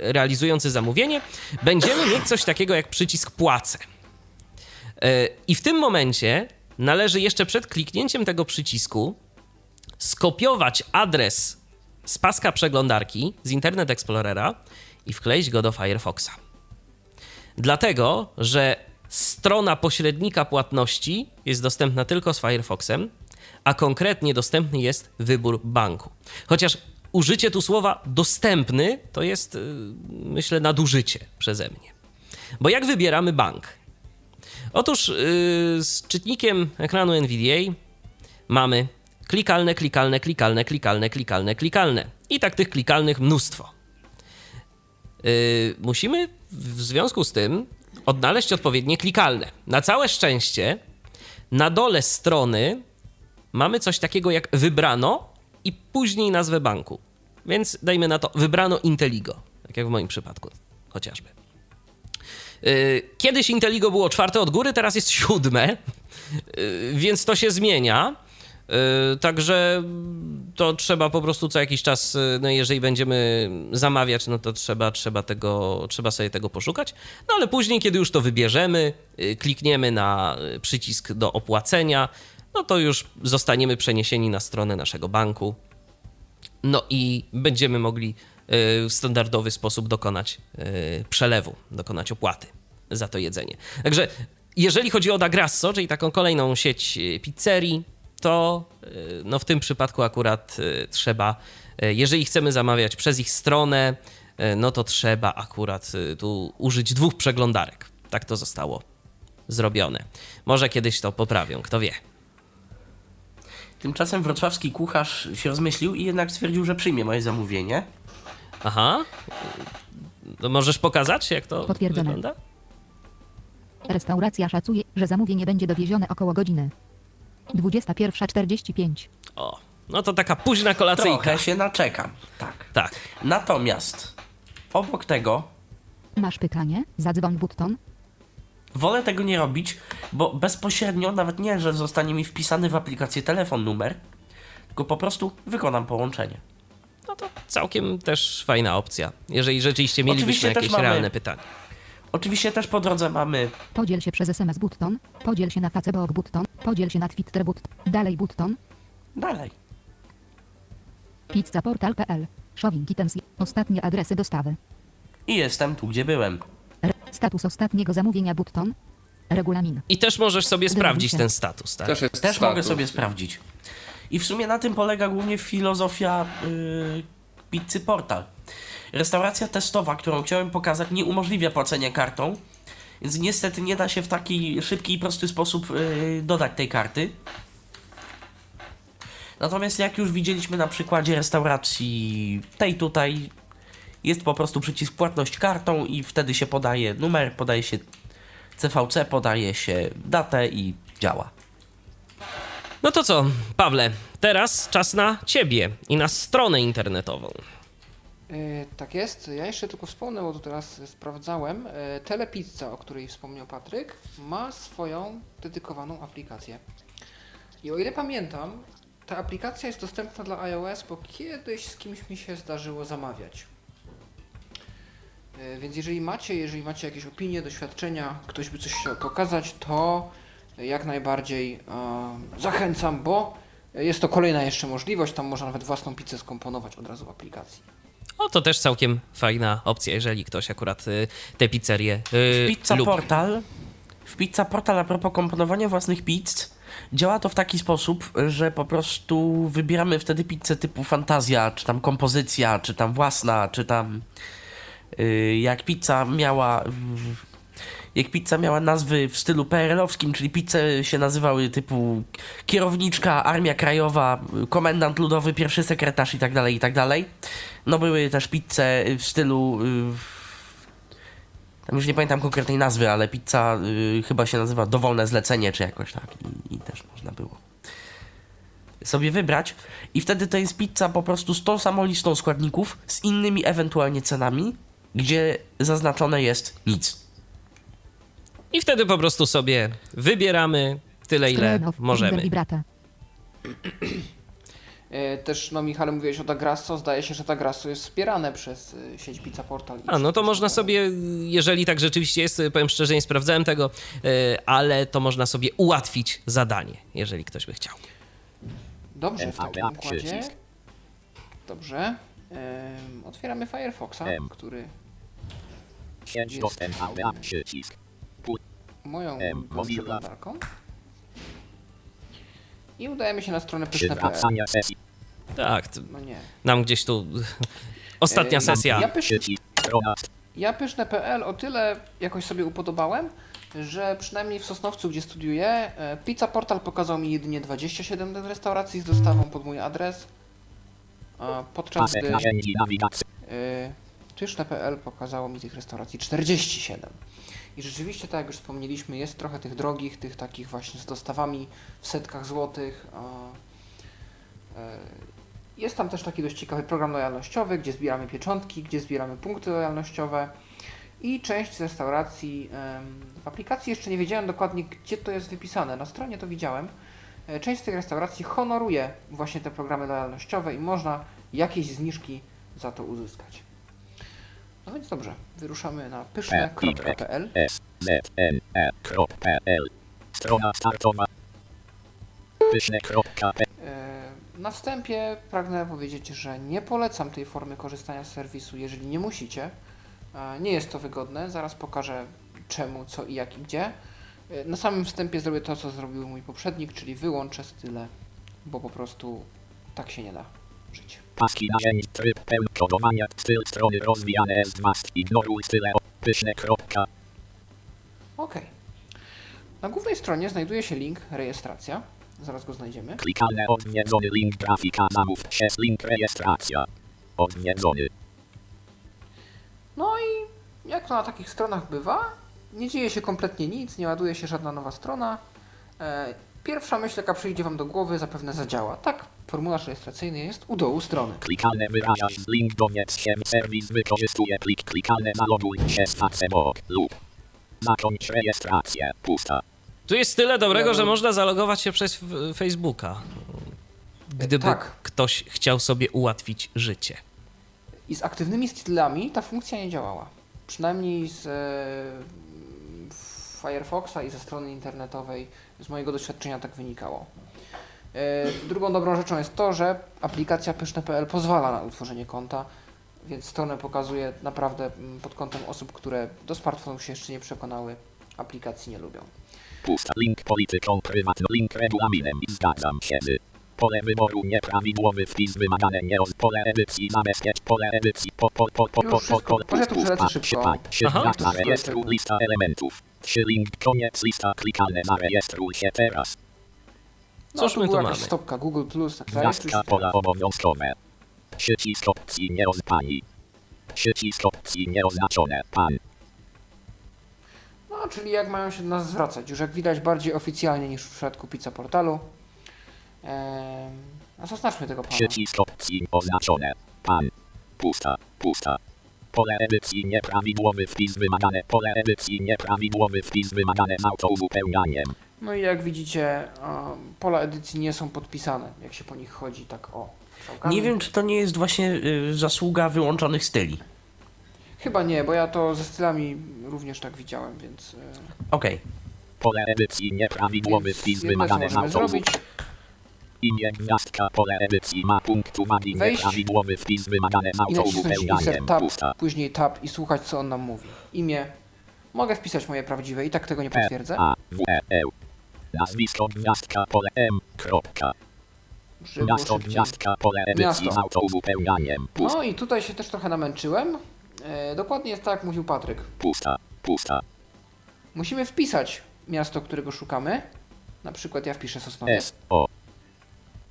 A: realizujący zamówienie, będziemy mieć coś takiego jak przycisk płacę. E, I w tym momencie należy jeszcze przed kliknięciem tego przycisku skopiować adres z paska przeglądarki z Internet Explorera i wkleić go do Firefoxa. Dlatego, że strona pośrednika płatności jest dostępna tylko z Firefoxem, a konkretnie dostępny jest wybór banku. Chociaż użycie tu słowa dostępny to jest, y, myślę, nadużycie przeze mnie. Bo jak wybieramy bank? Otóż yy, z czytnikiem ekranu NVDA mamy klikalne, klikalne, klikalne, klikalne, klikalne, klikalne. I tak tych klikalnych mnóstwo. Yy, musimy w związku z tym odnaleźć odpowiednie klikalne. Na całe szczęście na dole strony mamy coś takiego jak wybrano i później nazwę banku. Więc dajmy na to wybrano Inteligo, tak jak w moim przypadku chociażby. Yy, Kiedyś Inteligo było czwarte od góry, teraz jest siódme, yy, więc to się zmienia. Yy, Także to trzeba po prostu co jakiś czas, yy, no jeżeli będziemy zamawiać, no to trzeba, trzeba, tego, trzeba sobie tego poszukać. No ale później, kiedy już to wybierzemy, yy, klikniemy na przycisk do opłacenia, no to już zostaniemy przeniesieni na stronę naszego banku. No i będziemy mogli w standardowy sposób dokonać przelewu, dokonać opłaty za to jedzenie. Także jeżeli chodzi o Da Grasso, czyli taką kolejną sieć pizzerii, to y, no w tym przypadku akurat y, trzeba, y, jeżeli chcemy zamawiać przez ich stronę, no to trzeba akurat tu użyć dwóch przeglądarek. Tak to zostało zrobione. Może kiedyś to poprawią, kto wie.
D: Tymczasem wrocławski kucharz się rozmyślił i jednak stwierdził, że przyjmie moje zamówienie.
A: Aha. To możesz pokazać, jak to
E: Potwierdzone.
A: wygląda?
E: Restauracja szacuje, że zamówienie będzie dowiezione około godziny 21.45.
A: O, no to taka późna kolacyjka.
D: Trochę się naczekam. Tak.
A: Tak.
D: Natomiast obok tego
E: Masz pytanie? Zadzwoń button.
D: wolę tego nie robić, bo bezpośrednio, nawet nie, że zostanie mi wpisany w aplikację telefon numer, tylko po prostu wykonam połączenie.
A: No to całkiem też fajna opcja, jeżeli rzeczywiście mielibyśmy
D: Oczywiście
A: jakieś
D: mamy-
A: realne pytanie.
D: Oczywiście też po drodze mamy
E: Podziel się przez SMS button. Podziel się na Facebook button. Podziel się na Twitter button. Dalej button.
D: dalej.
E: Pizzaportal.pl. Shopping items. Ostatnie adresy dostawy.
D: I jestem tu, gdzie byłem.
E: Re- status ostatniego zamówienia button. Regulamin.
A: I też możesz sobie sprawdzić ten status, tak?
B: Też
D: Też
B: status.
D: mogę sobie sprawdzić. I w sumie na tym polega głównie filozofia yy, pizzy Portal. Restauracja testowa, którą chciałem pokazać, nie umożliwia płacenia kartą, więc niestety nie da się w taki szybki i prosty sposób yy, dodać tej karty. Natomiast jak już widzieliśmy na przykładzie restauracji tej tutaj, jest po prostu przycisk płatność kartą i wtedy się podaje numer, podaje się CVC, podaje się datę i działa.
A: No to co, Pawle, teraz czas na ciebie i na stronę internetową.
C: E, tak jest. Ja jeszcze tylko wspomnę, bo tu teraz sprawdzałem. E, Telepizza, o której wspomniał Patryk, ma swoją dedykowaną aplikację. I o ile pamiętam, ta aplikacja jest dostępna dla iOS, bo kiedyś z kimś mi się zdarzyło zamawiać. E, Więc jeżeli macie, jeżeli macie jakieś opinie, doświadczenia, ktoś by coś chciał pokazać, to jak najbardziej e, zachęcam, bo jest to kolejna jeszcze możliwość. Tam można nawet własną pizzę skomponować od razu w aplikacji.
A: O, to też całkiem fajna opcja, jeżeli ktoś akurat y, tę pizzerię
D: W
A: y,
D: Pizza
A: lubi.
D: Portal, w Pizza Portal a propos komponowania własnych pizz, Działa to w taki sposób, że po prostu wybieramy wtedy pizzę typu fantazja, czy tam kompozycja, czy tam własna, czy tam yy, jak pizza miała jak pizza miała nazwy w stylu PRL-owskim, czyli pizze się nazywały typu kierowniczka, armia krajowa, komendant ludowy, pierwszy sekretarz i tak dalej, i tak dalej. No były też pizze w stylu yy, tam już nie pamiętam konkretnej nazwy, ale pizza y, chyba się nazywa dowolne zlecenie, czy jakoś tak. I, I też można było sobie wybrać. I wtedy to jest pizza po prostu z tą samą listą składników, z innymi ewentualnie cenami, gdzie zaznaczone jest nic.
A: I wtedy po prostu sobie wybieramy tyle, ile możemy.
C: E, Też, no Michale, mówiłeś o Dagrasso, zdaje się, że Dagrasso jest wspierane przez e, sieć Pizza Portal.
A: A, no to można sobie, jeżeli tak rzeczywiście jest, powiem szczerze, nie sprawdzałem tego, e, ale to można sobie ułatwić zadanie, jeżeli ktoś by chciał.
C: Dobrze, w takim układzie. Dobrze. Otwieramy Firefoxa, który
H: Sieć
C: Jest.
H: dostęp AWA przycisk.
C: Moją
H: Mozilla.
C: przeglądarką. I udajemy się na stronę pyszne.pl.
A: Tak,
C: No nie.
A: nam gdzieś tu ostatnia
C: E,
A: sesja.
C: Ja, pysz.
H: Strona.
C: ja pyszne.pl o tyle jakoś sobie upodobałem, że przynajmniej w Sosnowcu, gdzie studiuję, e, Pizza Portal pokazał mi jedynie 27 restauracji z dostawą pod mój adres. a Podczas gdy Tyszne.pl pokazało mi tych restauracji 47. I rzeczywiście, tak jak już wspomnieliśmy, jest trochę tych drogich, tych takich właśnie z dostawami w setkach złotych. e, Jest tam też taki dość ciekawy program lojalnościowy, gdzie zbieramy pieczątki, gdzie zbieramy punkty lojalnościowe. I część z restauracji w aplikacji jeszcze nie wiedziałem dokładnie, gdzie to jest wypisane. Na stronie to widziałem. E, Część z tych restauracji honoruje właśnie te programy lojalnościowe i można jakieś zniżki za to uzyskać. No więc dobrze, wyruszamy na pyszne.pl.
H: S. Z. N. E. Strona startowa. Pyszne.pl.
C: E, Na wstępie pragnę powiedzieć, że nie polecam tej formy korzystania z serwisu, jeżeli nie musicie. E, Nie jest to wygodne, zaraz pokażę czemu, co i jak i gdzie. E, Na samym wstępie zrobię to, co zrobił mój poprzednik, czyli wyłączę style, bo po prostu tak się nie da żyć.
H: Paski narzędzi. Tryb pełnokodowania. Styl strony rozwijane S2. Ignoruj style. Pyszne.
C: Ok. Na głównej stronie znajduje się link rejestracja. Zaraz go znajdziemy.
H: Klikalne odwiedzony link grafika zamów. 6 link rejestracja. Odwiedzony.
C: No i jak to na takich stronach bywa, nie dzieje się kompletnie nic, nie ładuje się żadna nowa strona. E, Pierwsza myśl, jaka przyjdzie Wam do głowy, zapewne zadziała. Tak, formularz rejestracyjny jest u dołu strony.
H: Klikalne wyrażasz z link dowiedz się serwis wykorzystuje plik klikalne zaloguj się z Facebook lub zakończ rejestrację pusta.
A: Tu jest tyle dobrego, że można zalogować się przez Facebooka. Gdyby
C: tak.
A: ktoś chciał sobie ułatwić życie.
C: I z aktywnymi stylami ta funkcja nie działała. Przynajmniej z e, Firefoxa i ze strony internetowej z mojego doświadczenia tak wynikało. E, drugą dobrą rzeczą jest to, że aplikacja pyszne.pl pozwala na utworzenie konta, więc stronę pokazuje naprawdę mm, pod kątem osób, które do smartfonów się jeszcze nie przekonały, aplikacji nie lubią.
H: Pusta link polityką prywatną link regulaminem zgadzam się z. Pole wyboru nieprawidłowy wpis wymagane nie od pole edycji zabezpiecz pole edycji po po po po po po po
C: to przelecę szybko.
A: Aha.
H: Aha. Rejestruj lista elementów. Link koniec lista klikalne zarejestruj się teraz.
C: No,
A: Cóż
C: tu
A: my tu mamy?
C: stopka Google+, Plus, tak
H: Gwiazdka pola obowiązkowe. Przycisk opcji nieoznani. Przycisk opcji nieoznaczone. Pan.
C: No, czyli jak mają się do nas zwracać, już jak widać bardziej oficjalnie niż w przypadku pizza portalu. Ehm, a zaznaczmy tego pana.
H: Przycisk opcji oznaczone. Pan. Pusta. Pusta. Pole edycji nieprawidłowy wpis wymagane. Pole edycji nieprawidłowy wpis wymagane z autouzupełnianiem.
C: No i jak widzicie, pola edycji nie są podpisane, jak się po nich chodzi, tak o. strzałkami.
D: Nie wiem, czy to nie jest właśnie y, zasługa wyłączonych styli.
C: Chyba nie, bo ja to ze stylami również tak widziałem, więc... e,
D: Okej.
H: Pole edycji nieprawidłowy wpis wymagane z autouzupełnianiem. Imię gwiazdka pole edycji ma punkt uwagi
C: Wejść
H: nieprawidłowy wpis wymagane z
C: i nacisnąć insert tab,
H: Pusta.
C: później tab i słuchać co on nam mówi. Imię. Mogę wpisać moje prawdziwe i tak tego nie potwierdzę.
H: A, W, E, L. Nazwisko gwiazdka pole M. Kropka.
C: Żeby
H: Miasto
C: szybciej.
H: gwiazdka pole edycji
C: Miasto.
H: z autouzupełnianiem. Pusta,
C: No i tutaj się też trochę namęczyłem. E, dokładnie jest tak, jak mówił Patryk.
H: pusta, pusta.
C: Musimy wpisać miasto, którego szukamy. Na przykład ja wpiszę Sosnowiec.
H: S, O.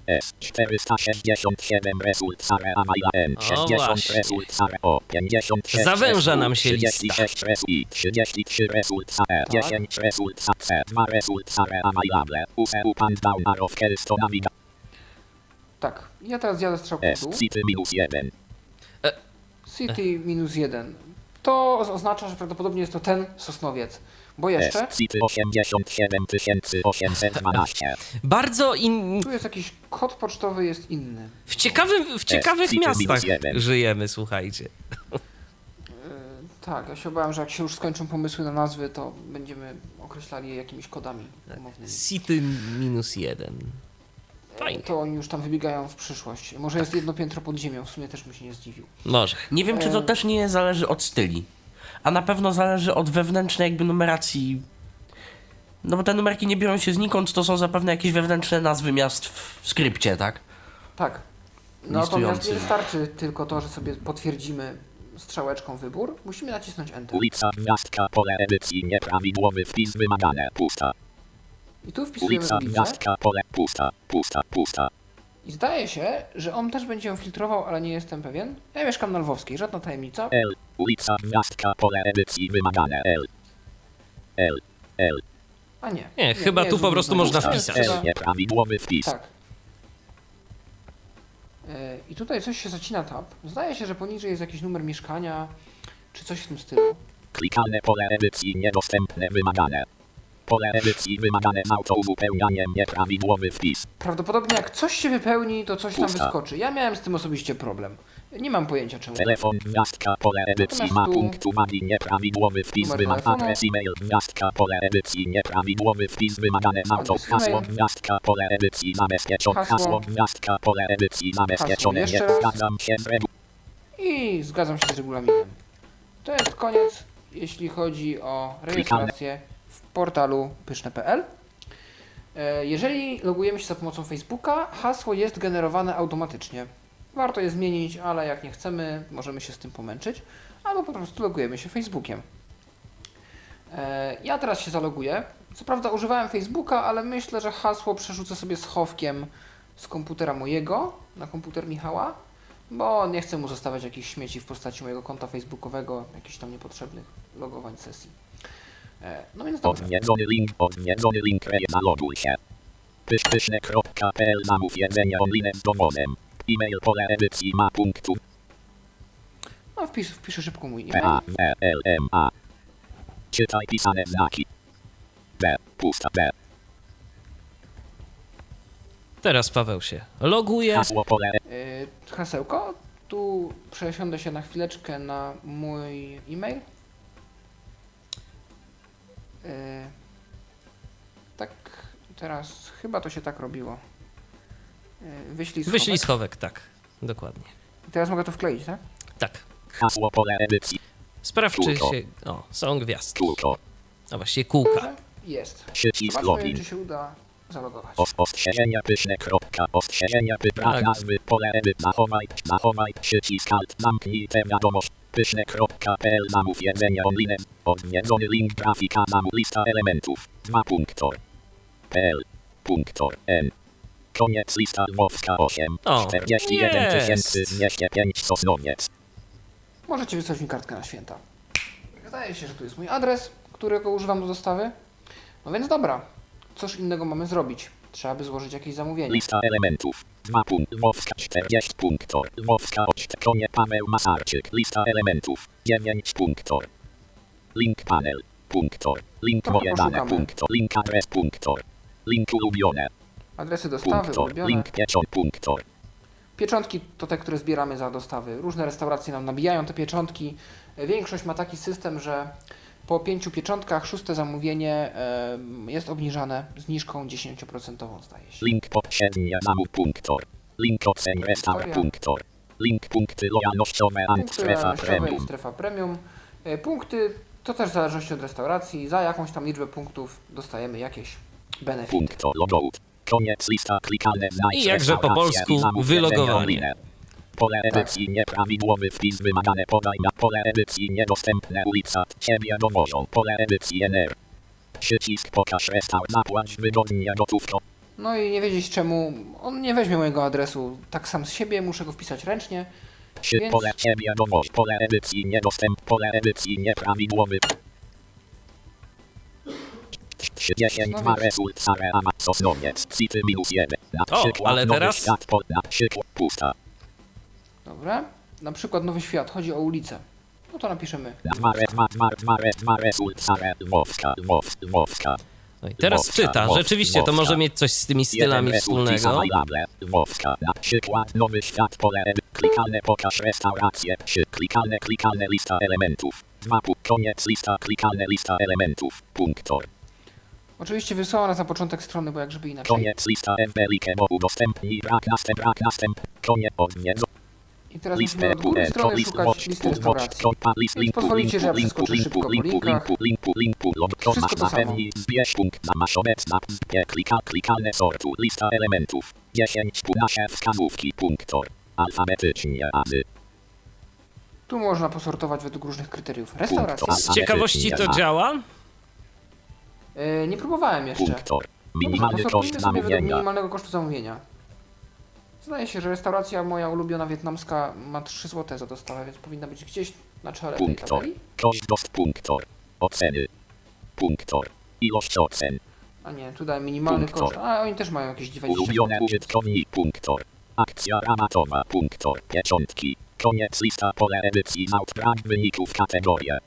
H: S 467 result Sare Amaila N
A: O,
H: 60
A: właśnie.
H: result Sare O 56
A: Zawęża nam się lista.
H: 36 result I 33 result Sare
C: Tak.
H: 10 result Sare 2 result Sare Amailable Use Upan Down Arrow Kelsto Naviga
C: Tak, ja teraz jadę strzałką
H: S. City minus 1
C: City minus 1. To oznacza, że prawdopodobnie jest to ten Sosnowiec. Bo jeszcze
H: S City 87 812
A: Bardzo in...
C: tu jest jakiś kod pocztowy, jest inny.
A: w, ciekawym, w ciekawych
H: City minus
A: miastach żyjemy, słuchajcie.
C: Tak, ja się obawiam, że jak się już skończą pomysły na nazwy, to będziemy określali je jakimiś kodami umownymi.
A: City minus jeden. Fajnie.
C: To oni już tam wybiegają w przyszłość. Może jest jedno piętro pod ziemią, w sumie też bym się nie zdziwił.
A: Może.
D: Nie wiem, czy to
C: E.
D: też nie zależy od styli. A na pewno zależy od wewnętrznej jakby numeracji. No bo te numerki nie biorą się znikąd, to są zapewne jakieś wewnętrzne nazwy miast w skrypcie, tak?
C: Tak. Natomiast nie wystarczy tylko to, że sobie potwierdzimy strzałeczką wybór. Musimy nacisnąć Enter.
H: Ulica Gwiazdka pole edycji nieprawidłowy wpis wymagane Pusta
C: I tu wpisujemy
H: Ulica. Gwiazdka pole Pusta, pusta, pusta
C: I zdaje się, że on też będzie ją filtrował, ale nie jestem pewien. Ja mieszkam na Lwowskiej, żadna tajemnica.
H: L, ulica Gwiazdka, pole edycji wymagane L. L, L,
C: A nie.
A: Nie, chyba tu
C: jest
A: po prostu można wpisać.
H: L, nieprawidłowy wpis.
C: Tak. E, I tutaj coś się zacina tab. Zdaje się, że poniżej jest jakiś numer mieszkania, czy coś w tym stylu.
H: Klikalne pole edycji niedostępne wymagane. Pole edycji wymagane z autouzupełnianiem nieprawidłowy wpis.
C: Prawdopodobnie jak coś się wypełni, to coś tam
H: Pusta.
C: wyskoczy. Ja miałem z tym osobiście problem. Nie mam pojęcia czemu.
H: Telefon gwiazdka, pole edycji ma punkt uwagi nieprawidłowy wpis
C: telefonu.
H: Adres e-mail gwiazdka, pole edycji nieprawidłowy wpis wymagane z auto. Hasło gwiazdka, pole edycji zabezpieczone.
C: Hasło.
H: Hasło gwiazdka, pole edycji zabezpieczone. Nie zgadzam się z regu-
C: I zgadzam się z regulaminem. To jest koniec, jeśli chodzi o rejestrację portalu pyszne.pl. E, Jeżeli logujemy się za pomocą Facebooka, hasło jest generowane automatycznie. Warto je zmienić, ale jak nie chcemy, możemy się z tym pomęczyć, albo po prostu logujemy się Facebookiem. E, Ja teraz się zaloguję. Co prawda używałem Facebooka, ale myślę, że hasło przerzucę sobie schowkiem z komputera mojego na komputer Michała, bo nie chcę mu zostawiać jakichś śmieci w postaci mojego konta facebookowego, jakichś tam niepotrzebnych logowań sesji. E, No więc dobrze.
H: Odwiedzony link, odwiedzony link, reje, zaloguj się. Pysz, pyszne.pl zamów jedzenie online z dowozem. E-mail pole edycji ma punktu
C: No wpisz, wpiszę szybko mój e-mail.
H: A, W, L, M, A. Czytaj pisane znaki. B, pusta B.
A: Teraz Paweł się loguje.
H: Hasło pole
C: E, Hasełko. Tu przesiądę się na chwileczkę na mój e-mail. E, Tak, teraz chyba to się tak robiło. Wyślij schowek.
A: Wyślij schowek, tak. Dokładnie.
C: I Teraz mogę to wkleić, tak?
A: Tak.
H: Hasło pole edycji.
A: Sprawdź, czy się... O, są gwiazdki.
H: Kółko.
A: A właściwie kółka.
C: Jest.
H: Przycisk login.
C: czy się uda zalogować.
H: Os, ostrzeżenia pyszne kropka. Ostrzeżenia py, brak
A: Tak.
H: nazwy. Pole edyt. Zachowaj. Zachowaj. Przycisk alt. Zamknij tę wiadomość. Pyszne.pl zamów jedzenie online. Odwiedzony link grafika zamów lista elementów. Dwa punktor. PL. Punktor. N. Koniec lista Lwowska 8.
A: O,
H: 41
A: jest.
H: 205 Sosnowiec.
C: Możecie wysłać mi kartkę na święta. Zdaje się, że tu jest mój adres, którego używam do dostawy. No więc dobra, cóż innego mamy zrobić? Trzeba by złożyć jakieś zamówienie.
H: Lista elementów. 2 punkt. Lwowska 40 punktor. Lwowska 8. Konie Paweł Masarczyk. Lista elementów. 9 punktor. Link panel. Punktor. Link
C: Trochę
H: moje dane.
C: poszukamy.
H: Punktor. Link adres. Punktor. Link ulubione.
C: Adresy dostawy,
H: Punktor.
C: ulubione.
H: Link pieczon. Punktor.
C: Pieczątki to te, które zbieramy za dostawy. Różne restauracje nam nabijają te pieczątki. Większość ma taki system, że po pięciu pieczątkach szóste zamówienie jest obniżane zniżką 10% zdaje się.
H: Link poprzednie zamów. Punktor. Link ocen.
C: Historia.
H: Punktor. Link punkty lojalnościowe.
C: Punkty
H: strefa premium.
C: strefa premium. E, Punkty to też w zależności od restauracji. Za jakąś tam liczbę punktów dostajemy jakieś benefit.
H: Punkto logout. Koniec lista klikane
A: I jakże po polsku wylogowanie.
H: Pole edycji nieprawidłowy wpis wymagane podaj na pole edycji niedostępne ulica ciebie dowożą pole edycji NR. Przycisk pokaż restaur zapłać wygodnie gotówką.
C: No i nie wiedzieć czemu on nie weźmie mojego adresu tak sam z siebie, muszę go wpisać ręcznie.
H: Przy
C: Więc-
H: pole ciebie dowoż pole edycji niedostęp pole edycji nieprawidłowy. 30
C: No
H: result sare ama sosnowiec city minus 1 na
A: O,
H: przykład
A: ale teraz-
H: świat na przykład pusta
C: Dobra. Na przykład Nowy Świat, chodzi o ulicę. No to napiszemy.
A: No i teraz czyta. Rzeczywiście to może mieć coś z tymi stylami wspólnego.
H: na przykład nowy świat pole pokaż restaurację trzy klikalne klikalne lista elementów koniec lista klikalne lista elementów punktor
C: Oczywiście wysłała nas na początek strony, bo jak żeby inaczej.
H: Koniec lista FBLIKE, bo udostępnij brak następ, brak następ, koniec
C: I teraz musimy
H: listę
C: od góry strony
H: list
C: szukać
H: watch,
C: listy restauracji. Więc
H: linku,
C: pozwolicie, że ja
H: linku,
C: przeskoczę
H: linku,
C: szybko po
H: linku,
C: linkach.
H: linku, linku, linku, log, to
C: Wszystko
H: masz
C: to samo.
H: zbierz punkt, na masz obecna, klika, klikalne sortu, lista elementów, 10, nasze wskazówki, punktor, alfabetycznie, aby,
C: Tu można posortować według różnych kryteriów. Restauracja.
A: Z ciekawości to działa?
C: Yy, nie próbowałem jeszcze.
H: punktor,
C: Dobrze,
H: minimalny koszt zamówienia,
C: minimalnego kosztu zamówienia. Zdaje się, że restauracja moja ulubiona wietnamska ma 3 zł za dostawę, więc powinna być gdzieś na czele tej
H: punktor,
C: tabeli.
H: dost, punktor, oceny, punktor, ilość ocen,
C: A nie, tu daję minimalny
H: Punktor.
C: koszt. A oni też mają jakieś 20
H: Ulubione użytkownik punktor. Akcja rabatowa punktor. Pieczątki. Koniec lista pole edycji naut brak wyników kategorie.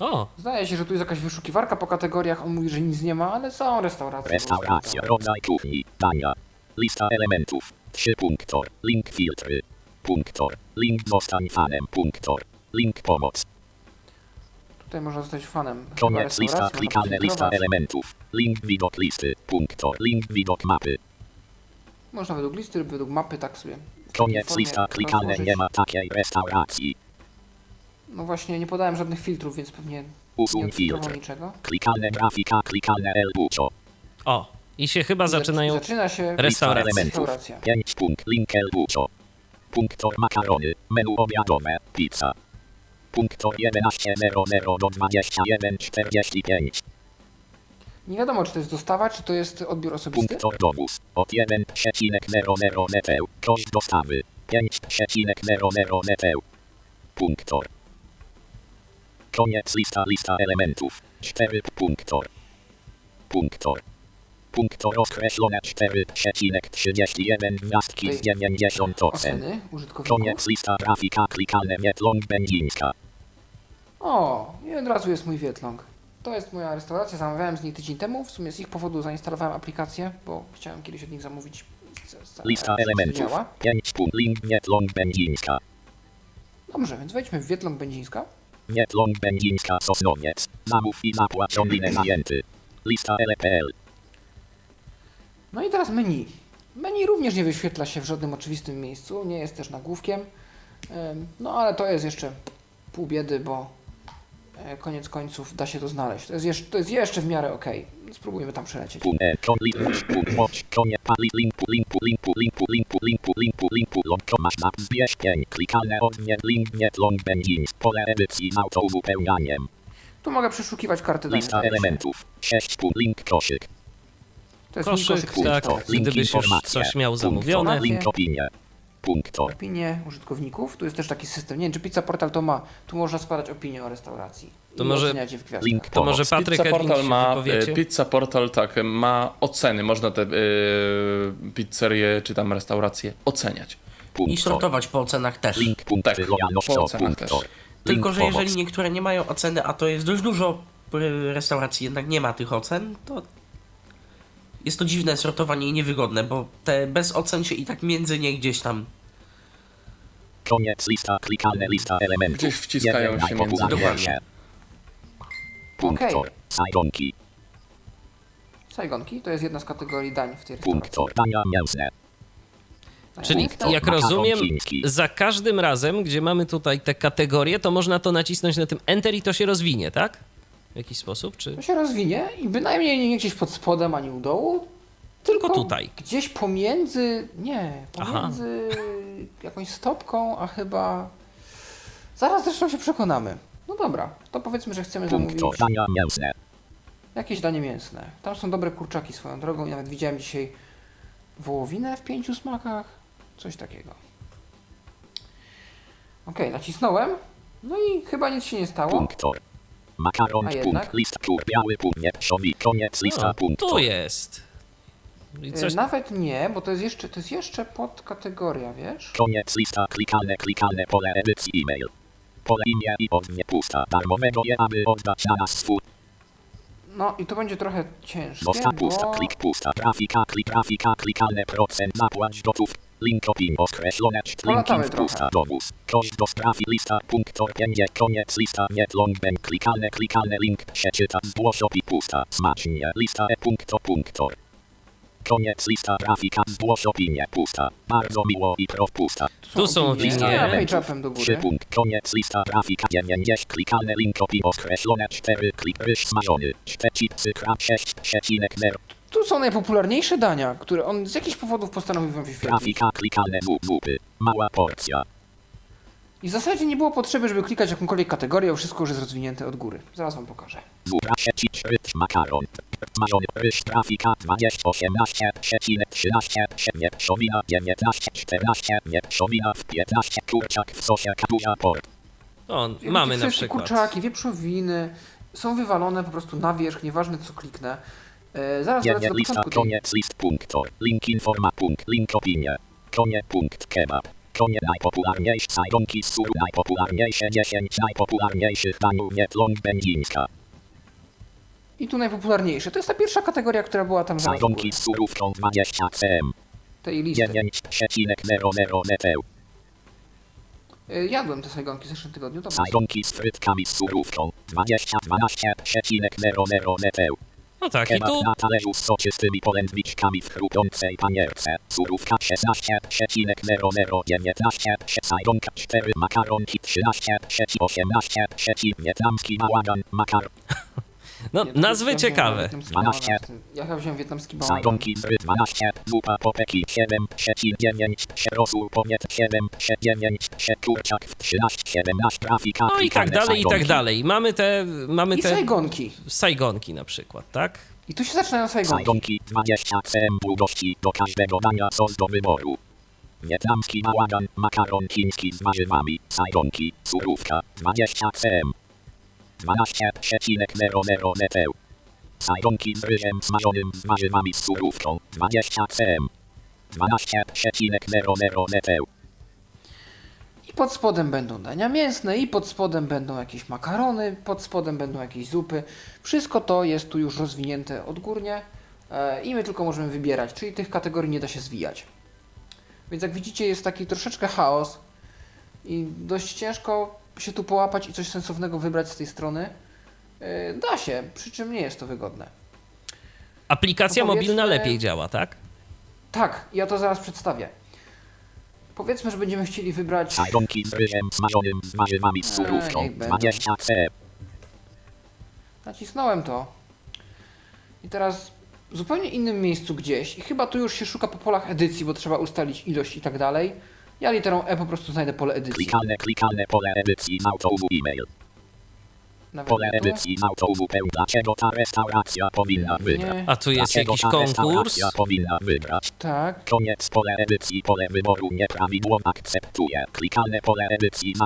A: O,
C: Zdaje się, że tu jest jakaś wyszukiwarka po kategoriach. On mówi, że nic nie ma, ale są restauracje.
H: Restauracja. Rodzaj kuchni. Dania. Lista elementów. 3 punktor. Link filtry. Punktor. Link zostań fanem. Punktor. Link pomoc.
C: Tutaj można zostać fanem.
H: Koniec lista klikalne lista elementów. Link widok listy. Punktor. Link widok mapy.
C: Można według listy lub według mapy, tak sobie.
H: Koniec lista
C: rozłożyć.
H: nie ma takiej restauracji.
C: No właśnie, nie podałem żadnych filtrów, więc pewnie nie
H: Usuń
C: odfiltrował
H: filtr.
C: niczego.
H: Klikalne grafika. Klikalne elbuczo.
A: o. I się chyba zaczynają
C: Zaczyna się
A: restauracje.
C: restauracja.
H: 5 punkt link elbuczo. Punktor makarony, menu obiadowe, pizza. Punktor 11.00 do 21.45.
C: Nie wiadomo, czy to jest dostawa, czy to jest odbiór osobisty.
H: Punktor dowóz, od 1.00 neteł, koszt dostawy, 5.00 neteł. Punktor. Koniec lista, lista elementów, 4 punktor. Punktor. Punktor określone 4,31 gwiazdki z 90 ocen. Koniec lista grafika klikalne Wietląg Będzińska.
C: O, i od razu jest mój Wietląg. To jest moja restauracja, zamawiałem z niej tydzień temu. W sumie z ich powodu zainstalowałem aplikację, bo chciałem kiedyś od nich zamówić.
H: Lista elementów.
C: działa.
H: 5 punkt link Wietląg Będzińska.
C: Dobrze, więc wejdźmy w Wietląg Będzińska.
H: Wietląg Będzińska Sosnowiec. Zamów i zapłać zajęty. Lista LPL.
C: No i teraz menu. Menu również nie wyświetla się w żadnym oczywistym miejscu, nie jest też nagłówkiem. No ale to jest jeszcze pół biedy, bo e, koniec końców da się to znaleźć. To jest jeszcze, to jest jeszcze w miarę ok. Spróbujmy tam przelecieć. Tu mogę przeszukiwać karty
H: Lista elementów. 6 link koszyk.
C: To jest
A: Koszyk,
C: link
A: tak. Gdybyś już coś miał zamówione.
H: Opinie.
C: Opinie użytkowników. Tu jest też taki system. Nie wiem, czy Pizza Portal to ma. Tu można składać opinię o restauracji.
A: To może-.
H: Link
A: To może. Patryk
B: Pizza Portal ma, e, Pizza Portal tak, ma oceny, można te e, pizzerie czy tam restauracje oceniać.
D: I sortować po ocenach też.
H: Link
B: Tak, po ocenach też.
D: Tylko, że jeżeli niektóre nie mają oceny, a to jest dość dużo y, restauracji, jednak nie ma tych ocen, to jest to dziwne sortowanie i niewygodne, bo te bez ocen się i tak między nie gdzieś tam.
H: Koniec lista, klikalne lista elementów.
B: Gdzieś wciskają
H: Jeden
B: się
C: między
H: Punktor, sajgonki,
C: Saigonki to jest jedna z kategorii dań w tej
H: punktor, dania mięsne,
A: Czyli jak rozumiem, za każdym razem, gdzie mamy tutaj te kategorie, to można to nacisnąć na tym Enter i to się rozwinie, tak? W jakiś sposób, czy
C: To się rozwinie i bynajmniej nie gdzieś pod spodem ani u dołu, tylko
A: Tylko tutaj.
C: Gdzieś pomiędzy, nie,
A: Aha.
C: pomiędzy jakąś stopką, a chyba... Zaraz zresztą się przekonamy. No dobra, to powiedzmy, że chcemy zamówić
H: dania mięsne.
C: jakieś danie mięsne. Tam są dobre kurczaki swoją drogą. Nawet widziałem dzisiaj wołowinę w pięciu smakach. Coś takiego. Okej, nacisnąłem. No i chyba nic się nie stało.
H: Punktor. Makaron. Punkt. List. Kur. Biały. Punkt. Wieprzowi. Koniec. Lista.
A: o,
H: Punktor.
A: tu jest.
C: Y,
A: coś,
C: Nawet nie, bo to jest jeszcze, to jest jeszcze podkategoria, wiesz?
H: Koniec lista. Klikalne. Klikalne pole edycji e-mail. Pole imię i odnie pusta. Darmowego je, aby oddać na nas swój.
C: No i to będzie trochę ciężkie,
H: Zostaw pusta.
C: bo...
H: Klik pusta. Grafika. Klik grafika. Klikalne procent. Zapłać gotów. Link opin określone. Link
C: Polatamy
H: inf
C: trochę.
H: pusta. Dowóz. Kość do sprawy lista. Punktor. Będzie koniec lista. Nie long ben. Klikalne. Klikalne link. się czyta. Zgłoś opi pusta. Smacznie. Lista e punkto punktor. Koniec lista grafika. Zgłoś opinię pusta. Bardzo miło i prof pusta.
A: Tu są
C: opinie. Ja page-upem do
H: Trzy
C: góry.
H: punkt. Koniec lista grafika 90. Klikalne link opin określone 4. Klik ryż smażony. 4 chipsy krab 6. Przecinek 0.
C: Tu są najpopularniejsze dania, które on z jakichś powodów postanowił wam wyświetlić.
H: Grafika. Mała porcja.
C: I w zasadzie nie było potrzeby, żeby klikać jakąkolwiek kategorię, bo wszystko już jest rozwinięte od góry. Zaraz wam pokażę.
H: Zupa sieci ryż makaron. Smażony ryż grafika 20 18 przecinek 13 wieprzowina 19 14 wieprzowina w 15 kurczak w sosie duża port.
A: o,
C: Wiecie,
A: mamy na
C: wszystkie
A: przykład.
C: kurczaki, wieprzowiny są wywalone po prostu na wierzch, nieważne co kliknę. E, zaraz
H: nie,
C: do
H: lista,
C: początku
H: koniec list punktor. Link informa punkt, link opinie. Konie punkt kebab. Konie najpopularniejsze sajgonki z suru najpopularniejsze 10 najpopularniejszych daniów Wietląg Będzińska.
C: I tu najpopularniejsze. To jest ta pierwsza kategoria, która była tam zaraz górę,
H: z surówką 20 cm.
C: tej listy.
H: 9,00 meteł.
C: E, jadłem te sajgonki w zeszłym tygodniu,
H: Sajgonki z frytkami z surówką 20 12,00 meteł.
A: No tak, i
H: Kebab
A: tu
H: na talerzu z soczystymi polędwiczkami w panierce. Surówka 16,00 19 Sajgonka 4 Makaronki 13 trzeci 18 trzeci Wietnamski bałagan Makar
A: no, nazwy ciekawe.
C: wietnamski
H: 12.
C: bałagan. Ja chyba wziąłem wietnamski bałagan.
H: Sajgonki z ryb 12 Zupa popeki 7 trzeci 9 Rosół pomiet 7 9 kurczak w 13 17 Trafika
A: No i tak dalej, i tak dalej. Mamy te, mamy
C: I
A: te
C: sajgonki.
A: sajgonki na przykład, tak?
C: I tu się zaczynają sajgonki.
H: Sajgonki 20 cm długości do każdego dania sos do wyboru. Wietnamski bałagan, makaron chiński z warzywami, sajgonki, surówka 20 cm. 12,00 meteł. Sajgonki z ryżem smażonym z warzywami z surówką 20 cm. 12,00 meteł.
C: I pod spodem będą dania mięsne, i pod spodem będą jakieś makarony, pod spodem będą jakieś zupy. Wszystko to jest tu już rozwinięte odgórnie e, i my tylko możemy wybierać, czyli tych kategorii nie da się zwijać. Więc jak widzicie jest taki troszeczkę chaos i dość ciężko się tu połapać i coś sensownego wybrać z tej strony. E, Da się, przy czym nie jest to wygodne.
A: Aplikacja mobilna lepiej działa, tak?
C: Tak, ja to zaraz przedstawię. Powiedzmy, że będziemy chcieli wybrać
H: Sajgonki z ryżem smażonym z warzywami z
C: Eee,
H: surówką
C: niech będą.
H: 20 cm.
C: Nacisnąłem to. I teraz w zupełnie innym miejscu gdzieś, i chyba tu już się szuka po polach edycji, bo trzeba ustalić ilość i tak dalej. Ja literą E po prostu znajdę pole edycji.
H: Klikalne, klikalne pole edycji z autowu e-mail.
C: Nawet
H: Pole edycji z autowu pełn. Dlaczego ta restauracja powinna wygrać?
C: Nie,
A: A tu jest
H: Dlaczego
A: jakiś konkurs.
H: powinna wygrać?
C: tak.
H: Koniec pole edycji, pole wyboru nieprawidłowo akceptuje. Klikalne pole edycji z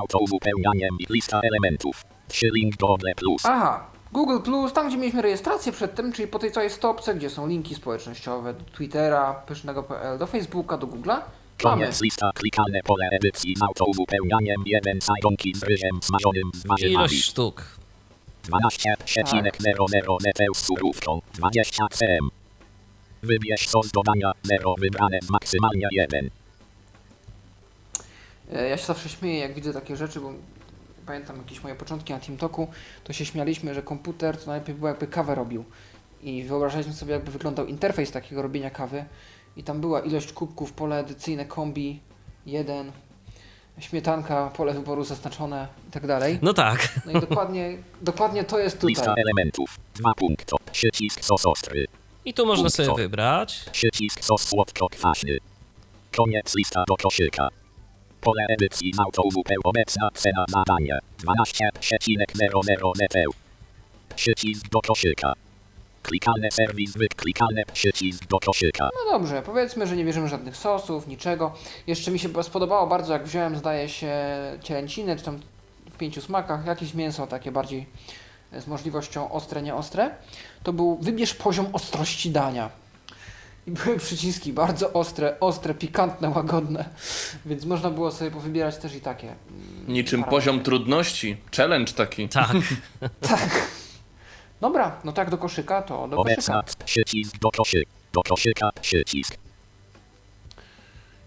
H: i lista elementów. 3 link do Google Plus.
C: Aha, Google Plus, tam gdzie mieliśmy rejestrację przedtem, czyli po tej całej stopce, gdzie są linki społecznościowe do Twittera, pysznego.pl, do Facebooka, do Google'a. Mamy.
H: Koniec lista, klikalne pole edycji z autouzupełnianiem. Jeden sajgonki z ryżem smażonym z warzywami.
A: Ilość sztuk.
H: 12,00 meteł z surówką. 20 cm. Wybierz sos do dania. 0 wybrane z maksymalnie 1.
C: E, Ja się zawsze śmieję, jak widzę takie rzeczy, bo pamiętam jakieś moje początki na TeamTalku, to się śmialiśmy, że komputer to najlepiej było jakby kawę robił. I wyobrażaliśmy sobie, jakby wyglądał interfejs takiego robienia kawy. I tam była ilość kubków, pole edycyjne, kombi 1. śmietanka, pole wyboru zaznaczone i tak dalej.
A: No tak.
C: No i dokładnie, dokładnie to jest
H: Lista
C: tutaj.
H: elementów. Dwa punkto. Przycisk sos ostry.
A: I tu można sobie
H: Punkto.
A: wybrać.
H: Przycisk sos słodko-kwaśny. Koniec lista do koszyka. Pole edycji z autowupeł obecna cena zadanie 12,00 neteł. Przycisk do koszyka. Klikalne serwis wyklikane przycisk do koszyka.
C: No dobrze, powiedzmy, że nie bierzemy żadnych sosów, niczego. Jeszcze mi się spodobało bardzo, jak wziąłem, zdaje się, cielęcinę, czy tam w pięciu smakach, jakieś mięso takie bardziej e, z możliwością ostre, nieostre. To był wybierz poziom ostrości dania. I były przyciski bardzo ostre, ostre, pikantne, łagodne, więc można było sobie powybierać też i takie. mm,
B: Niczym
C: parametry.
B: poziom trudności. Challenge taki.
A: Tak.
C: Tak. Dobra, no tak do koszyka, to do koszyka.
H: przycisk do koszyka. Do koszyka przycisk.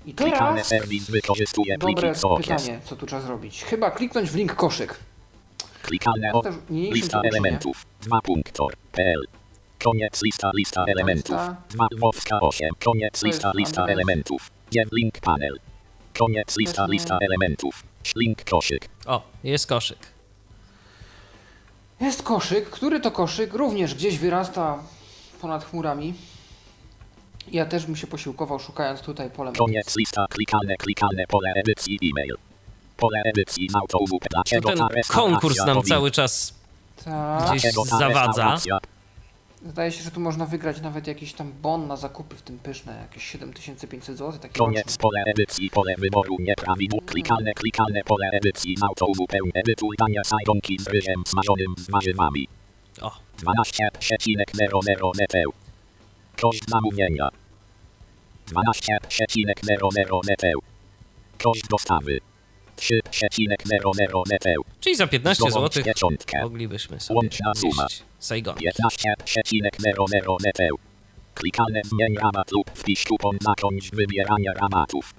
C: I teraz
H: serwis wykorzystuje pliki
C: dobre pytanie, co tu trzeba zrobić. Chyba kliknąć w link koszyk.
H: Klikalne
C: To
H: o... Lista elementów. 2 punktor. PL. Koniec lista lista elementów.
C: lista.
H: 2 Wowska 8. Koniec lista lista elementów. Jem link panel. Koniec lista lista elementów. Link koszyk.
A: O, jest koszyk.
C: Jest koszyk, który to koszyk również gdzieś wyrasta ponad chmurami. Ja też bym się posiłkował szukając tutaj polem.
H: Koniec lista klikalne klikalne pole edycji e-mail. Pole edycji z. Dlaczego
A: Ten konkurs nam cały czas
C: Tak.
A: gdzieś zawadza.
C: Zdaje się, że tu można wygrać nawet jakiś tam bon na zakupy w tym pyszne, jakieś 7500 zł, takie
H: Koniec pole edycji, pole wyboru nieprawidłów, klikalne, klikalne pole edycji z autowupeł, edytuj dania sajgonki z ryżem smażonym z warzywami.
A: O,
H: 12,00 neteł. Koszt zamówienia. 12,00 neteł. Koszt dostawy. 3,00 neteł.
A: czyli za 15
H: Zdobądź
A: zł moglibyśmy sobie
H: Łączna suma.
A: Saigon.
H: 15,00 neteł. Klikalne zmień rabat lub wpisz kupon na koniec wybierania rabatów.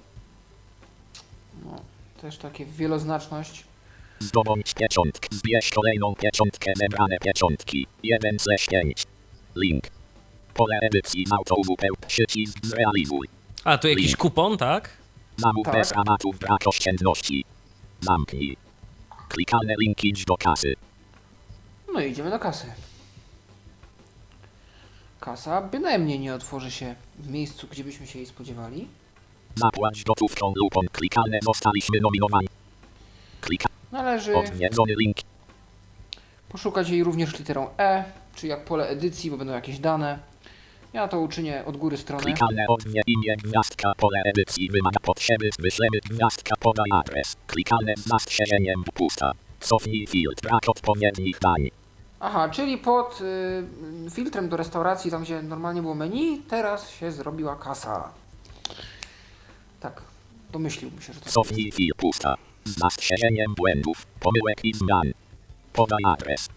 C: No, też takie wieloznaczność.
H: Zdobądź pieczątkę. Zbierz kolejną pieczątkę zebrane pieczątki. 1 ze 5. Link. Pole edycji z autowupeł. Przycisk zrealizuj.
A: A, tu jakiś
H: Link.
A: kupon, tak?
H: Zamów
C: Tak.
H: bez rabatów brak oszczędności. Zamknij. Klikalne linki idź do kasy.
C: No i idziemy do kasy. Kasa bynajmniej nie otworzy się w miejscu, gdzie byśmy się jej spodziewali.
H: Zapłać gotówką lub on. Klikalne zostaliśmy nominowani. Klika.
C: Należy
H: Odwiedzony link.
C: poszukać jej również literą E, czy jak pole edycji, bo będą jakieś dane. Ja to uczynię od góry strony.
H: Klikalne odwie imię gwiazdka pole edycji wymaga potrzeby wyślemy gwiazdka podaj adres. Klikalne z zastrzeżeniem pusta. Cofnij filtr brak odpowiednich.
C: Aha, czyli pod y, filtrem do restauracji, tam gdzie normalnie było menu, teraz się zrobiła kasa. Tak, domyśliłbym się, że to
H: Cofnij filtr pusta. Z zastrzeżeniem błędów, pomyłek i zmian. Podaj adres.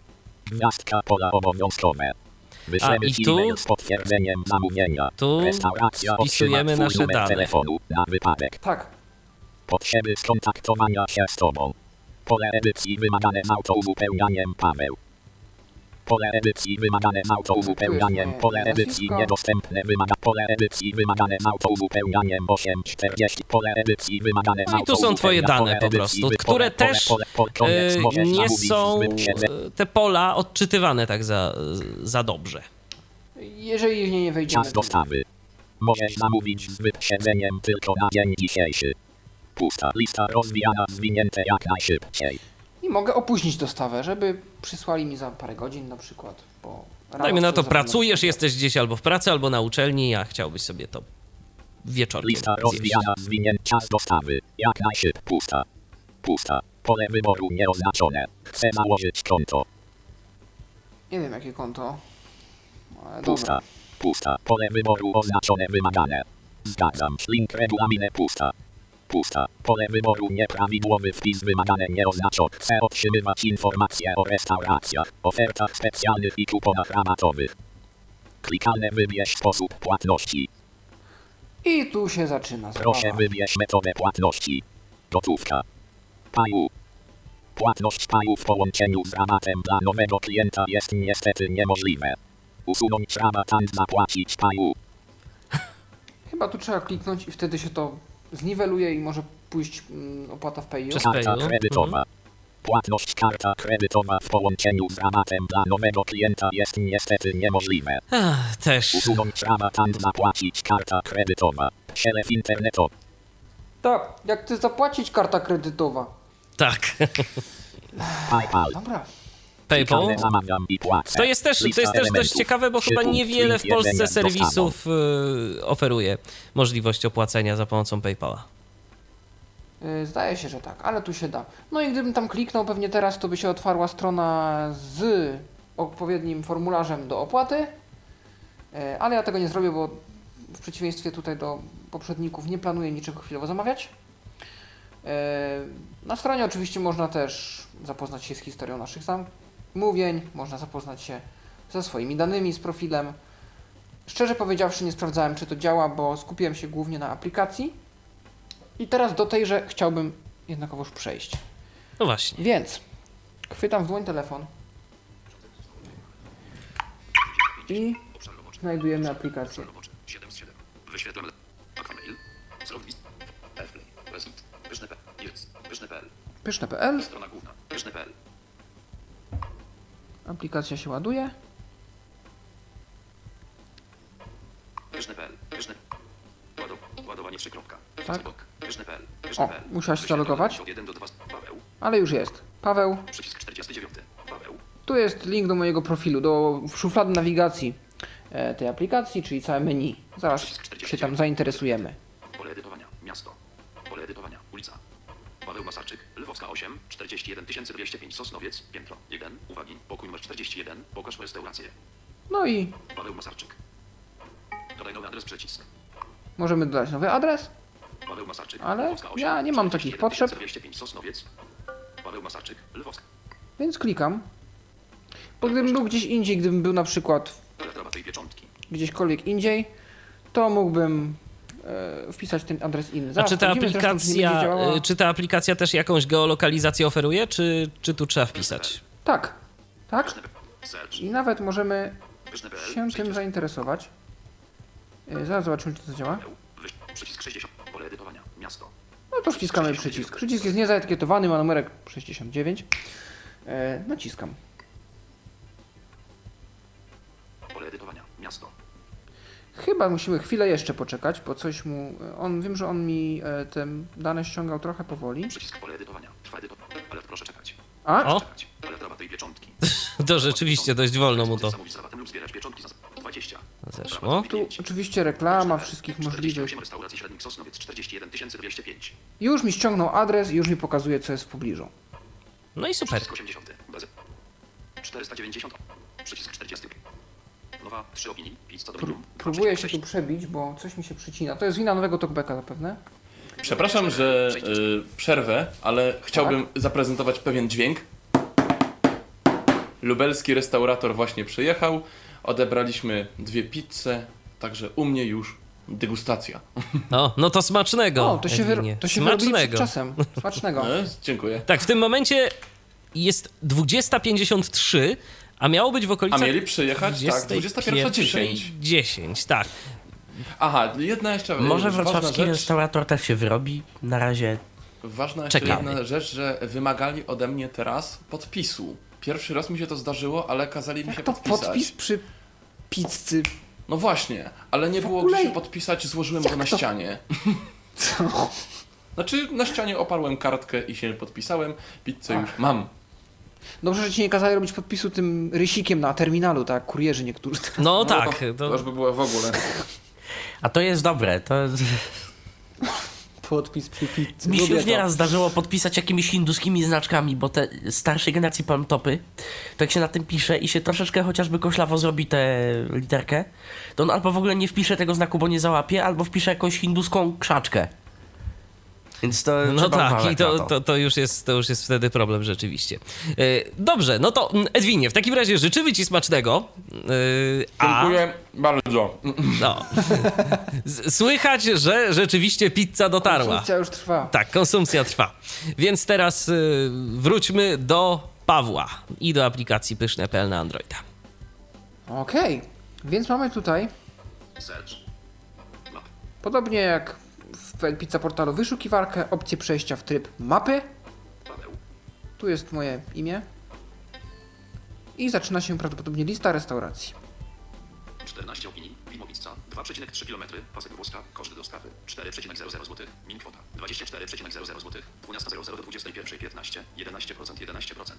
H: Gwiazdka pola obowiązkowe. Wyślemy
A: i tu-
H: e-mail z potwierdzeniem zamówienia.
A: tu
H: Restauracja
A: wpisujemy
H: otrzyma twój
A: nasze
H: numer
A: dane.
H: telefonu na wypadek.
C: Tak,
H: Potrzeby skontaktowania się z Tobą. Pole edycji wymagane z autouzupełnianiem Paweł. Pole edycji wymagane z autouzupełnianiem. Pole edycji niedostępne wymaga. Pole edycji wymagane z autouzupełnianiem 840. Pole edycji wymagane z
A: No i tu są twoje dane po prostu, które też e, nie są e, te pola odczytywane tak za, za dobrze.
C: jeżeli w nie nie wejdziemy.
H: Czas dostawy. Możesz zamówić z wyprzedzeniem tylko na dzień dzisiejszy. Pusta lista rozwijana zwinięte jak najszybciej.
C: I mogę opóźnić dostawę, żeby przysłali mi za parę godzin na przykład. Bo
A: Dajmy na to, pracujesz, jesteś gdzieś albo w pracy, albo na uczelni, a chciałbyś sobie to wieczorkiem
H: Lista rozwijana zwinięta czas dostawy. Jak najszybciej. Pusta. Pusta. Pole wyboru nieoznaczone. Chcę założyć konto.
C: Nie wiem jakie konto. Ale
H: Pusta.
C: dobra.
H: Pusta. Pole wyboru oznaczone wymagane. Zgadzam. się. Link regulaminy pusta. Pusta. Pole wyboru nieprawidłowy wpis wymagane nieoznaczone. Chcę otrzymywać informacje o restauracjach, ofertach specjalnych i kuponach rabatowych. Klikalne wybierz sposób płatności.
C: I tu się zaczyna
H: Proszę
C: zabawa.
H: wybierz metodę płatności. Gotówka. Paju. Płatność paju w połączeniu z rabatem dla nowego klienta jest niestety niemożliwe. Usunąć rabat and zapłacić paju.
C: Chyba tu trzeba kliknąć i wtedy się to zniweluje i może pójść mm, opłata w PayU.
H: Karta
A: PayU.
H: kredytowa. Płatność karta kredytowa w połączeniu z rabatem dla nowego klienta jest niestety niemożliwe.
A: Ach, też.
H: Usunąć rabatant zapłacić karta kredytowa. Przelew internetowy.
C: Tak, jak chcę zapłacić karta kredytowa.
A: Tak.
H: PayPal.
C: Dobra.
A: PayPal. To jest też, to jest też dość ciekawe, bo chyba niewiele w Polsce serwisów y, oferuje możliwość opłacenia za pomocą PayPala.
C: Yy, Zdaje się, że tak, ale tu się da. No i gdybym tam kliknął pewnie teraz, to by się otwarła strona z odpowiednim formularzem do opłaty. Yy, Ale ja tego nie zrobię, bo w przeciwieństwie tutaj do poprzedników nie planuję niczego chwilowo zamawiać. Na stronie oczywiście można też zapoznać się z historią naszych zamówień, można zapoznać się ze swoimi danymi, z profilem. Szczerze powiedziawszy, nie sprawdzałem, czy to działa, bo skupiłem się głównie na aplikacji. I teraz do tejże chciałbym jednakowoż przejść.
A: No właśnie.
C: Więc chwytam w dłoń telefon i znajdujemy aplikację.
H: 7 z 7. Wyświetlam mail. Zrobić. Fplay. Resit. Pyszne.pl. Jest. Pyszne.pl.
C: Pyszne.pl,
H: Strona główna. Pyszne.pl.
C: aplikacja się ładuje.
H: Ładowanie 3. kropka.
C: Tak. O, musiałaś zalogować,
H: Od 1 do 2. Paweł.
C: ale już jest. Paweł,
H: Przycisk 49. Paweł.
C: tu jest link do mojego profilu, do szuflady nawigacji e, tej aplikacji, czyli całe menu. Zaraz się tam zainteresujemy.
H: Pole edytowania. Miasto. Pole edytowania. Ulica. Paweł Masarczyk. Lwowska 8. 41 205 Sosnowiec. Piętro. 1. Uwagi. Pokój numer 41. Pokaż restaurację.
C: No i
H: Paweł Masarczyk. Dodaj nowy adres przycisk.
C: możemy dodać nowy adres.
H: Paweł Masarczyk.
C: Ale
H: Lwowska 8,
C: ja nie mam takich
H: 41
C: potrzeb.
H: 205 Sosnowiec. Paweł Masarczyk. Lwowska.
C: Więc klikam. Bo gdybym był gdzieś indziej, gdybym był na przykład
H: Elektrowa tej pieczątki.
C: gdzieśkolwiek indziej, to mógłbym wpisać ten adres inny.
A: A
C: Zaraz
A: czy ta
C: zresztą, czy będzie
A: aplikacja, y, czy ta aplikacja też jakąś geolokalizację oferuje, czy, czy tu trzeba wpisać?
C: Tak, tak. I nawet możemy się tym zainteresować. E, Zaraz zobaczymy, czy to zadziała.
H: Wyś- Przycisk 60. Pole edytowania. Miasto.
C: No to wciskamy przycisk. Przycisk jest niezaetykietowany, ma numerek 69. E, naciskam.
H: Pole edytowania.
C: Chyba musimy chwilę jeszcze poczekać, bo coś mu... On, wiem, że on mi e, te dane ściągał trochę powoli.
H: Przycisk pole edytowania. Trwa edytowanie. Ale proszę czekać.
C: A?
A: O,
H: Czekać. Elektrowa tej pieczątki.
A: to rzeczywiście dość wolno mu to
H: Zamówić z rabatem lub zbierać pieczątki za 20.
A: zeszło.
C: Tu oczywiście reklama wszystkich możliwych.
H: 48 restauracji Średnik Sosnowiec 41 205.
C: Już mi ściągnął adres i już mi pokazuje, co jest w pobliżu.
A: No i super.
H: Przycisk 80. Bez. 490. Przycisk 40. Nowa 3 opinii.
C: Pró- próbuję się tu przebić, bo coś mi się przycina. To jest wina nowego talkbacka zapewne.
B: Przepraszam, że y, przerwę, ale chciałbym
C: Tak.
B: zaprezentować pewien dźwięk. Lubelski restaurator właśnie przyjechał. Odebraliśmy dwie pizze, także u mnie już degustacja.
A: No, no to smacznego.
C: O, to się, wy,
A: Edwinie.
C: to się
A: Smacznego.
C: czasem. Smacznego.
B: No, dziękuję.
A: Tak, w tym momencie jest 20.53, a miało być w
B: A
A: okolicach
B: mieli przyjechać? Tak, 21.10.
A: 10, tak.
B: Aha, jedna jeszcze
D: Może
B: ważna
D: wrocławski
B: rzecz.
D: restaurator też się wyrobi. Na razie
B: Ważna jeszcze
A: Czekamy.
B: jedna rzecz, że wymagali ode mnie teraz podpisu. Pierwszy raz mi się to zdarzyło, ale kazali mi się
C: Jak to
B: podpisać.
C: podpis przy pizzy?
B: No właśnie, ale nie
C: W
B: było
C: ogóle-
B: gdzie się podpisać, złożyłem go na ścianie.
C: Co?
B: Znaczy, na ścianie oparłem kartkę i się podpisałem. Pizzę już mam.
C: Dobrze, że ci nie kazali robić podpisu tym rysikiem na terminalu, tak? Kurierzy niektórzy.
A: No,
B: No
A: tak,
B: to, to
A: to,
B: już by było w ogóle.
D: A to jest dobre. To
C: Podpis przy pizzy.
D: mi się
C: Lubię
D: już
C: to.
D: nieraz zdarzyło podpisać jakimiś hinduskimi znaczkami, bo te starszej generacji palmtopy, to jak się na tym pisze i się troszeczkę chociażby koślawo zrobi tę literkę, to on albo w ogóle nie wpisze tego znaku, bo nie załapie, albo wpisze jakąś hinduską krzaczkę. Więc to
A: no tak, i to, to, to, już jest, to już jest wtedy problem rzeczywiście. E, Dobrze, no to mm, Edwinie, w takim razie życzymy ci smacznego. e, A,
B: Dziękuję bardzo.
A: no, słychać, że rzeczywiście pizza dotarła.
C: Konsumpcja już trwa.
A: Tak, konsumpcja trwa. Więc teraz y, wróćmy do Pawła i do aplikacji pyszne.pl na Androida.
C: Okej, więc mamy tutaj.
H: Map.
C: podobnie jak Pizza Portalu wyszukiwarkę, opcję przejścia w tryb mapy. Tu jest moje imię. I zaczyna się prawdopodobnie lista restauracji.
I: 14 opinii, Pizza, 2,3 km, pasek włoska, koszty dostawy, 4,00 zł, min kwota, 24,00 zł, 12.00 do 21.15, 11%, 11%.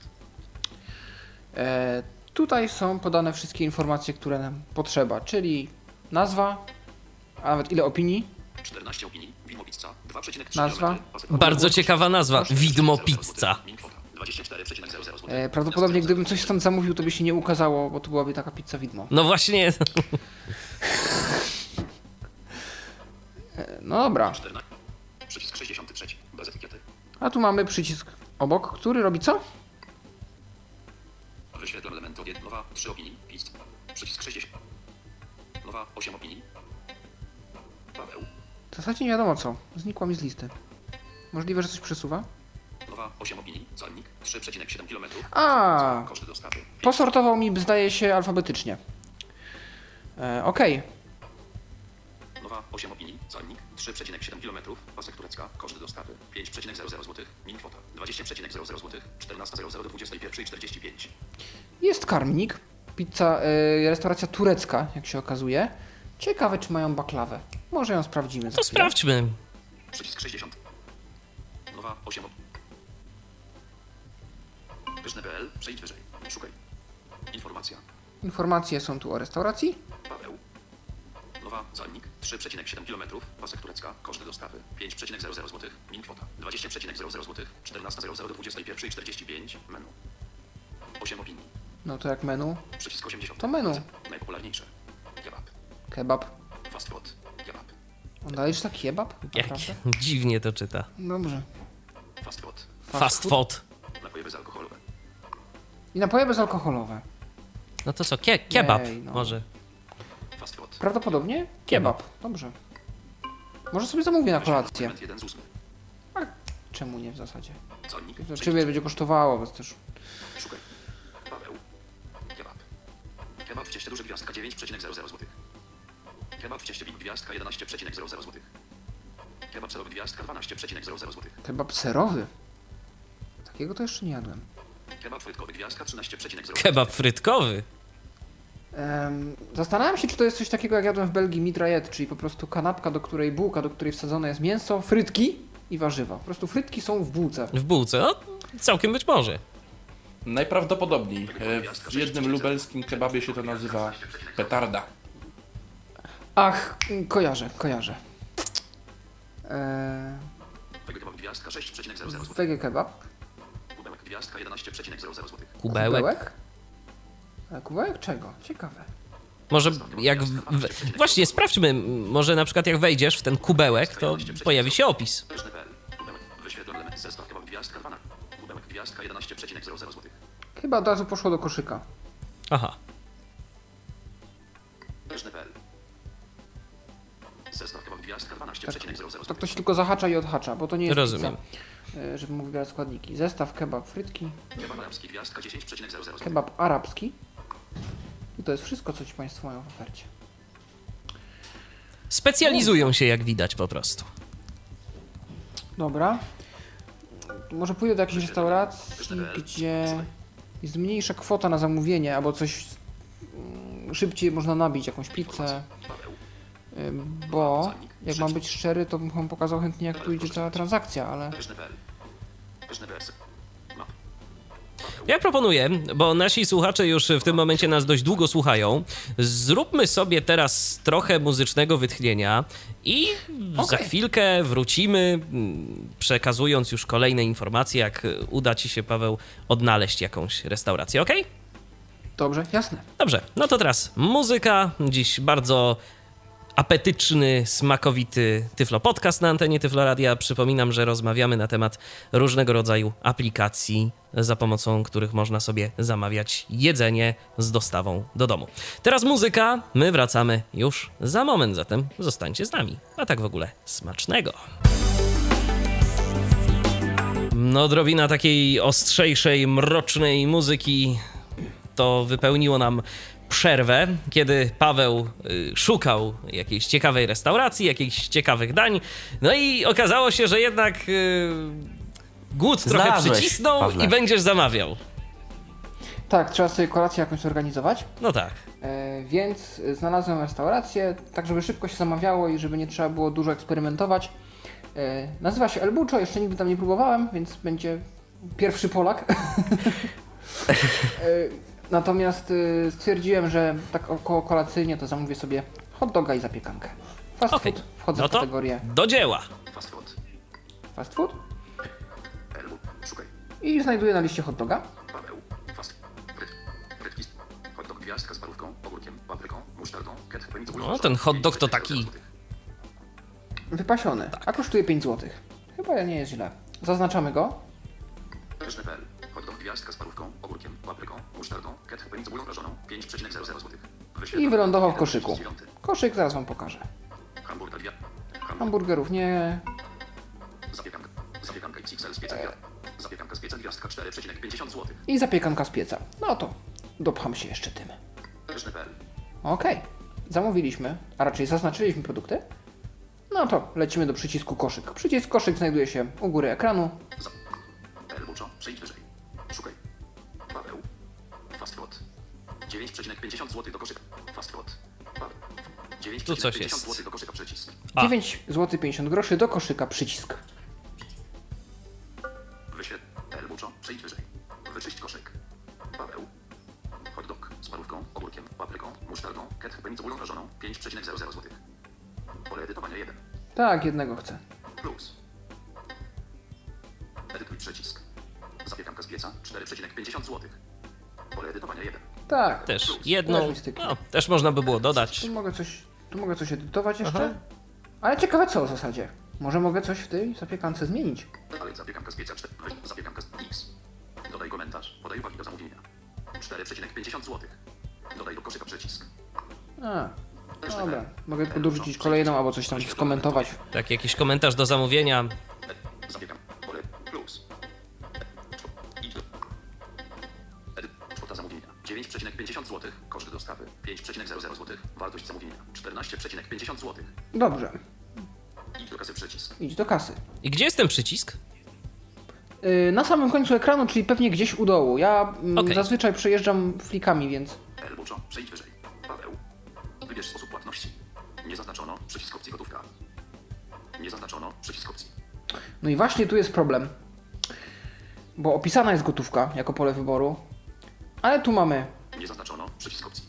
C: E, tutaj są podane wszystkie informacje, które nam potrzeba, czyli nazwa, a nawet ile opinii,
I: 14 opinii, Wimo Pizza, 2,3
C: Nazwa?
A: Bardzo ciekawa nazwa. Widmo Pizza.
I: min kwota, 24,00 zł.
C: E, prawdopodobnie gdybym coś stąd zamówił, to by się nie ukazało, bo to byłaby taka pizza widmo.
A: No właśnie,
C: E, no dobra,
I: 14, przycisk 63, bez etykiety,
C: a tu mamy przycisk obok, który robi co?
I: wyświetlam element od nowa, 3 opinii, pizza, przycisk 60, nowa, 8 opinii, Paweł,
C: W zasadzie nie wiadomo co, znikła mi z listy. Możliwe, że coś przesuwa?
I: nowa, 8 opinii, cennik, 3,7 km,
C: A,
I: koszty dostawy,
C: posortował mi, zdaje się, alfabetycznie. E, Okej,
I: Nowa 8 opinii, cennik 3,7 km, pasek turecka, koszty dostawy 5,00 zł, min kwota 20,00 zł, 14.00 do 21.45.
C: jest karmnik, pizza, e, restauracja turecka, jak się okazuje. Ciekawe, czy mają baklawę. Może ją sprawdzimy.
A: to sprawdźmy.
I: Przycisk 60. Nowa 8 op... Pyszne.pl, przejdź wyżej, szukaj. Informacja,
C: Informacje są tu o restauracji.
I: Paweł. Nowa, cennik 3,7 km, pasek turecka, koszty dostawy 5,00 zł, min kwota 20,00 zł, 14.00 do 21.45, menu. 8 opinii.
C: No to jak menu.
I: Przycisk 80.
C: To menu.
I: Najpopularniejsze. Kebab.
C: Kebab.
I: Fast food.
C: Dalej czyta kebab?
A: Jak
C: Naprawdę?
A: dziwnie to czyta.
C: Dobrze.
I: Fast food.
A: Fast food.
I: Napoje bezalkoholowe.
C: I napoje bezalkoholowe.
A: No to co, kie kebab
C: Jej, no.
A: może.
I: Fast food.
C: Prawdopodobnie kebab. Dobrze. Może sobie zamówię na kolację.
I: Element 1 z 8.
C: Czemu nie w zasadzie? Czy będzie kosztowało, bo też...
I: Szukaj. Paweł. Kebab. Kebab w cieście duży gwiazdka 9,00 zł. Kebab w cieście big gwiazdka 11,00 zł. Kebab serowy gwiazdka 12,00 zł.
C: Kebab serowy. Takiego to jeszcze nie jadłem.
I: Kebab frytkowy gwiazdka 13,00 zł.
A: Kebab frytkowy.
C: Em, zastanawiam się, czy to jest coś takiego, jak jadłem w Belgii mitrajet, czyli po prostu kanapka, do której bułka, do której wsadzone jest mięso, frytki i warzywa. Po prostu frytki są w bułce.
A: W bułce. No, całkiem być może.
B: Najprawdopodobniej e, w jednym lubelskim kebabie się to nazywa petarda.
C: Ach, kojarzę, kojarzę. Eee,
I: Wege kebab gwiazdka 6,00 zł.
C: wege kebab.
I: Kubełek gwiazdka 11,00 zł.
A: Kubełek.
C: Kubełek? A kubełek czego? Ciekawe.
A: Może jak. W... Właśnie, sprawdźmy. Może na przykład jak wejdziesz w ten kubełek, to pojawi się opis.
I: Pyszne.pl. Kubełek. Wyświetlam element zestaw kebab gwiazdka 12. Kubełek gwiazdka 11,00 zł.
C: Chyba od razu poszło do koszyka.
A: Aha.
I: Pyszne.pl. Zestaw kebab gwiazdka 12,00 zł.
C: To ktoś tylko zahacza i odhacza, bo to nie jest
A: Rozumiem.
C: pizza, e, żeby mu wybierać składniki. Zestaw kebab frytki,
I: Kebab arabski gwiazdka 10,00 zł.
C: kebab arabski. I to jest wszystko, co ci Państwo mają w ofercie.
A: Specjalizują się, jak widać, po prostu.
C: Dobra. Może pójdę do jakiejś restauracji, gdzie jest mniejsza kwota na zamówienie, albo coś mm, szybciej można nabić, jakąś pizzę. Ym, Bo, jak mam być szczery, to bym wam pokazał chętnie, jak tu idzie cała transakcja, ale.
A: Ja proponuję, bo nasi słuchacze już w tym momencie nas dość długo słuchają, zróbmy sobie teraz trochę muzycznego wytchnienia i za
C: Okej.
A: chwilkę wrócimy, mm, przekazując już kolejne informacje, jak uda ci się, Paweł, odnaleźć jakąś restaurację, ok?
C: dobrze, jasne.
A: Dobrze, no to teraz muzyka. Dziś bardzo apetyczny, smakowity Tyflo Podcast na antenie Tyflo Radia. Przypominam, że rozmawiamy na temat różnego rodzaju aplikacji, za pomocą których można sobie zamawiać jedzenie z dostawą do domu. Teraz muzyka, my wracamy już za moment, zatem zostańcie z nami. A tak w ogóle smacznego. No, odrobina takiej ostrzejszej, mrocznej muzyki to wypełniło nam przerwę, kiedy Paweł y, szukał jakiejś ciekawej restauracji, jakichś ciekawych dań. No i okazało się, że jednak y, głód trochę przycisnął
D: Pawle.
A: i będziesz zamawiał.
C: Tak, trzeba sobie kolację jakąś zorganizować.
A: No tak.
C: E, więc znalazłem restaurację, tak żeby szybko się zamawiało i żeby nie trzeba było dużo eksperymentować. E, nazywa się El Bucho, jeszcze nigdy tam nie próbowałem, więc będzie pierwszy Polak. e, natomiast e, stwierdziłem, że tak około kolacyjnie to zamówię sobie hot doga i zapiekankę. Fast
A: Okej.
C: food, wchodzę
A: No
C: w kategorię
A: do dzieła.
I: Fast food.
C: fast food.
I: Szukaj.
C: i znajduję na liście hot doga.
I: Paweł. Fast. Frytki. Hot dog gwiazdka z parówką, ogórkiem, papryką, musztardą, cebulą.
A: No, ten hot dog to taki-
C: Wypasiony, a kosztuje 5 zł. Chyba nie jest źle. Zaznaczamy go.
I: Pyszne.pl. Hot dog gwiazdka z parówką, ogórkiem, papryką, musztardą, i cebulą prażoną. 5,00 zł.
C: I wylądował w koszyku. Koszyk zaraz wam pokażę. Hamburgerów nie.
I: Zapiekanka. Zapiekanka z pieca gwiazdka. Zapiekanka z pieca gwiazdka 4,50 zł.
C: I zapiekanka z pieca. No to dopcham się jeszcze tym. Okej. Zamówiliśmy, a raczej zaznaczyliśmy produkty. No to lecimy do przycisku koszyk. Przycisk koszyk znajduje się u góry ekranu.
I: Przejdź wyżej. 9,50 zł do koszyka. Fast food. Paweł. 9,50
A: Tu coś jest.
I: zł do koszyka przycisk.
A: A.
C: 9 zł 50 groszy do koszyka przycisk.
I: Wyświetl. Elbuczo. Przejdź wyżej. Wyczyść koszyk. Paweł. Hot dog z parówką, ogórkiem, papryką, musztardą, ketchupem i cebulą prażoną. 5,00 zł. Pole edytowania 1.
C: Tak, jednego chcę.
I: Plus. Edytuj przycisk. Zapiekanka z pieca 4,50 zł. Pole edytowania 1.
C: Tak.
A: Też jedną. No, też można by było dodać.
C: Tu mogę coś, tu mogę coś edytować jeszcze.
A: Aha.
C: Ale ciekawe co w zasadzie. Może mogę coś w tej zapiekance zmienić.
I: Ale zapiekanka z pieca 4. weź Zapiekanka z X. Dodaj komentarz. Podaj uwagi do zamówienia. 4,50 zł. Dodaj do koszyka przycisk.
C: A, dobra. Mogę podrzucić kolejną albo coś tam skomentować.
A: Tak, jakiś komentarz do zamówienia.
I: E, Zapiekam. 9,50 zł. Koszt dostawy. 5,00 zł. Wartość zamówienia. 14,50 zł.
C: Dobrze.
I: Idź do kasy przycisk.
C: Idź do kasy.
A: I gdzie jest ten przycisk?
C: Yy, na samym końcu ekranu, czyli pewnie gdzieś u dołu. Ja mm,
A: Okej.
C: zazwyczaj przejeżdżam flikami, więc
I: Elbuczo. Przejdź wyżej. Paweł. Wybierz sposób płatności. Nie zaznaczono przycisk opcji gotówka. Nie zaznaczono przycisk opcji.
C: No i właśnie tu jest problem. Bo opisana jest gotówka jako pole wyboru, ale tu mamy
I: Nie zaznaczono przycisk opcji.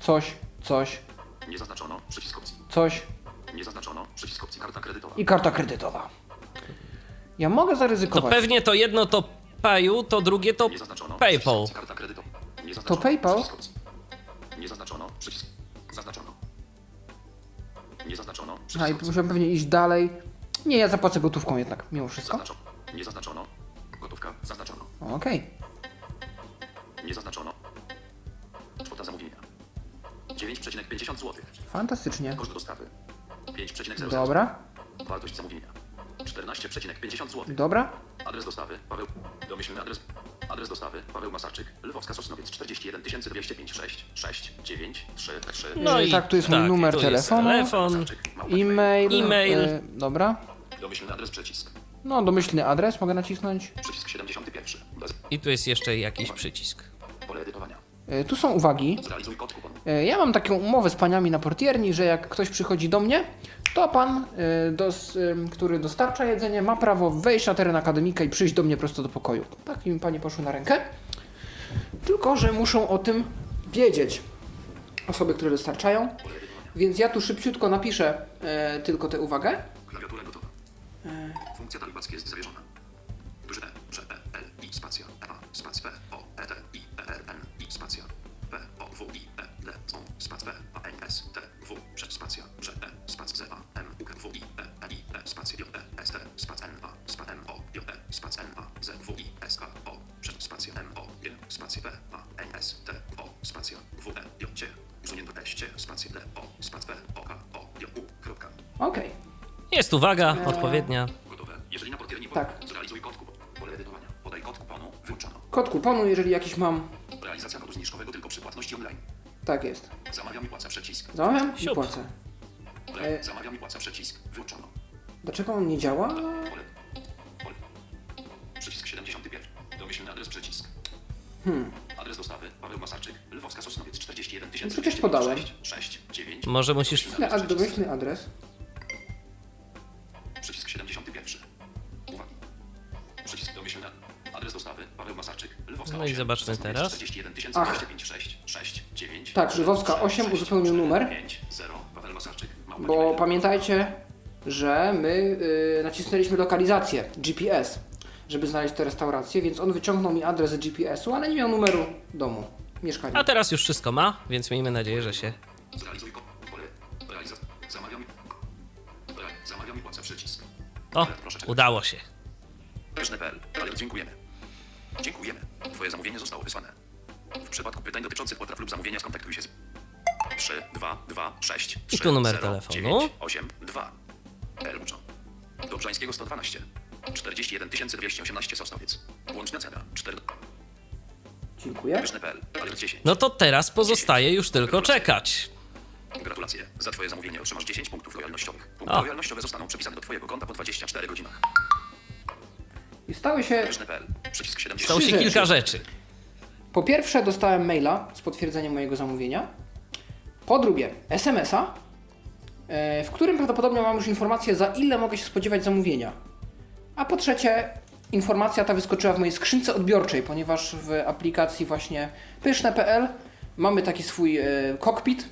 C: coś, coś,
I: Nie zaznaczono przycisk opcji.
C: coś
I: Nie zaznaczono przycisk opcji karta kredytowa.
C: i karta kredytowa. Ja mogę
A: To
C: zaryzykować.
A: pewnie to jedno to Paju, to drugie to
I: Nie zaznaczono
A: PayPal.
I: przycisk opcji karta kredytowa. Nie zaznaczono
C: PayPal?
I: przycisk. Nie zaznaczono przycisk. Zaznaczono. Nie zaznaczono
C: A
I: przycisk
C: i
I: opcji.
C: muszę pewnie iść dalej. Nie, ja zapłacę gotówką jednak, mimo wszystko.
I: Zaznaczono. Nie zaznaczono. Gotówka. Zaznaczono.
C: Okej.
I: Nie zaznaczono. Kwota zamówienia. 9,50 zł.
C: Fantastycznie.
I: Koszt dostawy. 5,00 zł.
C: Dobra,
I: Wartość zamówienia. 14,50 zł.
C: dobra.
I: Adres dostawy Paweł. Domyślny adres. Adres dostawy Paweł Masarczyk. Lwowska Sosnowiec 41 205 6 6 9 3 3.
A: No i
C: tak, tu jest mój numer
A: jest
C: telefonu.
A: telefon.
C: E-mail.
A: E-mail.
C: E, dobra.
I: Domyślny adres przycisk.
C: No, domyślny adres mogę nacisnąć.
I: Przycisk 71. Bez
A: I tu jest jeszcze jakiś przycisk.
C: E, tu są uwagi. E, Ja mam taką umowę z paniami na portierni, że jak ktoś przychodzi do mnie, to pan, e, dos, który dostarcza jedzenie, ma prawo wejść na teren akademika i przyjść do mnie prosto do pokoju. Tak mi panie poszły na rękę. Tylko, że muszą o tym wiedzieć osoby, które dostarczają. Więc ja tu szybciutko napiszę e, tylko tę uwagę.
I: Klawiatura gotowa. Funkcja talibacka jest zawieszona. Duże E, E, L, I, spacja, A, spac,
A: Jest uwaga odpowiednia.
I: Gotowe. Jeżeli na portierni
C: Tak.
I: zrealizuj kod kuponu. Pole edytowania. Podaj kod kuponu. Wyłączono.
C: Kod kuponu, jeżeli jakiś mam.
I: Realizacja kodu zniżkowego tylko przy płatności online.
C: Tak jest.
H: Zamawiam i płacę przycisk.
C: Zamawiam i
A: Siup.
C: płacę.
H: Pole.
C: E-
H: Zamawiam i płacę przycisk. Wyłączono.
C: Dlaczego on nie działa?
H: Pole. Pole. Przycisk 71. Domyślny adres przycisk.
C: Hmm.
H: Adres dostawy Paweł Masarczyk, Lwowska Sosnowiec 41
C: No przecież podałem.
H: 6, 9.
A: Może musisz...
C: Domyślny ad- domyślny adres.
A: No i
H: 8,
A: zobaczmy teraz.
H: 41
C: Ach.
H: 205 6, 6, 9.
C: Tak, Lwowska 8 uzupełnił numer.
H: 5, 0, Paweł Masarczyk. małpa
C: Bo pamiętajcie, że my y, nacisnęliśmy lokalizację GPS, żeby znaleźć tę restaurację, więc on wyciągnął mi adres GPS-u, ale nie miał numeru domu, mieszkania.
A: A teraz już wszystko ma, więc miejmy nadzieję, że się...
H: Zrealizuj Zamawiam Zamawiam i płacę przycisk.
A: O, udało się.
H: Dziękujemy. Dziękujemy. Twoje zamówienie zostało wysłane. W przypadku pytań dotyczących potraw lub zamówienia skontaktuj się z 3 2 2 6 3
A: tu numer
H: 0,
A: telefonu.
H: 9 8 2 Elbuczo. Dobrzańskiego 112 41 218 Sosnowiec. Łączna cena 4
C: Dziękuję.
H: Pyszne.pl, ale 10.
A: No to teraz pozostaje już tylko czekać.
H: Gratulacje. Za twoje zamówienie otrzymasz 10 punktów lojalnościowych. Punkty
A: O.
H: lojalnościowe zostaną przypisane do twojego konta po 24 godzinach.
C: I stały się,
H: Pyszne.pl, przycisk 70.
A: Stało się kilka
C: rzeczy. po pierwsze dostałem maila z potwierdzeniem mojego zamówienia, po drugie SMS-a, e, w którym prawdopodobnie mam już informację za ile mogę się spodziewać zamówienia. A po trzecie informacja ta wyskoczyła w mojej skrzynce odbiorczej, ponieważ w aplikacji właśnie pyszne.pl mamy taki swój e, kokpit,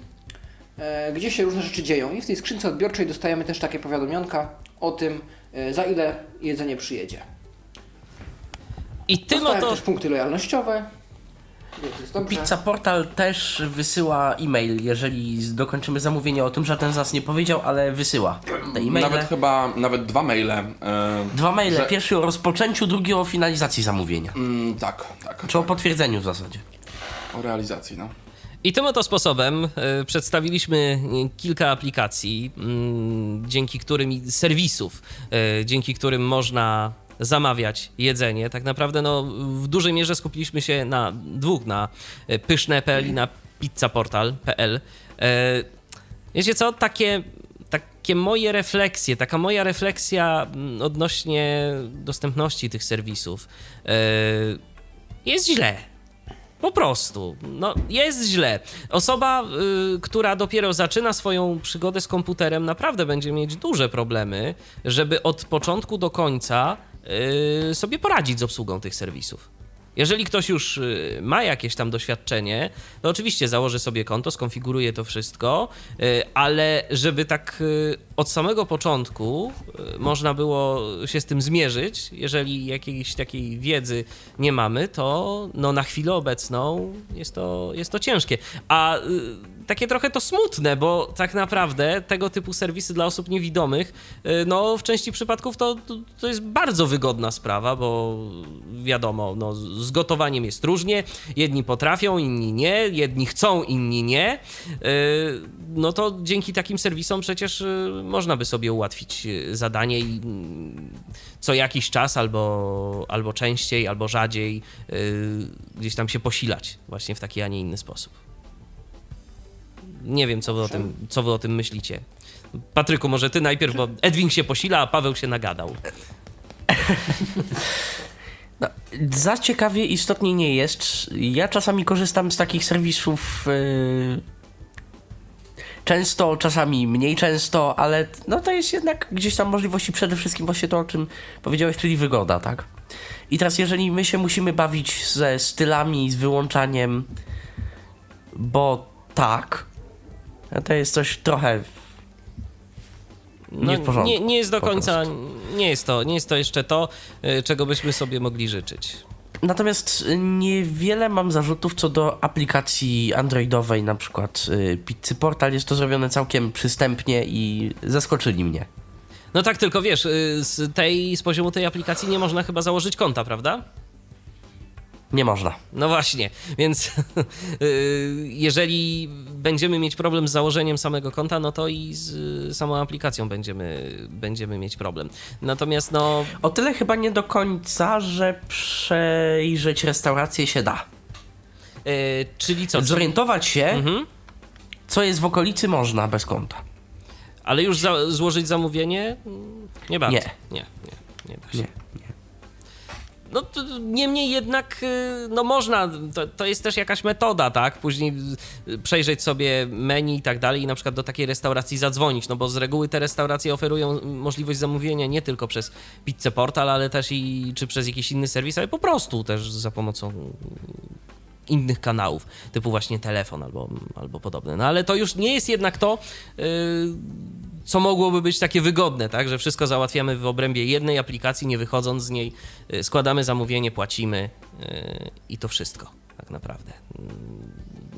C: e, gdzie się różne rzeczy dzieją i w tej skrzynce odbiorczej dostajemy też takie powiadomionka o tym, za ile jedzenie przyjedzie.
A: I tym oto...
C: też punkty lojalnościowe.
D: Pizza Portal też wysyła e-mail, jeżeli dokończymy zamówienie o tym, żaden z nas nie powiedział, ale wysyła te e-maile.
B: Nawet chyba, nawet dwa maile. E,
D: Dwa maile,
B: że-
D: pierwszy o rozpoczęciu, drugi o finalizacji zamówienia.
B: Mm, tak, tak.
D: Czy o potwierdzeniu w zasadzie.
B: O realizacji, no.
A: I tym oto sposobem e, przedstawiliśmy e, kilka aplikacji, mm, dzięki którym serwisów, e, dzięki którym można zamawiać jedzenie. Tak naprawdę no, w dużej mierze skupiliśmy się na dwóch, na e, pyszne.pl i na pizzaportal.pl. E, Wiecie co, takie, takie moje refleksje, taka moja refleksja mm, odnośnie dostępności tych serwisów e, jest źle. Po prostu. No, jest źle. Osoba, y, która dopiero zaczyna swoją przygodę z komputerem, naprawdę będzie mieć duże problemy, żeby od początku do końca sobie poradzić z obsługą tych serwisów. Jeżeli ktoś już y, ma jakieś tam doświadczenie, to oczywiście założy sobie konto, skonfiguruje to wszystko, y, ale żeby tak y, od samego początku y, można było się z tym zmierzyć, jeżeli jakiejś takiej wiedzy nie mamy, to no na chwilę obecną jest to, jest to ciężkie. A y, takie trochę to smutne, bo tak naprawdę tego typu serwisy dla osób niewidomych, y, no w części przypadków to, to, jest bardzo wygodna sprawa, bo wiadomo, no, z gotowaniem jest różnie, jedni potrafią, inni nie, jedni chcą, inni nie, y, no to dzięki takim serwisom przecież y, można by sobie ułatwić zadanie i mm, co jakiś czas albo, albo częściej, albo rzadziej gdzieś tam się posilać właśnie w taki, a nie inny sposób. Nie wiem, co wy, o tym, co wy o tym myślicie. Patryku, może ty najpierw, bo Edwin się posila, a Paweł się nagadał.
D: No, za ciekawie istotnie nie jest. Ja czasami korzystam z takich serwisów yy, często, czasami mniej często, ale no to jest jednak gdzieś tam możliwości przede wszystkim właśnie to, o czym powiedziałeś, czyli wygoda, tak? I teraz jeżeli my się musimy bawić ze stylami, z wyłączaniem, bo tak, to jest coś trochę nie w porządku.
A: No, nie, nie jest do końca, nie jest, to, nie jest to jeszcze to, y, czego byśmy sobie mogli życzyć.
D: Natomiast y, niewiele mam zarzutów co do aplikacji androidowej, na przykład y, Pizzy Portal. Jest to zrobione całkiem przystępnie i zaskoczyli mnie.
A: No tak, tylko wiesz, z tej, z poziomu tej aplikacji nie można chyba założyć konta, prawda?
D: Nie można.
A: No właśnie, więc y, jeżeli będziemy mieć problem z założeniem samego konta, no to i z y, samą aplikacją będziemy, będziemy mieć problem. Natomiast no,
D: O tyle chyba nie do końca, że przejrzeć restaurację się da.
A: E, czyli co?
D: Zorientować się,
A: Mhm.
D: co jest w okolicy można bez konta.
A: Ale już za, złożyć zamówienie? Nie bardzo.
D: Nie.
A: Nie, nie, nie.
D: Nie.
A: No to, niemniej jednak, y, no można, to, to jest też jakaś metoda, tak? Później y, przejrzeć sobie menu i tak dalej i na przykład do takiej restauracji zadzwonić, no bo z reguły te restauracje oferują możliwość zamówienia nie tylko przez Pizzę Portal, ale też i czy przez jakiś inny serwis, ale po prostu też za pomocą innych kanałów, typu właśnie telefon albo, albo podobne. No ale to już nie jest jednak to, yy, co mogłoby być takie wygodne, tak? Że wszystko załatwiamy w obrębie jednej aplikacji, nie wychodząc z niej, yy, składamy zamówienie, płacimy yy, i to wszystko, tak naprawdę. Yy,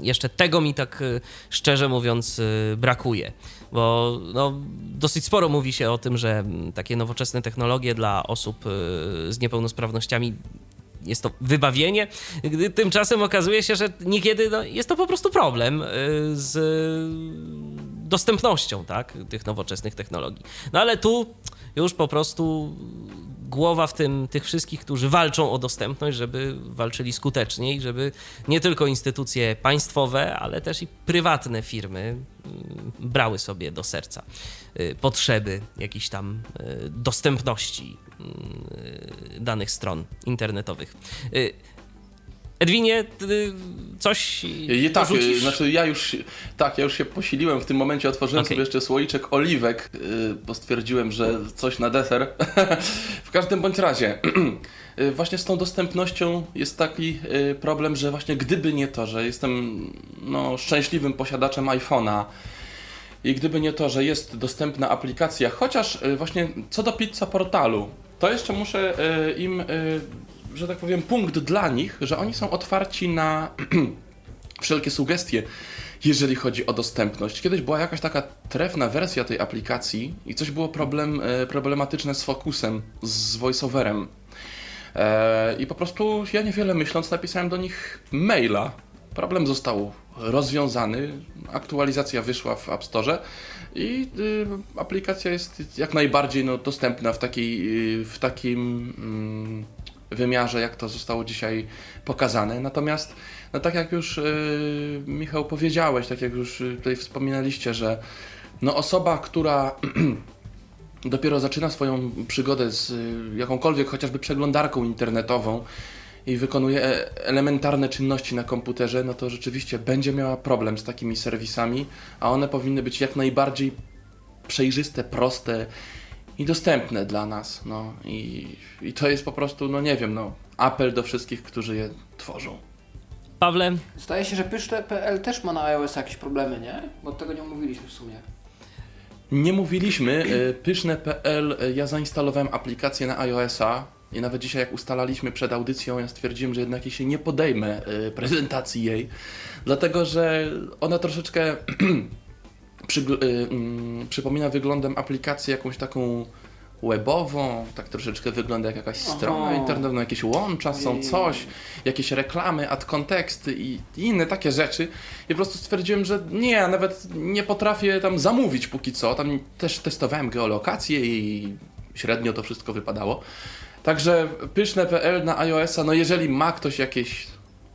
A: Jeszcze tego mi tak szczerze mówiąc brakuje, bo no, dosyć sporo mówi się o tym, że mm, takie nowoczesne technologie dla osób z niepełnosprawnościami jest to wybawienie, tymczasem okazuje się, że niekiedy no, jest to po prostu problem y, z dostępnością tak, tych nowoczesnych technologii. No ale tu już po prostu głowa w tym tych wszystkich, którzy walczą o dostępność, żeby walczyli skuteczniej, żeby nie tylko instytucje państwowe, ale też i prywatne firmy mm, brały sobie do serca y, potrzeby jakiejś tam y, dostępności y, danych stron internetowych. Edwinie, coś
B: I tak, y, znaczy ja już, tak, ja już się posiliłem w tym momencie, otworzyłem
A: Okej.
B: sobie jeszcze słoiczek oliwek, y, bo stwierdziłem, że coś na deser. w każdym bądź razie, y, właśnie z tą dostępnością jest taki problem, że właśnie gdyby nie to, że jestem no, szczęśliwym posiadaczem iPhone'a, i gdyby nie to, że jest dostępna aplikacja, chociaż właśnie co do pizza portalu, to jeszcze muszę im, że tak powiem, punkt dla nich, że oni są otwarci na wszelkie sugestie, jeżeli chodzi o dostępność. Kiedyś była jakaś taka trefna wersja tej aplikacji i coś było problem, y, problematyczne z fokusem, z voiceoverem. E, I po prostu ja niewiele myśląc napisałem do nich maila. Problem został rozwiązany, aktualizacja wyszła w App Store i y, aplikacja jest jak najbardziej no, dostępna w, takiej, y, w takim mm, wymiarze, jak to zostało dzisiaj pokazane. Natomiast, no, tak jak już y, Michał powiedziałeś, tak jak już y, tutaj wspominaliście, że no, osoba, która dopiero zaczyna swoją przygodę z y, jakąkolwiek chociażby przeglądarką internetową i wykonuje e- elementarne czynności na komputerze, no to rzeczywiście będzie miała problem z takimi serwisami, a one powinny być jak najbardziej przejrzyste, proste i dostępne dla nas. No i, i to jest po prostu, no nie wiem, no apel do wszystkich, którzy je tworzą.
A: Pawle,
C: Zdaje się, że pyszne.pl też ma na iOS jakieś problemy, nie? Bo tego nie mówiliśmy w sumie.
B: Nie mówiliśmy, y, pyszne.pl, y, ja zainstalowałem aplikację na iOS-a i nawet dzisiaj jak ustalaliśmy przed audycją, ja stwierdziłem, że jednak się nie podejmę y, prezentacji jej, dlatego że ona troszeczkę przygl- y, mm, przypomina wyglądem aplikację jakąś taką webową, tak troszeczkę wygląda jak jakaś
C: Aha.
B: strona internetowa, jakieś łącza są, coś, jakieś reklamy, ad konteksty i i inne takie rzeczy. I po prostu stwierdziłem, że nie, nawet nie potrafię tam zamówić póki co. Tam też testowałem geolokację i średnio to wszystko wypadało. Także pyszne.pl na iOS-a, no jeżeli ma ktoś jakieś,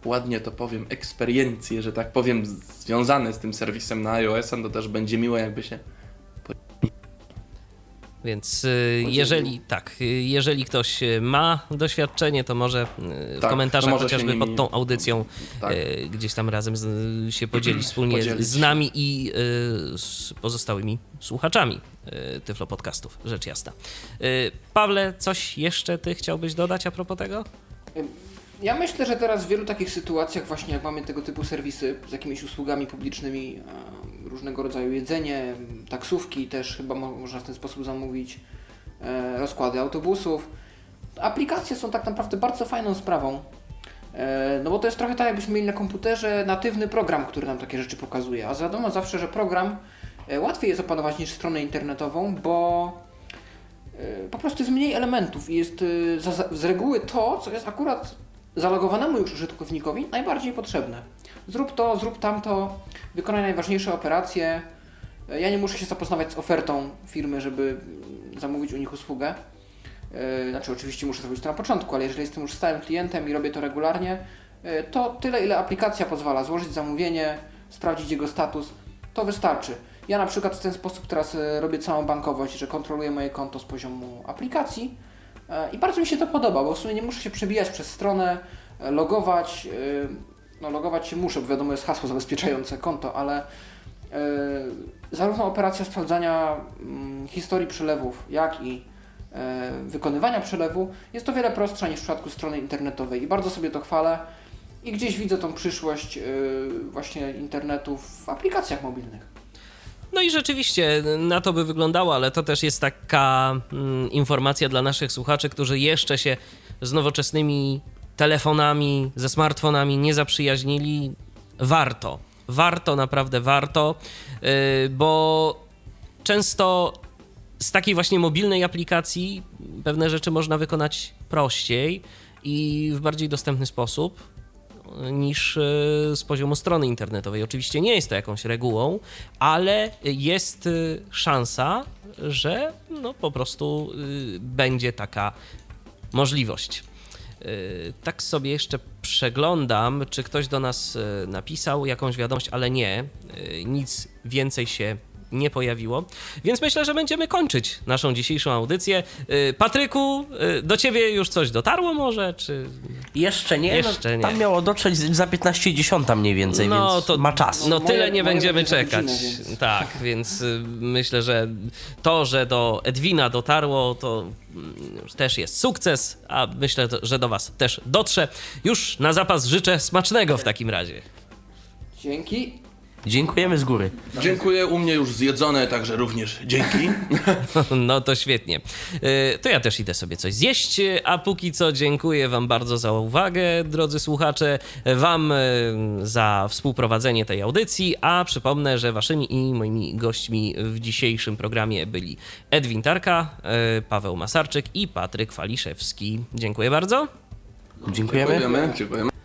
B: ładnie to powiem, eksperiencje, że tak powiem, związane z tym serwisem na iOS-a, to też będzie miło jakby się
A: Więc y, jeżeli tak, y, jeżeli ktoś y, ma doświadczenie, to może w
B: Tak,
A: komentarzach
B: to może
A: chociażby
B: nimi-
A: pod tą audycją
B: tak.
A: gdzieś tam razem z, się podzielić wspólnie
B: Podzielić
A: z nami i z pozostałymi słuchaczami Tyflo Podcastów, rzecz jasna. Pawle, coś jeszcze ty chciałbyś dodać a propos tego?
C: Ja myślę, że teraz w wielu takich sytuacjach, właśnie jak mamy tego typu serwisy z jakimiś usługami publicznymi, e, różnego rodzaju jedzenie, taksówki też chyba mo- można w ten sposób zamówić, e, rozkłady autobusów. Aplikacje są tak naprawdę bardzo fajną sprawą. E, No bo to jest trochę tak, jakbyśmy mieli na komputerze natywny program, który nam takie rzeczy pokazuje. A wiadomo zawsze, że program łatwiej jest opanować niż stronę internetową, bo po prostu jest mniej elementów i jest z reguły to, co jest akurat zalogowanemu już użytkownikowi najbardziej potrzebne. Zrób to, zrób tamto, wykonaj najważniejsze operacje. Ja nie muszę się zapoznawać z ofertą firmy, żeby zamówić u nich usługę. E, Znaczy, oczywiście muszę zrobić to na początku, ale jeżeli jestem już stałym klientem i robię to regularnie, e, to tyle, ile aplikacja pozwala złożyć zamówienie, sprawdzić jego status, to wystarczy. Ja na przykład w ten sposób teraz e, robię całą bankowość, że kontroluję moje konto z poziomu aplikacji i bardzo mi się to podoba, bo w sumie nie muszę się przebijać przez stronę, e, logować, e, no logować się muszę, bo wiadomo jest hasło zabezpieczające konto, ale e, zarówno operacja sprawdzania mm, historii przelewów, jak i e, wykonywania przelewu jest to wiele prostsza niż w przypadku strony internetowej i bardzo sobie to chwalę i gdzieś widzę tą przyszłość e, właśnie internetu w aplikacjach mobilnych.
A: No i rzeczywiście na to by wyglądało, ale to też jest taka mm, informacja dla naszych słuchaczy, którzy jeszcze się z nowoczesnymi telefonami, ze smartfonami nie zaprzyjaźnili. Warto, warto, naprawdę warto, yy, bo często z takiej właśnie mobilnej aplikacji pewne rzeczy można wykonać prościej i w bardziej dostępny sposób niż e, z poziomu strony internetowej. Oczywiście nie jest to jakąś regułą, ale jest e, szansa, że no po prostu e, będzie taka możliwość. Tak sobie jeszcze przeglądam, czy ktoś do nas napisał jakąś wiadomość, ale nie. Nic więcej się nie pojawiło. Więc myślę, że będziemy kończyć naszą dzisiejszą audycję. Y, Patryku, y, do ciebie już coś dotarło może, czy...
D: Jeszcze nie,
A: Jeszcze
D: no,
A: nie.
D: tam miało dotrzeć za 15.10 mniej więcej,
A: No,
D: więc
A: to-
D: ma czas.
A: No
C: Moje-
A: tyle nie będziemy
C: będzie
A: czekać.
C: godzinę, więc-
A: Tak, więc y, myślę, że to, że do Edwina dotarło, to mm, też jest sukces, a myślę, że do was też dotrze. Już na zapas życzę smacznego w takim razie.
C: Dzięki.
D: Dziękujemy z góry.
B: Dziękuję, u mnie już zjedzone, także również dzięki.
A: No to świetnie. Y, To ja też idę sobie coś zjeść, a póki co dziękuję Wam bardzo za uwagę, drodzy słuchacze, Wam y, za współprowadzenie tej audycji, a przypomnę, że Waszymi i moimi gośćmi w dzisiejszym programie byli Edwin Tarka, y, Paweł Masarczyk i Patryk Waliszewski. Dziękuję bardzo.
D: Dziękujemy.
B: Dziękujemy, dziękujemy.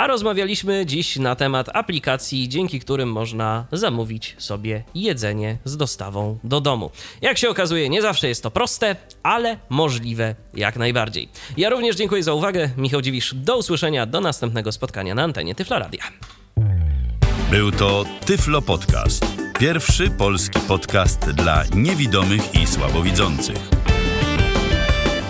A: A rozmawialiśmy dziś na temat aplikacji, dzięki którym można zamówić sobie jedzenie z dostawą do domu. Jak się okazuje, nie zawsze jest to proste, ale możliwe jak najbardziej. Ja również dziękuję za uwagę. Michał Dziwisz, do usłyszenia, do następnego spotkania na antenie Tyfla Radia.
J: Był to Tyflo Podcast. Pierwszy polski podcast dla niewidomych i słabowidzących.